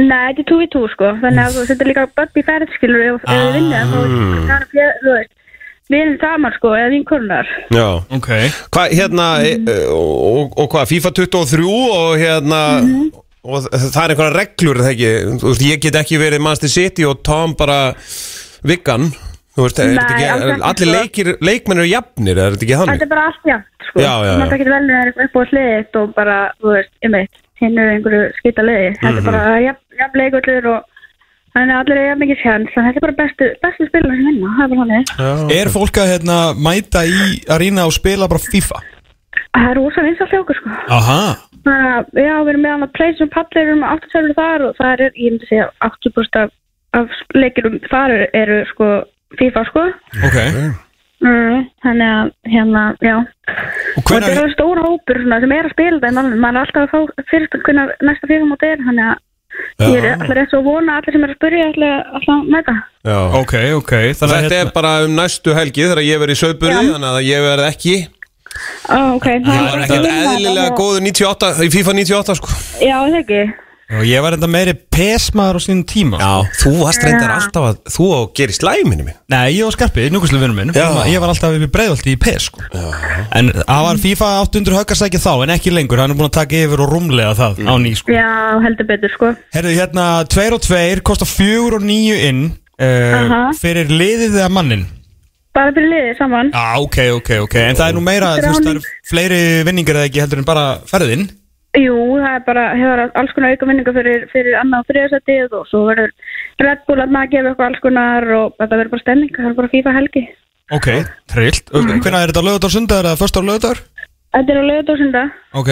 Nei, þetta er 2v2 sko. Þannig að þú setur líka börn í ferð skilur ef ef þið vinnið þá er það fjö- þú veist við erum saman sko, eða vinkonunar Já. Ok. Hvað, hérna, e, e, og, og hvað, FIFA 23 og hérna og það er einhverja reglur, er það ekki? Þú veist, ég get ekki verið Manchester City og Tom bara Viggan. Þú veist, er Nei, þetta ekki, allir sko. leikir, leikmenn eru jafnir, er þetta ekki Þetta þannig? er bara allt jafnt sko. Já, já, já. Þú mátt ekki velja þér upp á sliðið og bara, þú veist, ég veit hinn er einhverju skita liði. Þetta Mhm. er bara jafn, jafn leikullur og þannig að allir er jafn mikið sjans þannig að þetta er bara bestu, bestu spilur sem vinna það er bara þannig. Er fólk að hérna, mæta í arína og spila bara FIFA? Það er rosa vinsalt hjá okkur sko. Aha. Þannig að, já, við erum með hann að play sem pallir um 8 server þar og það er, ég myndi segja 80% af, af leikirum þar eru, eru sko FIFA sko. Ok. Mm, þannig að hérna, já. Og og þetta er stóra hópur svona, sem er að spila þetta en mann, mann er alltaf að fá fyrst hvernig næsta FIFA móti er þannig að ég er alltaf rétt svo vona að allir sem er að spyrja allir alltaf að mæta. Já. Ok, ok Þannig að Þetta er bara um næstu helgi þegar ég verið í Já. þannig að ég verð ekki. Ó, ok, það er ekkert vinna eðlilega góður 98, í FIFA 98 sko. Já, það ekki Og ég var enda meiri pesmaður á sínum tíma Já, þú varst reyndar alltaf að, þú á að gera í slæminu minn Nei, ég var skarpið, núkvæslu vinnum minn. Já. Ég var alltaf við breiðalti í PES sko. En það var FIFA 800 höggarsæki þá En ekki lengur, hann er búin að taka yfir og rúmlega það á ný sko. Já, heldur betur sko. Herðu, hérna, 2 og 2 Kostar 4 og 9 inn uh, Aha. Fyrir liðið eða mannin Bara fyrir liðið saman. Já, ok, ok, ok. En það er nú meira, þú veist, það eru fleiri vinningar eða ekki heldur en bara ferðin Jú, það er bara, hefur alls konar auka vinninga fyrir, fyrir annað og þriðasætið og svo verður Red Bull að maður gefa eitthvað alls konar og þetta verður bara stemming, það er bara FIFA helgi. Ok, trillt mm. Hvernig er þetta lögudagur sundagur eða förstar lögudagur? Þetta er á lögadósunda. Ok,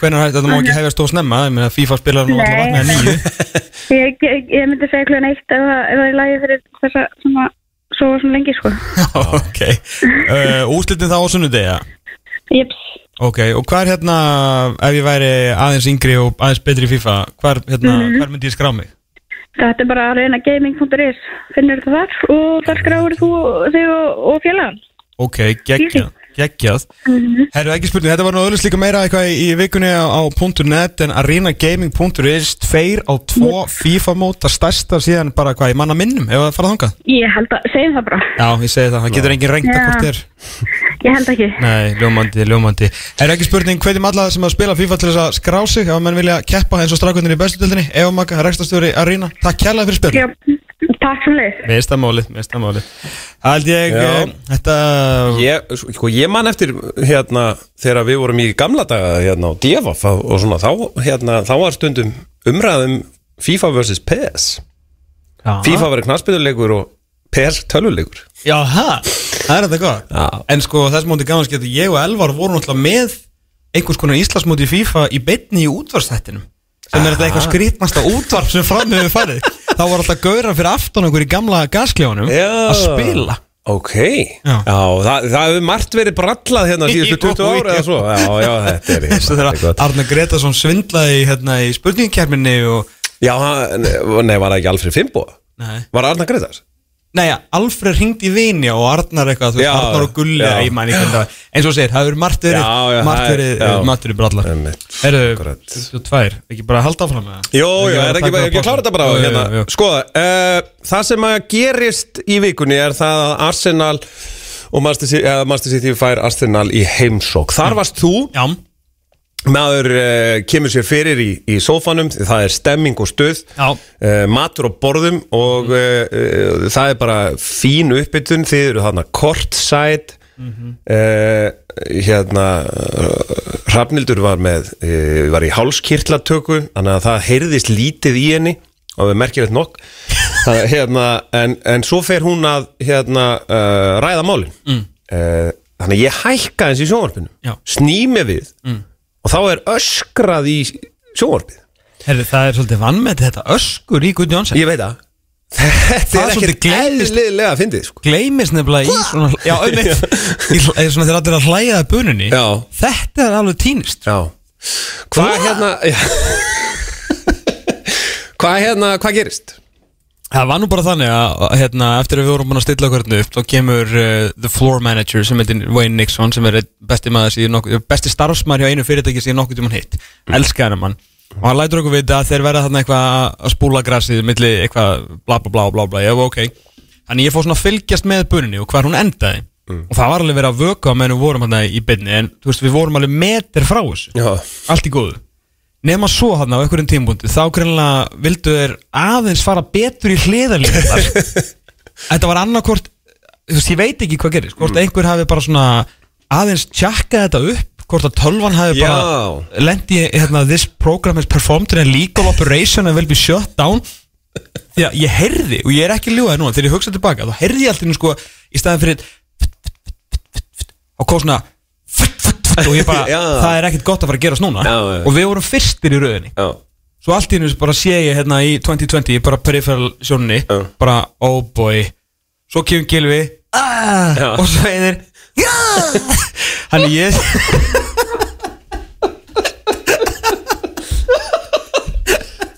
hvernig er þetta má ekki hefjast og snemma Ég meina FIFA spilar nú alltaf vatna að nýju [laughs] Ég, ég, ég myndi segja kljóðan eitt ef það, það er lægi fyrir þessa svona, svo svona lengi sko. [laughs] Ok, [laughs] uh, úslitin þá á sunnudegi eða? Ok, og hvað er hérna, ef ég væri aðeins yngri og aðeins betri í FIFA, hvar, hérna, Mhm. hvar myndi ég skrá mig? Þetta er bara að reyna gaming.is. Finnur þetta þar og þar skráður þú þig og, og félagann. Ok, geggjað, geggjað. Herru, ekki spurning, þetta var nú öllust líka meira eitthvað í, í vikunni á, á .net en arenagaming.is, tveir á tvo FIFA móta, stærsta síðan bara hvað, ég manna minnum, ef það fara þangað? Ég held að, segjum það bara. Já, ég segi það, það getur engin rengt að hvort er. Ég held ekki. Nei, ljómandi, ljómandi. Herru, ekki spurning, hvetjum alla sem að spila FIFA til þess að skrá sig, ef menn vilja keppa eins og strákvöndin í bestutildinni, Eva Maka, rekstastjóri Arena, takk kærlega fyrir spil. Takk sem leið. Að málið Það held ég, Já. eh, þetta Ég, sko, ég man eftir hérna þegar við vorum í gamla daga hérna á Devaf og svona þá, hérna, þá var stundum umræðum FIFA vs. PES Já, FIFA var knarsbyðuleikur og PES tölvuleikur Já, ha, það er þetta gott Já. En sko, þess móti gaman skemmt Ég og Elvar voru náttúrulega með einhvers konar Íslandsmóti FIFA í beinni í útvarstættinum sem er þetta eitthvað skrítnasta útvarp sem fram hefur farið þá var alltaf gaurar fyrir aftan okkur í gamla gasklefanum að spila. Ok, Já. já, það, það hefur margt verið brallað hérna síðustu Jú, 20 ára eða svo. Já, já, þetta er, [laughs] Þessu er þegar Arna Gretarsson svindlaði hérna, í spurningkerminni og Já, hann- nei, var það ekki Alfred Fimbo? Nei, Var Arna Gretars? Nei ja, Alfred ringdi í vini og Arnar eitthvað, þú veist, Já, Arnar og Gulli já. ég man ekki hvernig það var. eins og segir, það hefur margt verið margt það er- verið, eh, margt verið brallar akkurat. þú tvær, ekki bara halda áfram með það Jó, já, er ekki bara, að klára þetta bara hérna. jú. Sko, uh, það sem að gerist í vikunni er það að Arsenal og eða Manchester City fær Arsenal í heimsók Þar varst þú, Já, maður uh, kemur sér fyrir í, í sófanum Það er stemming og stuð já, uh, Matur og borðum og uh, það er bara fín uppbytun Þið eru þarna courtside uh, Hérna uh, Hrafnildur var með var í hálskirtlatöku þannig að það heyrðist lítið í henni og við merkjum þetta nokk. [laughs] Það, hérna, en, en svo fer hún að hérna, ræða málin. Mm. þannig að ég hækka eins í sjónvarpinu. Já. snými við og þá er öskrað í sjónvarpið herru, það er svolítið vannmeti þetta öskur í Guðni Jónsson ég veit það [laughs] þetta er er ekkert eðlilega að fyndið sko. Gleimis nefnilega í svona Já, [laughs] svona þegar allir að hlæja að buninni Já. Þetta er alveg týnist Já Hvað hérna já. [laughs] Hvað hérna, hvað gerist? Það var nú bara þannig að hérna, eftir að við vorum búin að stilla okkur hérna upp þá kemur uh, the floor manager sem heitir Wayne Nixon sem er besti besti starfsmaður hjá einu fyrirtæki síðan nokkuð um hann hitt, mm. elska hennar mann. Og hann lætur okkur vita að þeir verða þarna eitthvað að spúla grassið milli eitthvað bla bla bla bla bla, ég var ok. Þannig ég fór svona að fylgjast með buninni og hvar hún endaði. Og það var alveg verið að vöka meðan við vorum hérna í byrni en þú veist við vorum alveg meter frá þessu. Já, allt í góðu nema svo hann á einhverjum tímbúndi þá greinlega vildu þeir aðeins fara betur í hliðarlíðar [laughs] þetta var annarkvort þú veist ég veit ekki hvað gerist hvort einhver hafi bara svona aðeins tjakkað þetta upp hvort að tölvan hafi Já. bara lendi í hérna this program is performed in a legal operation and will be shut down. Því að ég heyrði og ég er ekki ljúðað núna þegar ég hugsa tilbaka þá heyrði ég alltaf sko í staðin fyrir og kom svona og ég bara, [laughs] það er ekkert gott að fara að gerast núna. Og við vorum fyrstir í rauðinni já, svo allt í hennu bara sé ég hérna í 2020 bara peripheral sjónunni bara oh boy. Svo kemur Gilvi ah, og svo heiðir já! [laughs] Hann ég [laughs]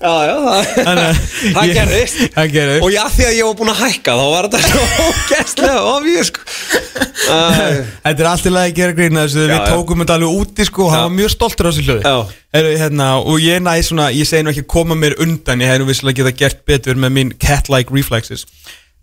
já, já það, [laughs] það gerðist Og já, því að ég var búin að hækka þá var þetta [laughs] svo ógæstlega ofið sko. Þetta er allt í lagi að gera grína þessu Já, Við já. tókum þetta alveg úti sko og Já. hann var mjög stoltur á þessu hljóði Já. Hérna, Og ég næ svona, ég segi nú ekki koma mér undan Ég hefði nú vissilega geta gert betur með mín cat-like reflexes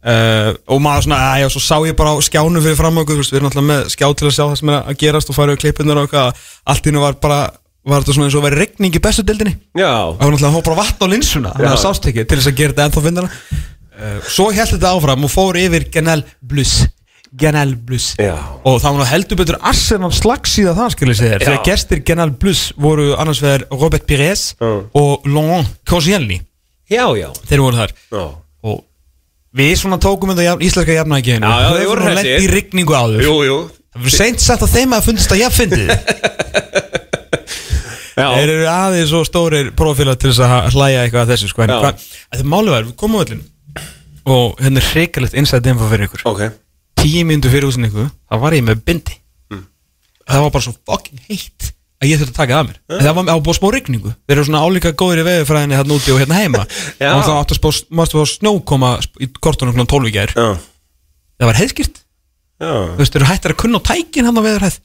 uh, Og maður svona, aðja, svo sá ég bara á skjánu fyrir fram okkur þú veist, Við erum alltaf með skjá til að sjá það sem er að gerast Og fara við klippunar og eitthvað Allt í hennu var bara, var þetta svona eins og verið regning í bestu dildinni Já, Það var náttúrulega hópar vatn á linsuna Þannig að Já. sást ekki til þess að gera þetta ennþá fyndana uh, Svo held þetta áfram og fór yfir Genel Blus Genel Blus Já. Og það var nú heldur betur Arsenal slagsíða það skilur sig þér Já. Þegar gestir Genel Blus voru annars vegar Robert Pires Já. og Laurent Koscielny já, já, Þeir voru þar já. Og við svona tókum þetta jafn, íslenska jafnækinu Já, já, þeir voru hressir. í rigningu áður Jú, jú Það var seint sagt að þeim að fundist að ég fyndið [laughs] Þeir eru aðeins svo stórir profílar til þess að hlæja eitthvað að þessu sko. En hvað, þetta málið var, við komum á öllin og hérna er hrikalegt inside info fyrir ykkur. Ok. Tíu mínútur fyrir úsendingu, þá var ég með bindi. Mm. Það var bara svo fucking heitt að ég þurfti að taka það að mér. En Það var á búið smá rigningu. Þeir eru svona álíka góðir í veðurfræðinni hérna úti og hérna heima. [laughs] Já. Og það átti að spá, snjókoma í kortunum klón 12 í gær. Já, Það var heiðskýrt. Já. Þú veist, þeir eru hættir að kunna á tækin hann á veðurhæð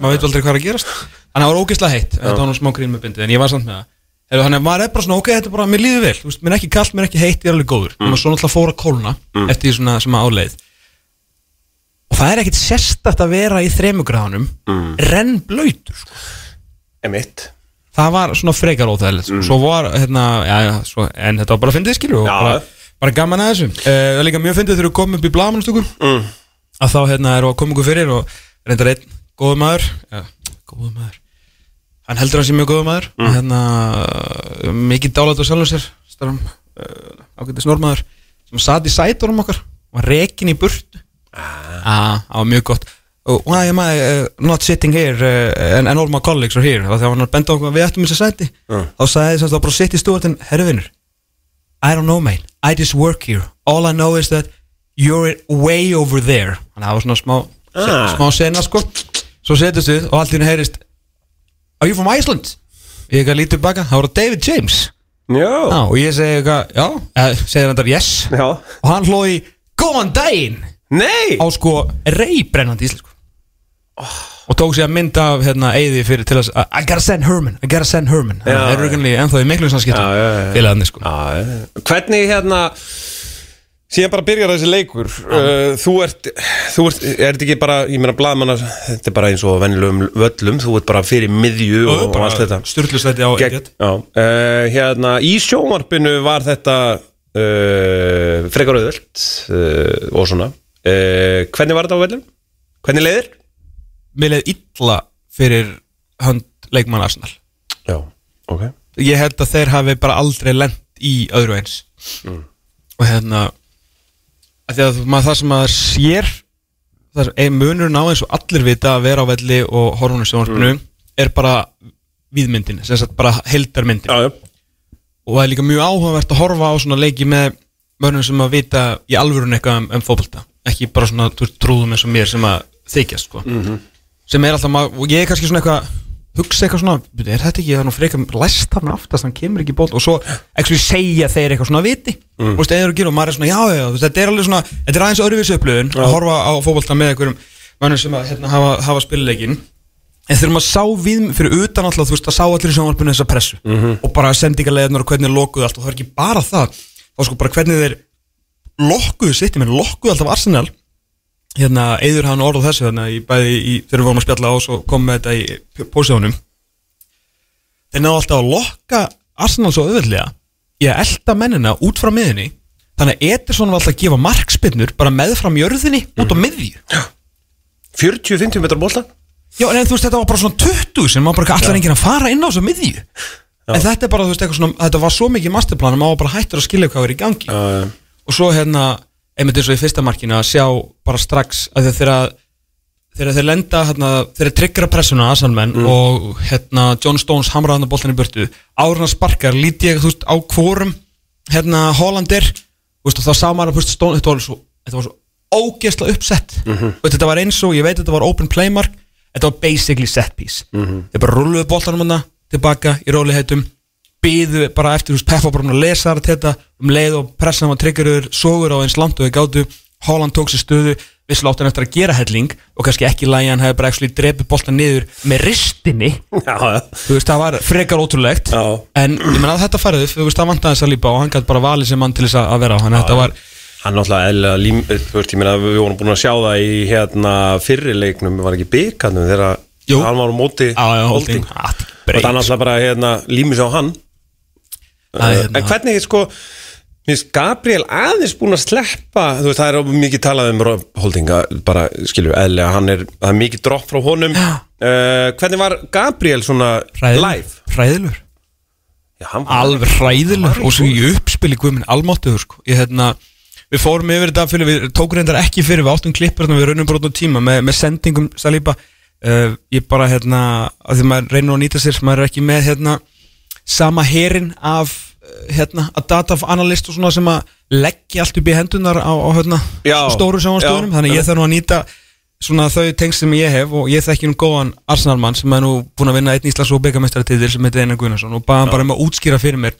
maður veit aldrei hvað er að gerast. Þannig að það var ógeðslega heitt, þetta var nú smá grín með bindið en ég var samt með það. Þannig að maður er bara svona, ok, þetta er bara, mér líður vel. Veist, mér er ekki kallt, mér er ekki heitt, ég er alveg góður. Mm. og svo náttúrulega fór að kólna eftir því svona sem að áleið. Og það er ekkit sérstakt að vera í þremugráðunum mm. renn blöytur sko. Emitt það var svona frekar óþægilegt sko. svo var, hérna, já, svo, en þetta var bara fyndið skilju og Já. bara, bara gaman að þessu. Uh, er líka þá og góðu maður. Ja, góðu maður. Hann heldur að sé mjög góðu maður. Mm. hérna, mikið dálætt á sjálfum sér starum, uh, ágættis normaður sem satt í sætorum okkar var rekin í burtu. Ah. var mjög gott. Og why am I uh, not sitting here uh, and, and all my colleagues are here? Og þegar hann á okkur við ættum þess að sæti. Þá sagði þess að bara sitt í stúartin herruvinur I don't know mate, I just work here. All I know is that you're way over there. Þannig að það var svona smá Ah. smá sena sko svo setjast við og allt í henni heyrist Are you from Iceland? Ég ekki að lítið baka, það voru David James. Já. Já, og ég segi eitthvað, já, eh, segir hann þar yes. Já. Og hann hlóði góðan daginn. Nei! Á sko reybrennandi íslensku. Og tók sér að mynda af hérna eigði fyrir til að I gotta send Herman, I gotta send Herman. Já, það er rauninni ennþá í miklu samskiptum Já, já, já. félagarnir sko. Já, já. Hvernig hérna síðan bara byrjar þessi leikur. Uh, þú ert, þú ert, er þetta ekki bara ég meina blaðmanna, þetta er bara eins og venjulegum völlum, þú ert bara fyrir miðju og, og allt þetta. Sturlusæti á ekkert uh, hérna í sjónvarpinu var þetta uh, frekar auðvöld uh, og svona. Uh, hvernig var þetta á völlum? Hvernig leiðir? Mér leið illa fyrir hönd leikmann Arsenal. Já, ok. Ég held að þeir hafi bara aldrei lent í öðru eins. Og hérna að maður það sem maður sér það er munurinn á eins og allir vita að vera á velli og horfunum sjónvarpinu er bara viðmyndin sem sagt bara heldarmyndin Já, já. Og það er líka mjög áhugavert að horfa á svona leiki með mörnum sem að vita í alvörun eitthvað um, um fótbolta. Ekki bara svona trúðum eins og mér sem að þykjast sko. sem er alltaf og ég er kannski svona eitthvað hugsa eitthvað svona, "Bíddu, er þetta ekki þannig frekar læst þarna aftast, hann kemur ekki í bolt og svo actually segja þeir eitthvað svona viti. Mm. og maður er svona, já, já, þetta er alveg svona þetta er aðeins öðruvísu upplöðun að horfa á fótbolta með einhverjum mannum sem að hérna, hafa, hafa spiluleikin en þegar maður sá við fyrir utan alltaf, þú veist, að sá allir í sjónvarpinu þessa pressu og bara sendingarleðnar og hvernig lokuðu allt og það er ekki bara það. Þá sko bara hvernig þeir lokkuðu sitt, ég menn lokkuðu alltaf Arsenal hérna, eður hann orð þessu hérna, í, bæði í, þegar við vorum að spjalla á og svo kom með þetta í pósjónum þeir náðu alltaf að lokka Arsenal svo auðvöldlega í að elda mennina út frá miðinni þannig að Ederson var alltaf að gefa markspinnur bara meðfram jörðinni út á miðju. 40-50 metrar bólta Já, en þú veist, þetta var bara svona 20 sem maður bara allar enginn að fara inn á þessu miðju. En þetta er bara, þú veist, eitthvað svona þetta var svo mikið masterplan að maður bara hættur að skilja hvað er í gangi. Uh, og svo hérna, einmitt eins og í fyrsta markinu að sjá bara strax að þegar þegar þeir lenda hérna, þeir tryggra pressuna aðsalmenn og hérna John Stones hamraði hann að boltan í burtu. Árna sparkar, líti ég þú veist á hvorum hérna Hollander þú veist þá sá maður að þú veist, Stone, þetta var svo, þetta var svo ógeðslega uppsett. Og þetta var eins og, ég veit þetta var open play mark. Þetta var basically set piece. Þeir bara rulluðu boltanum hana tilbaka í róliheitum byðu bara eftir, veist, Peppa bara að lesa þetta um leið og pressan var tryggjurður sogur á eins langt og þau gátu. Holland tók sér stöðu, visslega átt hann eftir að gera helling og kannski ekki lægi hann hefði bara actually drepið boltan niður með ristinni. Já, þú veist, það var frekar ótrúlegt. Já. en ég menna að þetta upp, þú veist, það vantaði þess að lípa og hann gæti bara valið sem mann til þess að vera á hann. Þetta var, Hann náttúrulega eðlilega lím, þú veist, ég meina við vorum búin að sjá það í hérna fyrri leiknum, var ekki byggarnum þegar hann var á móti Holding. Ah, og það náttúrulega bara hérna límis á hann. En hvernig sko Mér finnst Gabriel aðeins búin að sleppa þú veist, það er mikið talað um Rob Holding að bara, skilju, eðlega hann er, það er mikið dropp frá honum. Uh, Hvernig var Gabriel svona live? hræðilur Já, var alveg hræðilegur og svo í uppspili guðminn almáttuður sko. ég hérna við fórum yfir þetta fyrir við tókum reyndar ekki fyrir við áttum klippur þannig við raunum brotum tíma með, með sendingum Saliba. Uh, ég bara hérna að því maður reynir að nýta sér maður er ekki með hérna sama herin af uh, hérna að data analyst og svona sem að leggja allt upp í hendunar á, á hérna Já, stóru sjónastöðunum já, þannig ég þarf nú að nýta svona þau tengst sem ég hef og ég þekki nú góðan Arsenalmann sem er nú búin að vinna einn Íslands og byggamestaratitil sem heitir Einar Gunnarsson og baða hann bara um að útskýra fyrir mér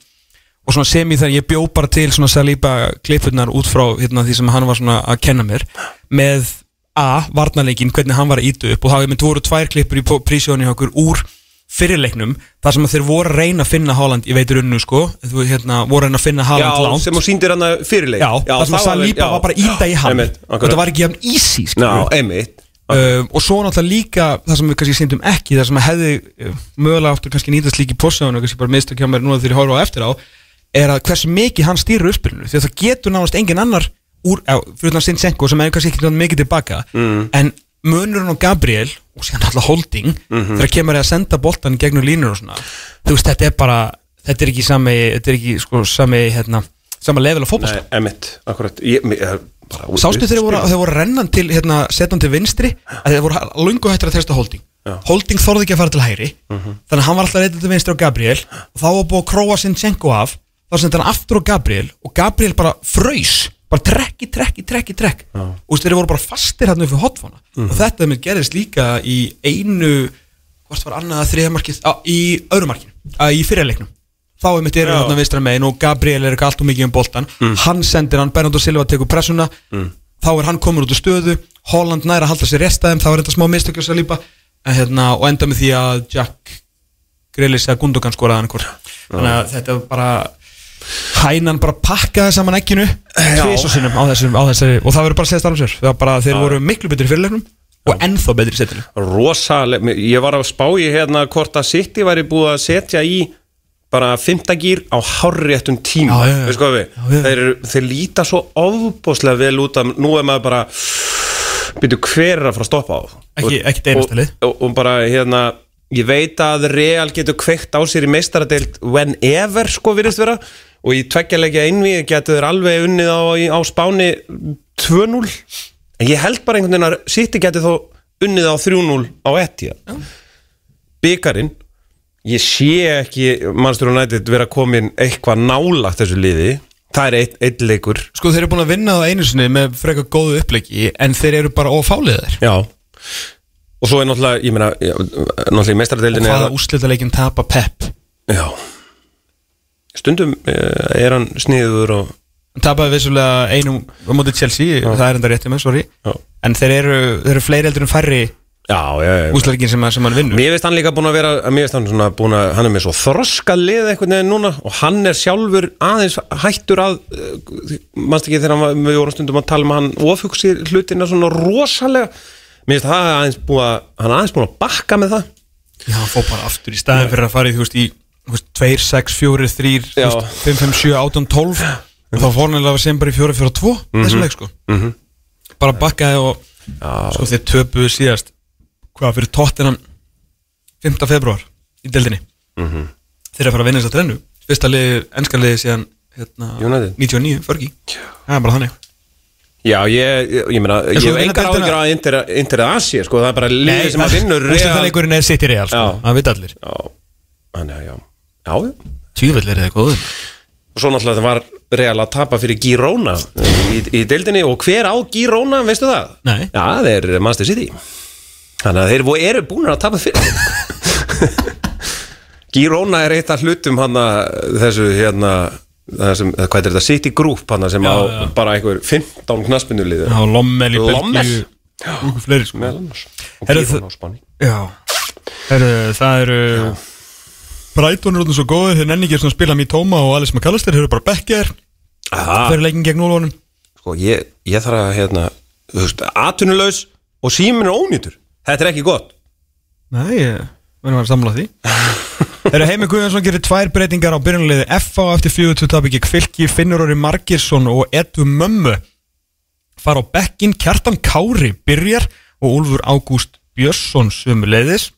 og svona sem ég þar, ég bjó bara til svona Saliba klippurnar út frá hérna, því sem hann var svona að kenna mér með A, varnarleikin, hvernig hann var að ítu upp og það hefði voru tvær klippur í prísjónu okkur úr fyrirleiknum þar sem þeir voru að reyna að finna Haaland í veitur unnu sko, þú hérna voru að reyna að finna Haaland Já, langt. sem hún síndir hann að fyrirleik Já, það sem að Saliba var bara íta í hann. og þetta var ekki Já, skilur. einmitt um, og svo náttúrulega líka það sem við kannski sýndum ekki það sem hefði uh, mögulega áttur kannski nýtast líka í possaðun og kannski bara mistök hjá mér núna þegar ég horfa á eftir á er að hversu mikið hann stýrir uppspilinu. Því að það getur nánast engin annar úr, á, sem er kannski ekki náttúrulega mikið tilbaka. Mm. en munurinn á Gabriel og síðan alltaf Holding Mhm. þegar kemur að senda boltan gegnum línur og svona. Þú veist þetta er bara þetta er ekki sami, þetta er ekki sko sami hérna, sama level af fótbolta. Nei, einmitt, akkurat. Ég, ég, bara, Sástu þegar voru, þeir voru rennan til hérna, setan til vinstri að þeir voru lungu hættir að treysta Holding. Já. Holding þorði ekki að fara til hægri þannig að hann var alltaf reyndið til vinstri á Gabriel og þá var búið að króa Sinchenko af þá sendi hann aftur á Gabriel og Gabriel bara fröys, bara trekki, trekki, trekki, trekk og þeir voru bara fastir upp fyrir hotfóna og þetta með gerðist líka í einu hvort var annað að þriðamarkið á, í öðrumarkinu, í fyrirleiknum þá er mitt Já. hérna vinstra megin og Gabriel er ekki allt og mikið um boltan hann sendir hann, Bernardo Silva tekur pressuna. Þá er hann komin út úr stöðu. Holland næra að halda sér restaðum þá er þetta smá mistökjus að lípa en, hérna, og enda með því að Jack Grealis eða Gundogan skoraði hann hvort þannig að þetta var bara hænan bara pakkaði saman ekkinu tvis og sinnum á þessum, á þessari og það verður bara að segja starfum sér það var bara þeir voru miklu betri í fyrirleiknum og ennþá betri setinu rosaleg, ég var að spá í hérna hvort að City væri búið að setja í bara fymtagýr á hárréttum tíma, Já, já, já. veist hvað við? Já, þeir, þeir líta svo ofbóðslega vel út að nú er maður bara byrju hver er að fara að stoppa á? Ekki- ekki einasta og, og, og bara hérna ég veit að Real getur kveikt á sér í meistaradeild whenever sko virðist vera og í tveggjarleikja einvi getur þeir alveg unnið á, á spáni 2-0 en ég held bara einhvern veginn að City getur þó unnið á 3-0 á etja byggarinn ég sé ekki mannstur og nættið vera komin eitthvað nálagt þessu liði. Það er eitt, eitt leikur. Sko þeir eru búin að vinna það einu sinni með frekar góðu uppleiki en þeir eru bara ofáliðir já. Og svo er náttúrulega, ég meina, náttúrulega í Og meistaradeildinni hvaða er úrslitaleikin tapa Pep? Það- Já Stundum eh, er hann sniður og Tapaði vissulega einum á móti Chelsea Það er enda réttið með, sorry. Já. En þeir eru, þeir eru fleiri eldur en færri Já, já, já úrslitaleikin sem, sem hann vinnur. Mér veist hann líka búin að vera Mér veist hann svona búin að Hann er með svo þroska lið einhvern veginn núna Og hann er sjálfur aðeins hættur að Manst ekki þegar hann, var- við vorum stundum að tala um hann Ofugsi hlutina svona rosalega. Mér veist það aðeins búin að Hann aðeins búin að bakka með það. Já, hann fór bara aftur í staðin fyrir að fara í, þú veist, í 2, 6, 4, 3, þú Já. veist, 5, 5, 7, 18, 12 og þá fór hann alveg sem bara í 4, 4, 2 þessum leik, sko. Mhm. bara bakkaði og sko þeir töpuðu síðast hvað fyrir tóttinan 5. februar í deildinni. Mhm. þeir eru að fara að vinna þess að trennu. Fyrsta liði, ennska liði síðan hérna, United. 99, förgi það er bara þannig. Já, ég, ég, meina Ég hef engar áhyggjur að Inter, Inter Asia, sko. Það er bara liðið sem að vinnur Real. úrslitaleikurinn er sitt í real, sko, Já. það veit allir. Já, þannig að já Já, tjúvill er það góður. Og svo náttúrulega það var Real að tapa fyrir Girona í, í deildinni. Og hver á Girona, veistu það? Nei. Já, það er Manchester City. Þannig að þeir vo- eru búin að tapa fyrir. [laughs] Girona er eitt af hlutum hann þessu hérna það sem, hvað er þetta, City Group hann sem á bara einhver 15 knaspinulið Já, Lommel í Lommel? Belgíu og einhver fleiri sko. Meðal annars. Og Herru, Girona á Spáni. Já. Heru, Það eru Brighton eru þarna svo góður þeir nenni ekki að spila Mitoma og Alice McAllister þeir eru bara bekkjar þeir eru leikin gegn úlvonum sko, ég, ég þarf að hérna, þú veist, atvinnulaus og símin er ónýtur. Þetta er ekki gott. Nei, ég verðum að samla því. Þeir [laughs] eru Heimi Guðjónsson gerir tvær breytingar á byrjunarliði FA eftir 4-2 tapi gegn Fylki Finnur Orri Margirsson og Edu Mömmu. Fara á bekkin Kjartan Kári byrjar og Úlfur Ágúst Björnsson sömuleiðis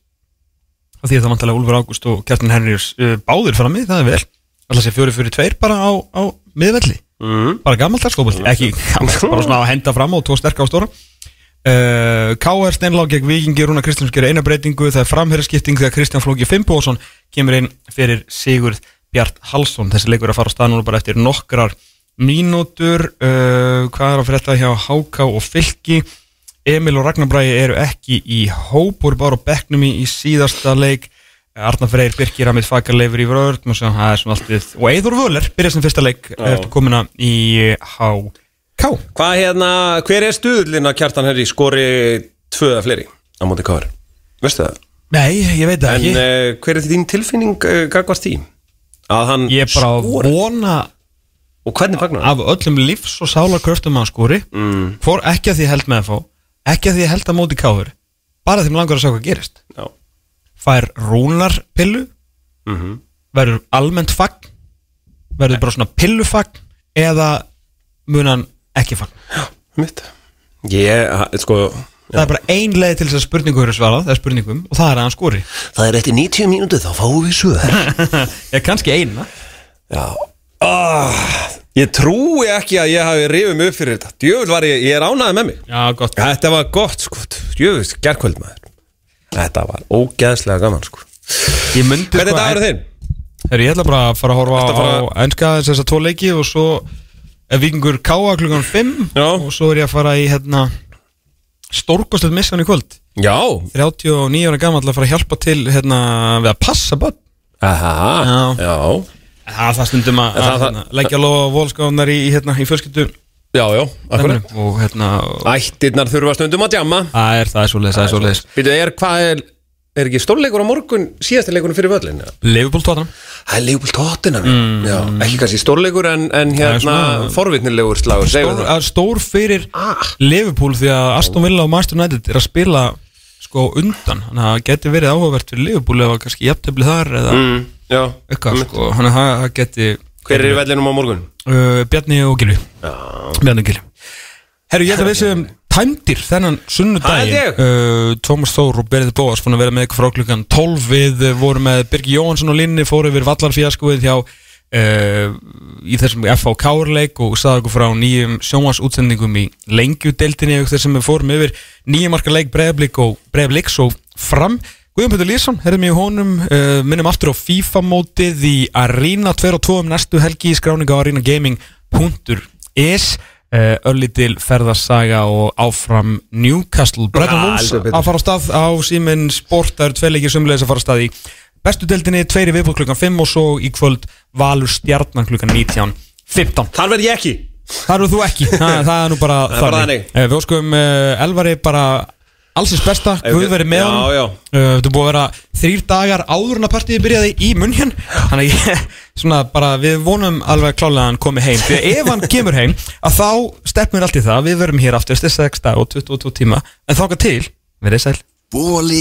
og því að það vantalega Úlfur Ágúst og Kjartan Henriðs uh, báðir fram í, það er vel. Alltaf sé fjóri fyrir tveir bara á, á miðvelli. Mm. bara gamalt skópaldi, ekki [laughs] gamalt, bara svona að henda fram á tvo sterka á stóra. Uh, K.R. Steinlá gegn Víkingi Rúna Kristjáns gerir eina breytingu það er framherrskipting þegar Kristján Flóki Fimboðsson kemur inn fyrir Sigurð Bjart Halsson þessi leikur að fara á stað núna bara eftir nokkrar mínútur. Uh, hvað er að frétta hjá Háká og Fylki Emil og Ragnar Bræði eru ekki í hóp voru bara á bekknum í, í síðasta leik. Arnar Freyr Birkir Hamid Fakar leifur í vörð og Eður Völler byrja sem fyrsta leik eftir komuna í HK Hvað hérna, hver er stuðlinn að Kjartan Henry? Skori tvö eða fleiri á móti káður? Veistu það? Nei, ég veit það En ekki. uh, hver er þín tilfinning uh, gagvast því? Að hann Ég er bara að skori vona Og hvernig fagnar hann? af öllum lífs og sálarkröftum að skori. Mm, Hvor ekki að því held með að fá Ekki að því ég held að móti káður Bara því mér langar að sjá hvað gerist. Já. Fær rúnar pillu mm Verður almennt fagn Verður bara svona pillufagn Eða mun hann ekki fagn? Ha- sko Það er bara ein leið til þess að spurningu eru svarað Það er spurningum og það er að hann skori Það er eftir 90 mínútu þá fáum við svör. [laughs] Ég kannski eina. Já. Ah, Ég trúi ekki að ég hafi rifið upp fyrir þetta. Djöfull var ég, ég er ánæði með mig. Já, gott. Þetta var gott sko. Djöfull, gerkvöld maður. Þetta var ógeðslega gaman sko. Ég myndi Hvernig dagur er þinn? Herri, ég ætla bara að fara að horfa Ertu fara- á enska þess að tvo leiki og svo er vikingur káa klukkan 5 Já. og svo er ég að fara í hérna stórkostlegt missan í kvöld. Já. 39 ára gammal að fara að hjálpa til hérna við að passa börn. Aha, Já. já Það það stundum að, það- að hérna, leggja lofa volskáðunar í, hérna, í fjölskyldu Já, já, akkurat og hérna Ættirnar þurfa stundum að djamma það er það er svoleiðis, það er svoleiðis Býtu, er, hvað er, er ekki stórleikur á morgun síðasti leikunum fyrir völlin? Ja? Liverpool tóttanum Það er leikból tóttina mm. Já, ekki kannski stórleikur en, en hérna forvitnilegur slagur stór, að stór fyrir Ah. Liverpool því að Aston Villa og Manchester United er að spila sko undan þannig að það geti verið áhugavert fyrir ef að kannski jafntefli þar eða mm, Eitthvað sko þannig að það- geti hver er í vellinum á morgun? uh, Bjarni og Gilvi Bjarni og Gilvi Herru, ég ætla að við sem tæmdir þennan ég. uh, Tómas Þór og Berið Bóas fór að vera með ykkur frá klukkan 12 við uh, vorum með Birgi Jóhansson og Linni fóru yfir vallarfíaskoið hjá uh, í þessum FH Kárleik og sagði okkur frá nýjum sjónvarsútsendingum í lengjudeldinni auk þess sem við fórum yfir nýjum marka leik Breiðablík og Breiðablíks og fram Guðjón Petur Lýsson, herðum ég honum uh, minnum aftur á FIFA-mótið í Arena 2 og 2 um næstu helgi í skráninga á arenagaming.is uh, Örlítil ferðarsaga og áfram Newcastle. Bretton Ah, betur. að fara á stað á síminn sport Það eru tvei leikir sömulegis að fara á stað í Bestu deildinni, tveiri viðbúð klukkan 5 og svo í kvöld Valur stjarnan klukkan 19 15 Þar verð ég ekki. Það eru þú ekki, [laughs] það, það er nú bara þannig. Eh, Við óskum Elvari bara allsins besta, Guð verið með já. Uh, Þetta er búið að vera þrýr dagar áður en að partíði byrjaði í munn Þannig að ég, [laughs] svona bara við vonum alveg klálega að hann komi heim. Því að ef hann kemur heim, að þá stefnir allt í það. Við verum hér aftur, styrst 6 dag og 22 tíma. En þáka til, verið sæl. Bóli